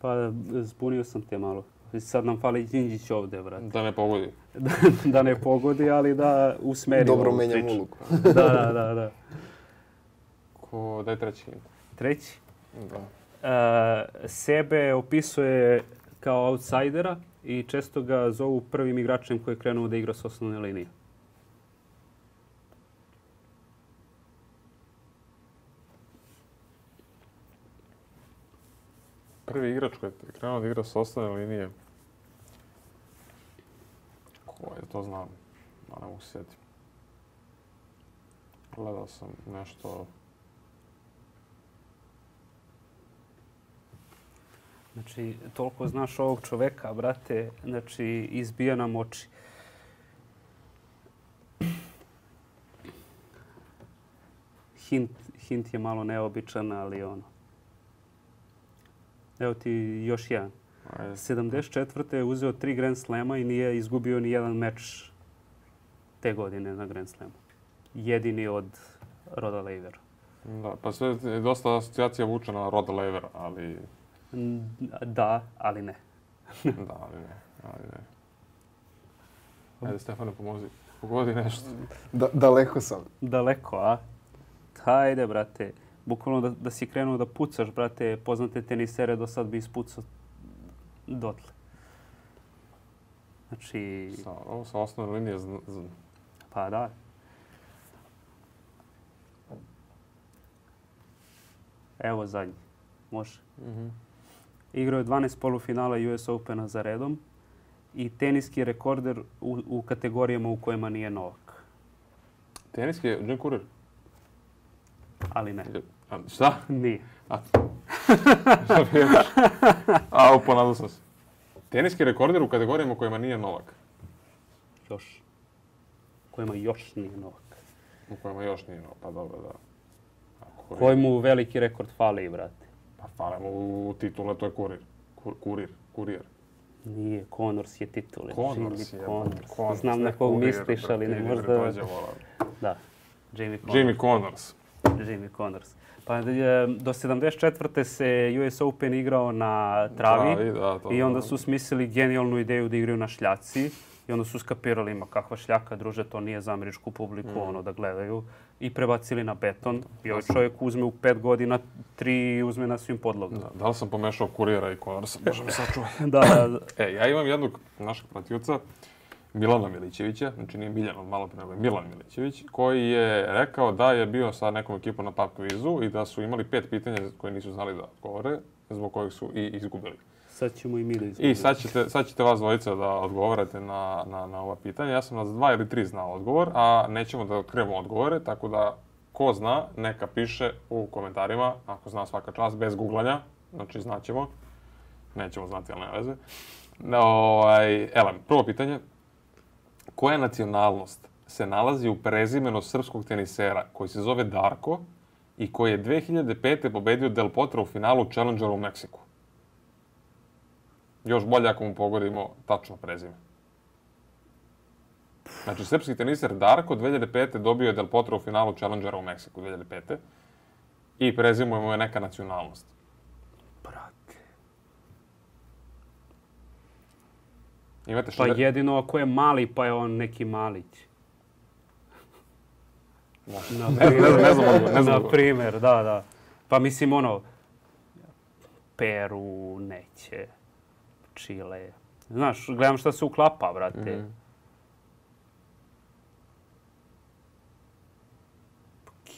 Pa, zbunio sam te malo. Sad nam fali Đinđić ovde, brate. Da ne pogodi. da, da ne pogodi, ali da usmeri Dobro menja ulogu. da, da, da, da. Ko, daj treći hint. Treći? Da. E, sebe opisuje kao outsidera i često ga zovu prvim igračem koji je krenuo da igra s osnovne linije. prvi igrač koji je krenuo da igra s osnovne linije, ko je to znam, da ne mogu se sjetiti. Gledao sam nešto... Znači, toliko znaš ovog čoveka, brate, znači, izbija nam oči. Hint, hint je malo neobičan, ali ono, Evo ti još jedan. Ajde. 74. je uzeo tri Grand Slema i nije izgubio ni jedan meč te godine na Grand Slemu. Jedini od Roda Leivera. Da, pa sve je dosta asocijacija vuče na Roda Leivera, ali... Da, ali ne. da, ali ne. Ali ne. Ajde, Stefane, pomozi. Pogodi nešto. Da, daleko sam. Daleko, a? Hajde, brate bukvalno da, da si krenuo da pucaš, brate, poznate tenisere do sad bi ispucao dotle. Znači... Sa, ovo sa osnovne linije... Zna, zna. Pa da. Evo zadnji. Može. Mm -hmm. Igrao je 12 polufinala US Opena za redom i teniski rekorder u, u kategorijama u kojima nije Novak. Teniski je John Kurir? Ali ne. A, šta? Nije. A, A, ponadao sam se. Teniski rekorder u kategorijama kojima nije Novak. Još. Kojima još nije Novak. U kojima još nije Novak, pa dobro, da. Koji... Kojemu veliki rekord fali, brate. Pa fale mu titule, to je kurir. Kur, kurir, kurijer. Nije, Connors je titule. Connors je. Connors. Connors. Pa Znam na kog misliš, pa ali ne možda... Da. Jimmy Connors. Jimmy Connors. Jimmy Connors. Pa e, do 74. se US Open igrao na travi, travi da, to, i onda su smislili genijalnu ideju da igraju na šljaci. I onda su skapirali, ima kakva šljaka, druže, to nije za američku publiku, mm. ono, da gledaju. I prebacili na beton. Da, I da ovaj čovjek uzme u pet godina tri i uzme na svim podlogu. Da, da li sam pomešao kurijera i Connorsa, može mi sačuvaj. da, da, da. E, ja imam jednog našeg pratioca Milana Milićevića, znači nije Miljan malo pre, nego Milan Milićević, koji je rekao da je bio sa nekom ekipom na pub kvizu i da su imali pet pitanja koje nisu znali da odgovore, zbog kojih su i izgubili. Sad ćemo i mi da izgubili. I sad ćete, sad ćete vas dvojica da odgovarate na, na, na ova pitanja. Ja sam na dva ili tri znao odgovor, a nećemo da otkrivamo odgovore, tako da ko zna, neka piše u komentarima, ako zna svaka čast, bez googlanja, znači znaćemo. Nećemo znati, ali ne veze. No, ovaj, elem, prvo pitanje, koja nacionalnost se nalazi u prezimenu srpskog tenisera koji se zove Darko i koji je 2005. pobedio Del Potro u finalu Challengera u Meksiku? Još bolje ako mu pogodimo tačno prezime. Znači, srpski teniser Darko 2005. dobio je Del Potro u finalu Challengera u Meksiku 2005. I prezimujemo je neka nacionalnost. Imate šta pa da- jedino ako je mali, pa je on neki malić. Da. Na, primer, ne, ne znam, ne znam, ne znam. Na primjer, da, da. Pa mislim, ono, Peru, neće, Čile. Znaš, gledam šta se uklapa, brate. Mm.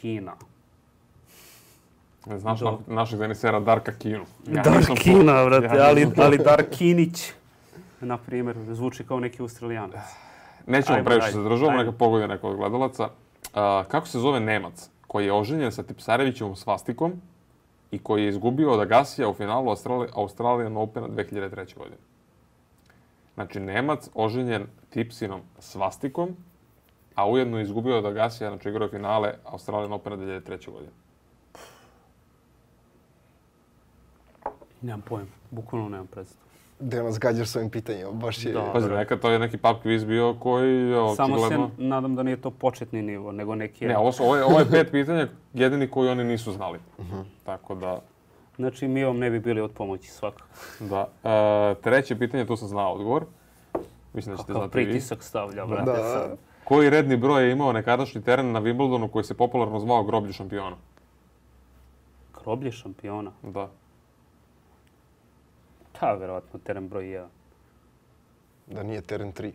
Kina. Znaš Do... našeg denisera Darka Kinu. Ja, Dark Kina, brate, ali, ali Darkinić na primer, zvuči kao neki australijanac. Nećemo ajmo, previše zadržavamo, neka pogodja neko od gledalaca. Uh, kako se zove Nemac koji je oženjen sa Tipsarevićevom svastikom i koji je izgubio od Agasija u finalu Australi Australian Opena 2003. godine? Znači, Nemac oženjen Tipsinom svastikom, a ujedno izgubio od Agasija, znači igrao finale Australian Opena 2003. godine. Nemam pojem, bukvalno nemam predstavu da nas gađaš s pitanjima, baš je... Da, Pazi, nekad to je neki pub quiz bio koji... je Ja, Samo gledamo... se nadam da nije to početni nivo, nego neki... Ne, ovo, su, ovo, je, ovo je pet pitanja jedini koji oni nisu znali. Uh mhm. -huh. Tako da... Znači, mi vam ne bi bili od pomoći svakako. Da. E, treće pitanje, tu sam znao odgovor. Mislim da ćete Kakav znati pritisak vi. stavlja, brate. Da. Sam. Koji redni broj je imao nekadašnji teren na Wimbledonu koji se popularno zvao groblje šampiona? Groblje šampiona? Da ta, verovatno, teren broj 1. Da nije teren 3.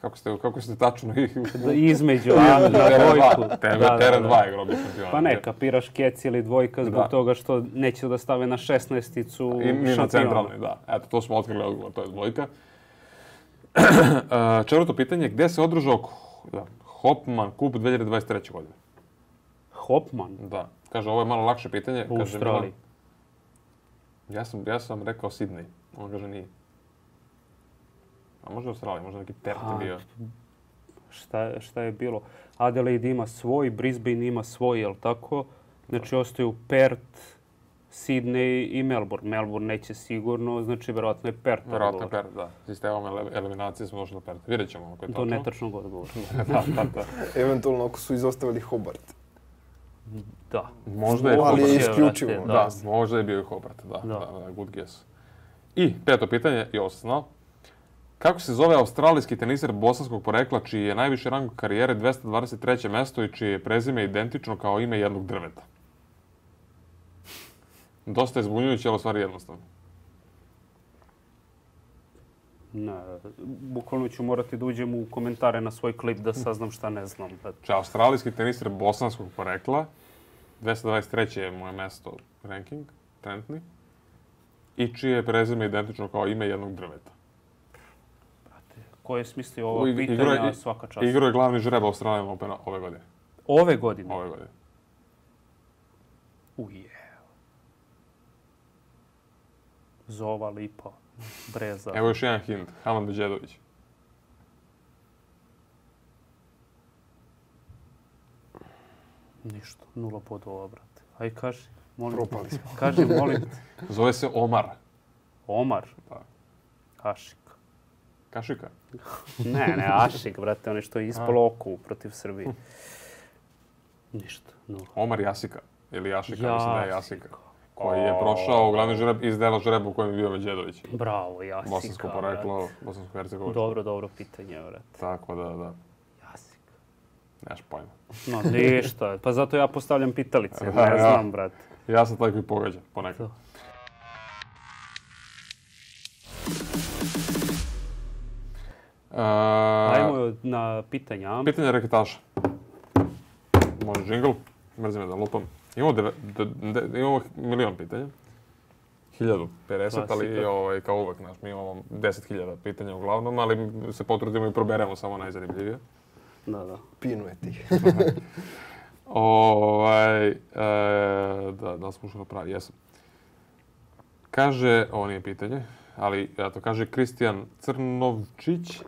Kako ste, kako ste tačno i... Da između Anu i dvojku. Teren, da, teren 2 da, da. je grobi šampiona. Pa ne, kapiraš kec ili dvojka zbog da. toga što neće da stave na šestnesticu I, šampiona. I na centralni, da. Eto, to smo otkrili odgovor, to je dvojka. Uh, četvrto pitanje, gde se održao Hopman Kup 2023. godine? Hopman? Da. Kaže, ovo je malo lakše pitanje. U Australiji. Ja sam, ja sam rekao Sydney. On kaže nije. A možda Australija, možda neki Perth A, bio. Šta, šta je bilo? Adelaide ima svoj, Brisbane ima svoj, jel tako? Znači ostaju Perth, Sydney i Melbourne. Melbourne neće sigurno, znači verovatno je Perth. Verovatno je Perth, da. Sistemom eliminacije smo došli do Perth. Vidjet ćemo ako je to. Do netačnog odgovora. da, da, da. Eventualno ako su izostavili Hobart. Da. Možda je Ali je isključivo. Da, da, možda je bio i Hobart, da, da. da, da good guess. I peto pitanje, i ovo Kako se zove australijski teniser bosanskog porekla čiji je najviši rang karijere 223. mesto i čije je prezime identično kao ime jednog drveta? Dosta je zbunjujuće, ali u stvari jednostavno. Ne, bukvalno ću morati da uđem u komentare na svoj klip da saznam šta ne znam. Da. Če, znači, australijski teniser bosanskog porekla, 223. je moje mesto ranking, trenutni, i čije je prezime identično kao ime jednog drveta. Brate, ko je smislio ovo pitanja igro svaka čast? Igro je glavni žreb Australijan Opena ove godine. Ove godine? Ove godine. Ujeo. Zova lipa breza. Evo još jedan hint, Haman Beđedović. Ništa, nula bodova, brate. Aj, kaži. Molim, Propali smo. Kaži, molim te. Zove se Omar. Omar? Da. Ašik. Kašika? ne, ne, Ašik, brate, on je što je ispalo oku protiv Srbije. Hm. Ništa, nula. Omar Jasika. Ili Jašika, mislim da je Jasika koji je prošao u glavni žreb iz dela žreba u kojem je bio Međedović. Bravo, Jasika. Bosansko poreklo, bosansko-hercegovično. Dobro, dobro pitanje, vrat. Tako da, da. Jasika. Nemaš pojma. No, ništa. Pa zato ja postavljam pitalice, da, ne ja, znam, brat. Ja sam tako i pogađam, ponekad. To. Uh, Ajmo na pitanja. Pitanje reketaša. Može džingl. Mrzim da lupam. Imamo, deve, de, de, imamo milion pitanja. 1050, da, ali ovaj, kao uvek, naš, mi imamo 10.000 pitanja uglavnom, ali se potrudimo i proberemo samo najzanimljivije. Da, da, pinuje ti. ovaj, e, da, da sam ušao pravi, jesam. Kaže, ovo nije pitanje, ali ja to kaže Kristijan Crnovčić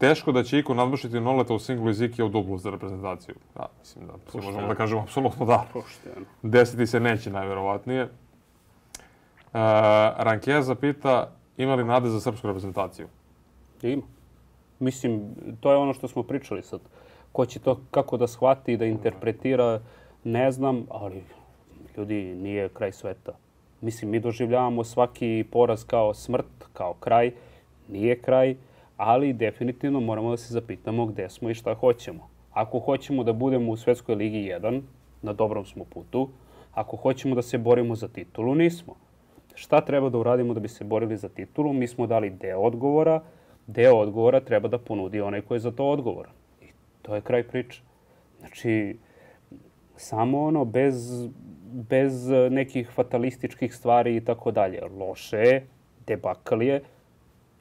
teško da će iko nadmašiti Noleta u singlu i Zikija u dublu za reprezentaciju. Da, mislim da Pošteno. možemo da kažemo apsolutno da. Pošteno. Desiti se neće najverovatnije. E, Rankeza pita ima li nade za srpsku reprezentaciju? Ima. Mislim, to je ono što smo pričali sad. Ko će to kako da shvati i da interpretira, ne znam, ali ljudi, nije kraj sveta. Mislim, mi doživljavamo svaki poraz kao smrt, kao kraj. Nije kraj. Uh, ali definitivno moramo da se zapitamo gde smo i šta hoćemo. Ako hoćemo da budemo u Svetskoj ligi 1, na dobrom smo putu, ako hoćemo da se borimo za titulu, nismo. Šta treba da uradimo da bi se borili za titulu? Mi smo dali deo odgovora, deo odgovora treba da ponudi onaj koji je za to odgovor. I to je kraj priče. Znači, samo ono, bez, bez nekih fatalističkih stvari i tako dalje. Loše je, debakal je,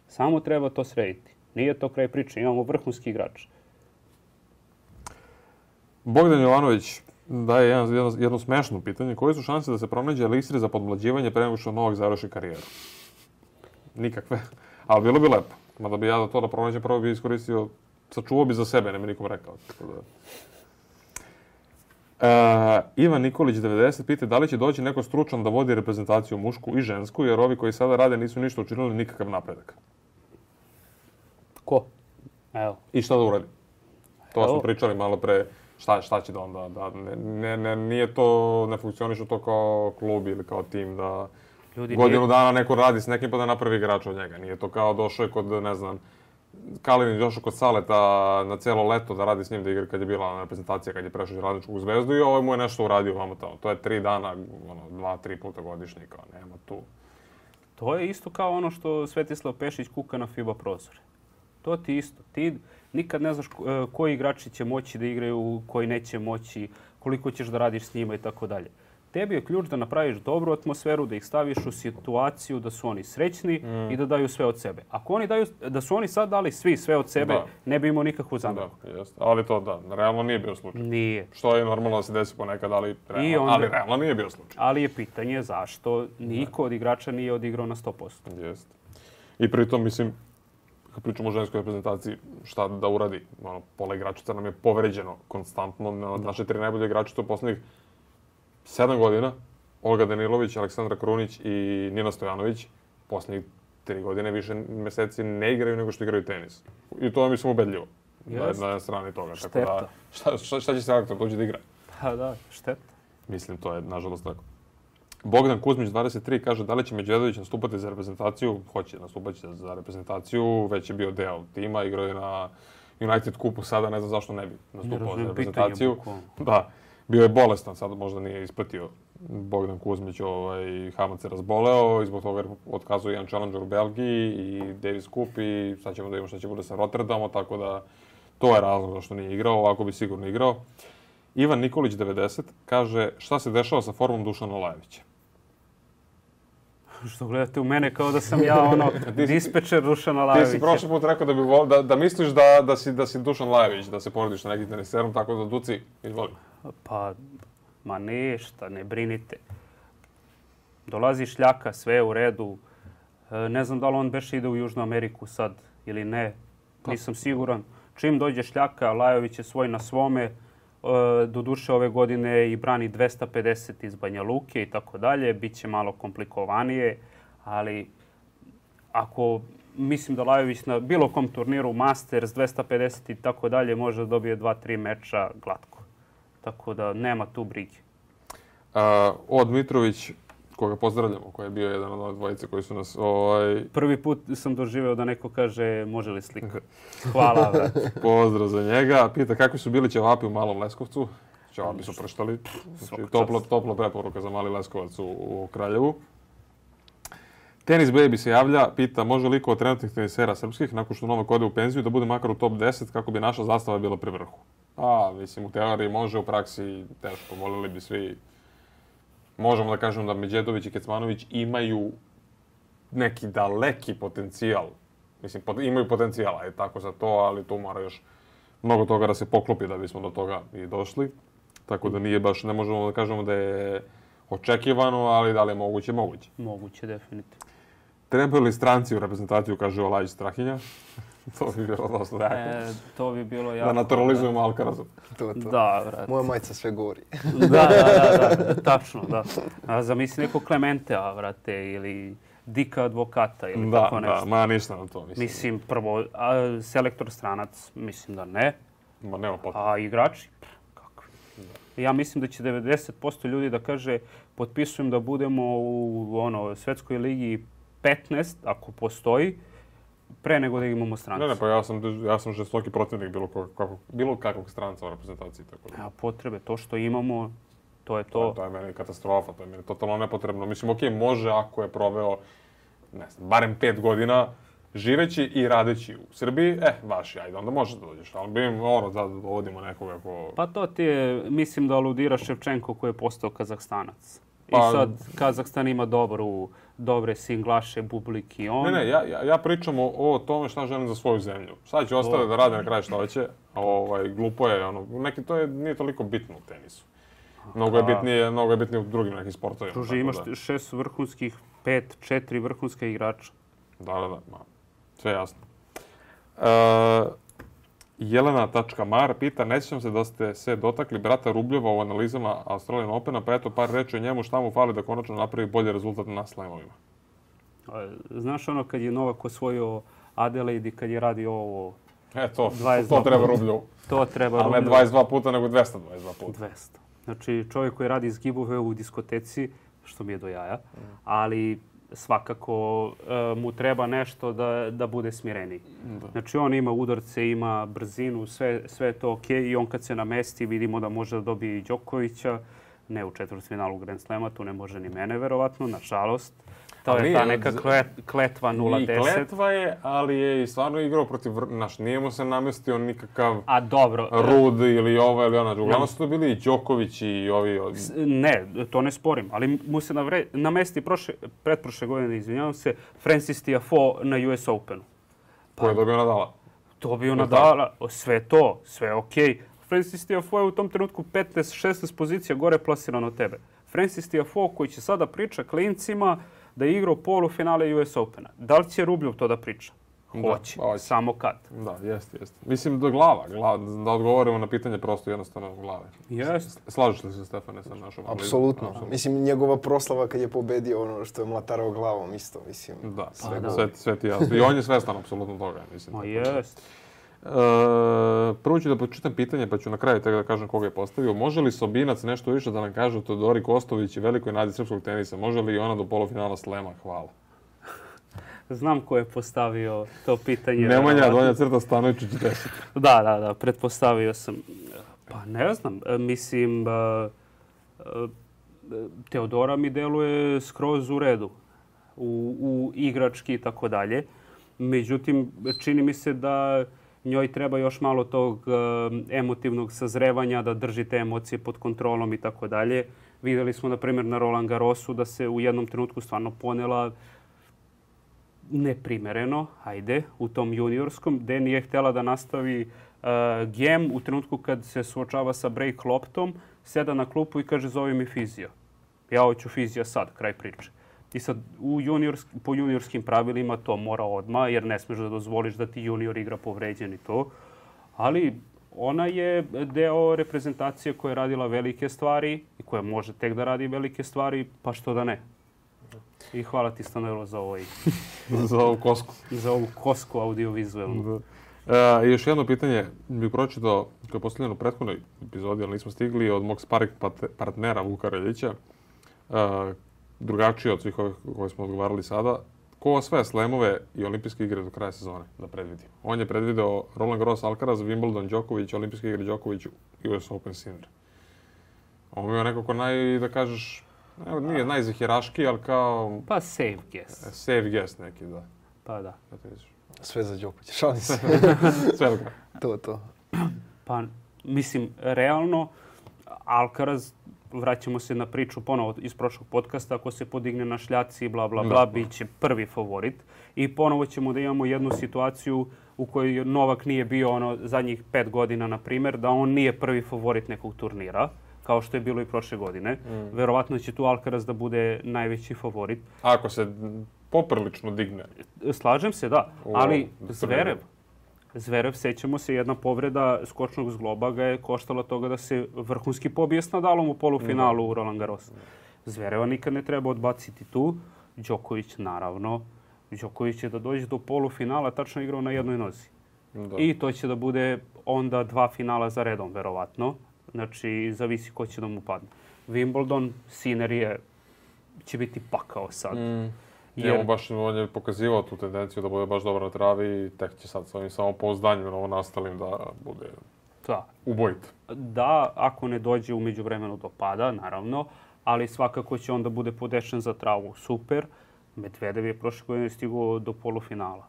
Samo treba to srediti. Nije to kraj priče, imamo vrhunski igrač. Bogdan Jovanović daje jedno, jedno, jedno smešno pitanje. Koje su šanse da se pronađe Elixir za podmlađivanje pre nego što Novak završi karijeru? Nikakve. Ali bilo bi lepo. Mada bi ja za to da pronađem prvo bi iskoristio, sačuvao bi za sebe, ne bi nikom rekao. Tako da... Uh, Ivan Nikolić 90 pita da li će doći neko stručan da vodi reprezentaciju mušku i žensku, jer ovi koji sada rade nisu ništa učinili nikakav napredak. Ko? Evo. I šta da uradi? To Evo. smo pričali malo pre. Šta, šta će da onda? Da, ne, ne, ne, nije to, ne funkcionišu to kao klub ili kao tim da Ljudi godinu nije... dana neko radi s nekim pa da napravi igrača od njega. Nije to kao došao je kod, ne znam, Kalinić došao kod Saleta na celo leto da radi s njim da igra kad je bila ona reprezentacija, kad je prešao iz Radničkog zvezdu i ovo ovaj mu je nešto uradio vamo tamo. To je tri dana, ono, dva, tri puta godišnje, kao nema tu. To je isto kao ono što Svetislav Pešić kuka na FIBA prozore. To ti isto. Ti nikad ne znaš eh, koji igrači će moći da igraju, koji neće moći, koliko ćeš da radiš s njima i tako dalje tebi je ključ da napraviš dobru atmosferu, da ih staviš u situaciju da su oni srećni mm. i da daju sve od sebe. Ako oni daju, da su oni sad dali svi sve od sebe, da. ne bi imao nikakvu zamerku. Da, jeste. Ali to da, realno nije bio slučaj. Nije. Što je normalno da se desi ponekad, ali realno, onda, ali realno nije bio slučaj. Ali je pitanje zašto niko od igrača nije odigrao na 100%. Jeste. I pritom, mislim, kad pričamo o ženskoj reprezentaciji, šta da uradi? Ono, pola igračica nam je povređeno konstantno. Na, da. Naše tri najbolje igrače to poslednjih 7 godina Olga Danilović, Aleksandra Krunić i Nina Stojanović poslednjih tri godine više meseci ne igraju nego što igraju tenis. I to je, mislim, ubedljivo. Yes. Na, na strani toga. Šteta. Tako da, šta, šta, šta će se aktor dođe da igra? Pa da, šteta. Mislim, to je, nažalost, tako. Bogdan Kuzmić, 23, kaže da li će Međedović nastupati za reprezentaciju? Hoće, nastupaće za reprezentaciju, već je bio deo tima, igrao je na United Cupu sada, ne znam zašto ne bi nastupao za reprezentaciju. Pitanje, da, Bio je bolestan, sad možda nije ispratio Bogdan Kuzmić ovaj, Hamac se razboleo i zbog toga otkazuje jedan challenger u Belgiji i Davis Cup i sad ćemo da vidimo šta će bude sa Rotterdamom, tako da to je razlog zašto nije igrao, ovako bi sigurno igrao. Ivan Nikolić, 90, kaže šta se dešava sa formom Dušana Lajevića? Što gledate u mene kao da sam ja ono dispečer Dušan Lajević. Ti si prošli put rekao da, bi vol, da, da misliš da, da, si, da si Dušan Lajević, da se porediš na nekim teneserom, tako da Duci, izvoli pa ma nešta, ne brinite. Dolazi šljaka, sve je u redu. E, ne znam da li on beše ide u Južnu Ameriku sad ili ne, pa. nisam siguran. Čim dođe šljaka, Lajović je svoj na svome, e, do duše ove godine i brani 250 iz Banja Luke i tako dalje, Biće malo komplikovanije, ali ako mislim da Lajović na bilo kom turniru Masters 250 i tako dalje može da dobije 2-3 meča glatko. Tako da nema tu brige. Uh, od Mitrović, koga pozdravljamo, koji je bio jedan od dvojice koji su nas... Ovaj... Prvi put sam doživeo da neko kaže može li slika. Hvala, vrat. Pozdrav za njega. Pita kako su bili ćevapi u Malom Leskovcu. Ćevapi su prštali. Znači, topla, topla preporuka za Mali Leskovac u, u Kraljevu. Tenis Baby se javlja, pita može li ko od trenutnih tenisera srpskih nakon što Novak ode u penziju da bude makar u top 10 kako bi naša zastava bila pri vrhu. A, mislim, u teoriji može, u praksi teško. Volili bi svi... Možemo da kažemo da Međedović i Kecmanović imaju neki daleki potencijal. Mislim, pot, imaju potencijala, je tako za to, ali tu mora još mnogo toga da se poklopi da bismo do toga i došli. Tako da nije baš, ne možemo da kažemo da je očekivano, ali da li je moguće, moguće. Moguće, definitivno. Trebaju li stranci u reprezentaciju, kaže Olajić Strahinja. to bi bilo dosta e, to bi bilo da jako... Da naturalizujemo Alcarazu. To, to. Da, vrat. Moja majica sve govori. da, da, da, da, tačno, da. A zamisli neko Clementea, vrate, ili Dika advokata ili da, tako da, nešto. Da, ma ništa na to mislim. Mislim, prvo, a, selektor stranac, mislim da ne. Ma nema potrebe. A igrači, ja mislim da će 90% ljudi da kaže potpisujem da budemo u ono, svetskoj ligi 15, ako postoji, pre nego da imamo stranca. Ne, ne, pa ja sam, ja sam žestoki protivnik bilo, kakvog, bilo kakvog stranca u reprezentaciji. Tako da. A potrebe, to što imamo, to je to. To, pa, to je meni katastrofa, to je meni totalno nepotrebno. Mislim, okej, okay, može ako je proveo, ne znam, barem pet godina, živeći i radeći u Srbiji, eh, vaši, ajde, onda možeš da dođeš. Ali bi ono da dovodimo nekoga ko... Pa to ti je, mislim da aludira Ševčenko koji je postao Kazahstanac. Pa... I sad Kazahstan ima dobru dobre singlaše, bublik i on. Ne, ne, ja, ja, ja pričam o, o tome šta želim za svoju zemlju. Sad će ostale da rade na kraju šta hoće, a ovaj, glupo je, ono, neki, to je, nije toliko bitno u tenisu. Mnogo je bitnije, mnogo je bitnije u drugim nekim sportovima. Druže, imaš da. šest vrhunskih, pet, četiri vrhunska igrača. Da, da, da, ma, sve jasno. E, Jelena.mar pita, ne sjećam se da ste se dotakli brata Rubljova u analizama Australijan Opena, pa eto par reći o njemu šta mu fali da konačno napravi bolji rezultat na slamovima. Znaš ono kad je Novak osvojio Adelaide i kad je radio ovo E, to, to treba rublju. To treba rublju. Ali ne 22 puta, nego 222 puta. 200. Znači, čovjek koji radi izgibove u diskoteci, što mi je do jaja, mm. ali svakako e, mu treba nešto da, da bude smireniji. Da. Znači on ima udarce, ima brzinu, sve, sve je to okej okay. i on kad se namesti vidimo da može da dobije i Đokovića, ne u četvrtfinalu Grand Slema, tu ne može ni mene verovatno, nažalost to ali je ta neka kletva 0-10. I kletva je, ali je i stvarno igrao protiv, znaš, nije mu se namestio nikakav A dobro. Rud ili ovo ili ona. Uglavnom su to bili i Đoković i ovi... Od... Ne, to ne sporim, ali mu se navre, namesti prošle, pretprošle godine, izvinjavam se, Francis Tiafoe na US Openu. Pa, Ko je pa, dobio Nadala? Dobio Nadala, sve to, sve okej. Okay. Francis Tiafoe je u tom trenutku 15-16 pozicija gore plasirano od tebe. Francis Tiafoe koji će sada priča klincima, da je igrao polufinale US Opena. Da li će Rubljov to da priča? Da, Hoće, da, samo kad. Da, jeste, jeste. Mislim do glava, glava, da odgovorimo na pitanje prosto jednostavno glave. Jeste. Slažeš li se Stefane sa našom Apsolutno. Apsolutno. Mislim njegova proslava kad je pobedio ono što je mlatarao glavom isto, mislim. Da, pa sve, pa, da. sve, sve ti jasno. I on je svestan apsolutno toga, mislim. Ma jeste. E, prvo ću da počitam pitanje, pa ću na kraju tega da kažem koga je postavio. Može li Sobinac nešto više da nam kaže o Todori Kostović i velikoj nadi srpskog tenisa? Može li ona do polofinala Slema? Hvala. Znam ko je postavio to pitanje. Nemanja, Donja Crta Stanović 40. Da, da, da, pretpostavio sam. Pa ne znam, e, mislim, e, Teodora mi deluje skroz u redu, u, u igrački i tako dalje. Međutim, čini mi se da njoj treba još malo tog emotivnog sazrevanja, da drži te emocije pod kontrolom i tako dalje. Videli smo, na primjer, na Roland Garrosu da se u jednom trenutku stvarno ponela neprimereno, ajde, u tom juniorskom, gde nije htjela da nastavi uh, gem u trenutku kad se suočava sa break loptom, seda na klupu i kaže zove mi fizio. Ja hoću fizija sad, kraj priče. I sad u juniorsk, po juniorskim pravilima to mora odma, jer ne smeš da dozvoliš da ti junior igra povređen i to. Ali ona je deo reprezentacije koja je radila velike stvari i koja može tek da radi velike stvari, pa što da ne. I hvala ti Stanojlo za ovaj... za ovu kosku. za ovu kosku audiovizualnu. Da. E, još jedno pitanje bi pročitao koje je postavljeno u prethodnoj epizodi, ali nismo stigli, od mog sparek partnera Vuka Reljića, e, drugačije od svih ovih koje smo odgovarali sada, ko sve slemove i olimpijske igre do kraja sezone da predvidi. On je predvideo Roland Gross Alcaraz, Wimbledon, Đoković, olimpijske igre Đoković, US Open Sindre. On je nekako naj, da kažeš, evo, nije pa. najzahiraški, ali kao... Pa safe guess. E, safe guess neki, da. Pa da. Sve za Đoković, šalim se. Sve To, to. Pa, mislim, realno, Alcaraz vraćamo se na priču ponovo iz prošlog podcasta, ako se podigne na šljaci i bla, bla, bla, bla, bit će prvi favorit. I ponovo ćemo da imamo jednu situaciju u kojoj Novak nije bio ono zadnjih pet godina, na primer, da on nije prvi favorit nekog turnira kao što je bilo i prošle godine. Mm. Verovatno će tu Alcaraz da bude najveći favorit. Ako se poprilično digne. Slažem se, da. O, ali da Zverev, Zverev, sećamo se, jedna povreda skočnog zgloba ga je koštala toga da se vrhunski pobije s Nadalom u polufinalu u Roland Garrosu. Zvereva nikad ne treba odbaciti tu. Đoković, naravno, Đoković će da dođe do polufinala, tačno igrao na jednoj nozi. Da. I to će da bude onda dva finala za redom, verovatno. Znači, zavisi ko će da mu padne. Wimbledon, Sinner je, će biti pakao sad. Mm Jer... Evo, baš on je pokazivao tu tendenciju da bude baš dobar na travi i tek će sad s ovim samopouzdanjem ovo nastalim da bude da. ubojit. Da, ako ne dođe umeđu vremenu do pada, naravno, ali svakako će onda bude podešen za travu. Super. Medvedev je prošle godine stigao do polufinala.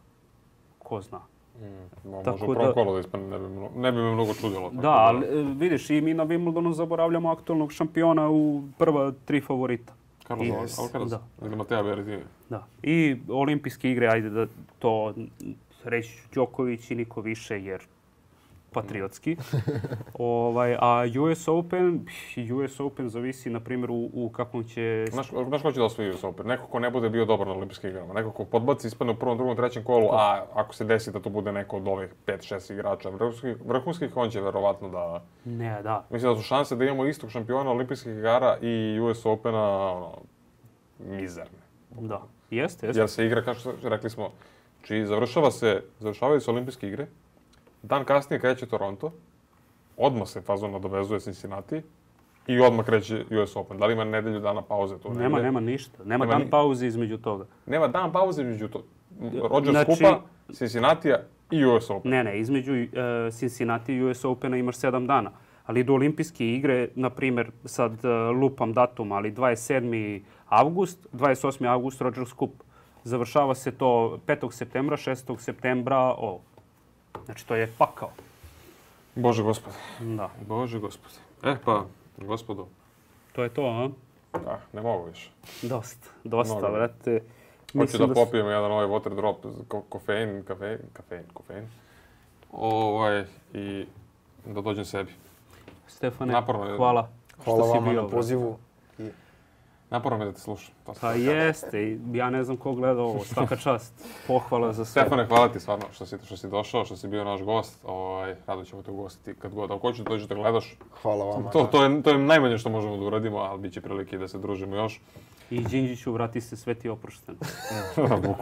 Ko zna. Mm, no, tako može da, kolo da ispane, ne bi, mnogo, ne bi me mnogo čudilo. Tako da, da- ali, e, vidiš, i mi na Wimbledonu zaboravljamo aktualnog šampiona u prva tri favorita. Carlos yes. Alcaraz? Da. Ili Mateo Berrettini? Da. I olimpijske igre, ajde da to reći Đoković i niko više, jer patriotski. ovaj, a US Open, US Open zavisi, na primjer, u, u kakvom će... Znaš, znaš ko će da osvoji US Open? Neko ko ne bude bio dobar na olimpijskim igrama. Neko ko podbaci, ispadne u prvom, drugom, trećem kolu, a ako se desi da to bude neko od ovih 5-6 igrača vrhunskih, vrhunskih, on će verovatno da... Ne, da. Mislim da su šanse da imamo istog šampiona olimpijskih igara i US Opena ono, mizerne. Da, jeste, jeste. Jer se igra, kao što rekli smo, čiji znači, završava se, završavaju se olimpijske igre, Dan kasnije kreće Toronto, odmah se fazon nadovezuje Cincinnati i odmah kreće US Open. Da li ima nedelju dana pauze To Nema, nema ništa. Nema, nema dan pauze između toga. Nema dan pauze između toga. Roger znači, Skupa, Cincinnati i US Open. Ne, ne, između uh, Cincinnati i US Opena imaš sedam dana. Ali do olimpijske igre, na primer, sad uh, lupam datum, ali 27. avgust, 28. avgust Roger Skup. Završava se to 5. septembra, 6. septembra ovo. Znači, to je pakao. Bože gospode. Da. Bože gospode. E pa, gospodo. To je to, a? Da, ne mogu više. Dosta, dosta, Mnogo. vrate. Hoću da, da popijem su... jedan ovaj water drop, ko kofein, kafein, kafein, kofein. Ovaj, i da dođem sebi. Stefane, Naporno, hvala. Hvala što vama si bio, na pozivu. Naporno me da te slušam. To pa jeste, ja ne znam ko gleda ovo, svaka čast, pohvala za sve. Stefane, hvala ti stvarno što si, što si došao, što si bio naš gost, ovaj, rado ćemo te ugostiti kad god. Ako hoćeš da dođeš da gledaš, hvala vama. To, da. to, je, to je najmanje što možemo da uradimo, ali bit će prilike da se družimo još. I Đinđiću vrati se sveti oprošten. Da,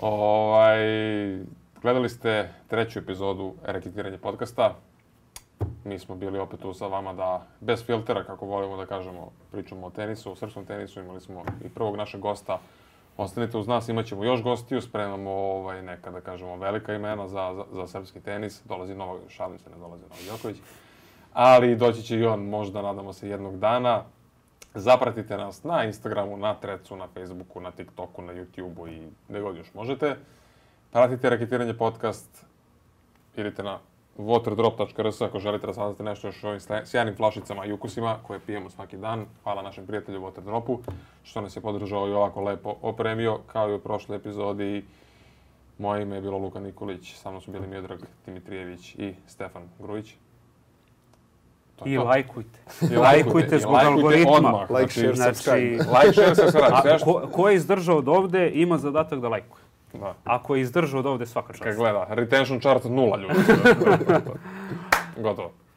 ovaj, gledali ste treću epizodu Reketiranje podcasta mi smo bili opet tu sa vama da, bez filtera, kako volimo da kažemo, pričamo o tenisu, o srpskom tenisu, imali smo i prvog našeg gosta. Ostanite uz nas, imat ćemo još gostiju, spremamo ovaj, neka, da kažemo, velika imena za, za, za srpski tenis. Dolazi Novak, šalim se, ne dolazi Novak Joković. Ali doći će i on, možda, nadamo se, jednog dana. Zapratite nas na Instagramu, na Trecu, na Facebooku, na TikToku, na YouTubeu i gde god još možete. Pratite Raketiranje podcast, idite na waterdrop.rs ako želite da saznate nešto još o ovim sjajnim flašicama i ukusima koje pijemo svaki dan. Hvala našem prijatelju Waterdropu što nas je podržao i ovako lepo opremio kao i u prošloj epizodi. Moje ime je bilo Luka Nikolić, sa mnom su bili Miodrag Dimitrijević i Stefan Grujić. I lajkujte. I lajkujte zbog algoritma. Odmah. Like, znači, share, znači, subscribe. Like, share, subscribe. Ko, ko je izdržao od ovde, ima zadatak da lajkuje. Da. Ako je izdržao od da ovde, svaka čast. Kad gleda, retention chart nula ljudi. Gotovo.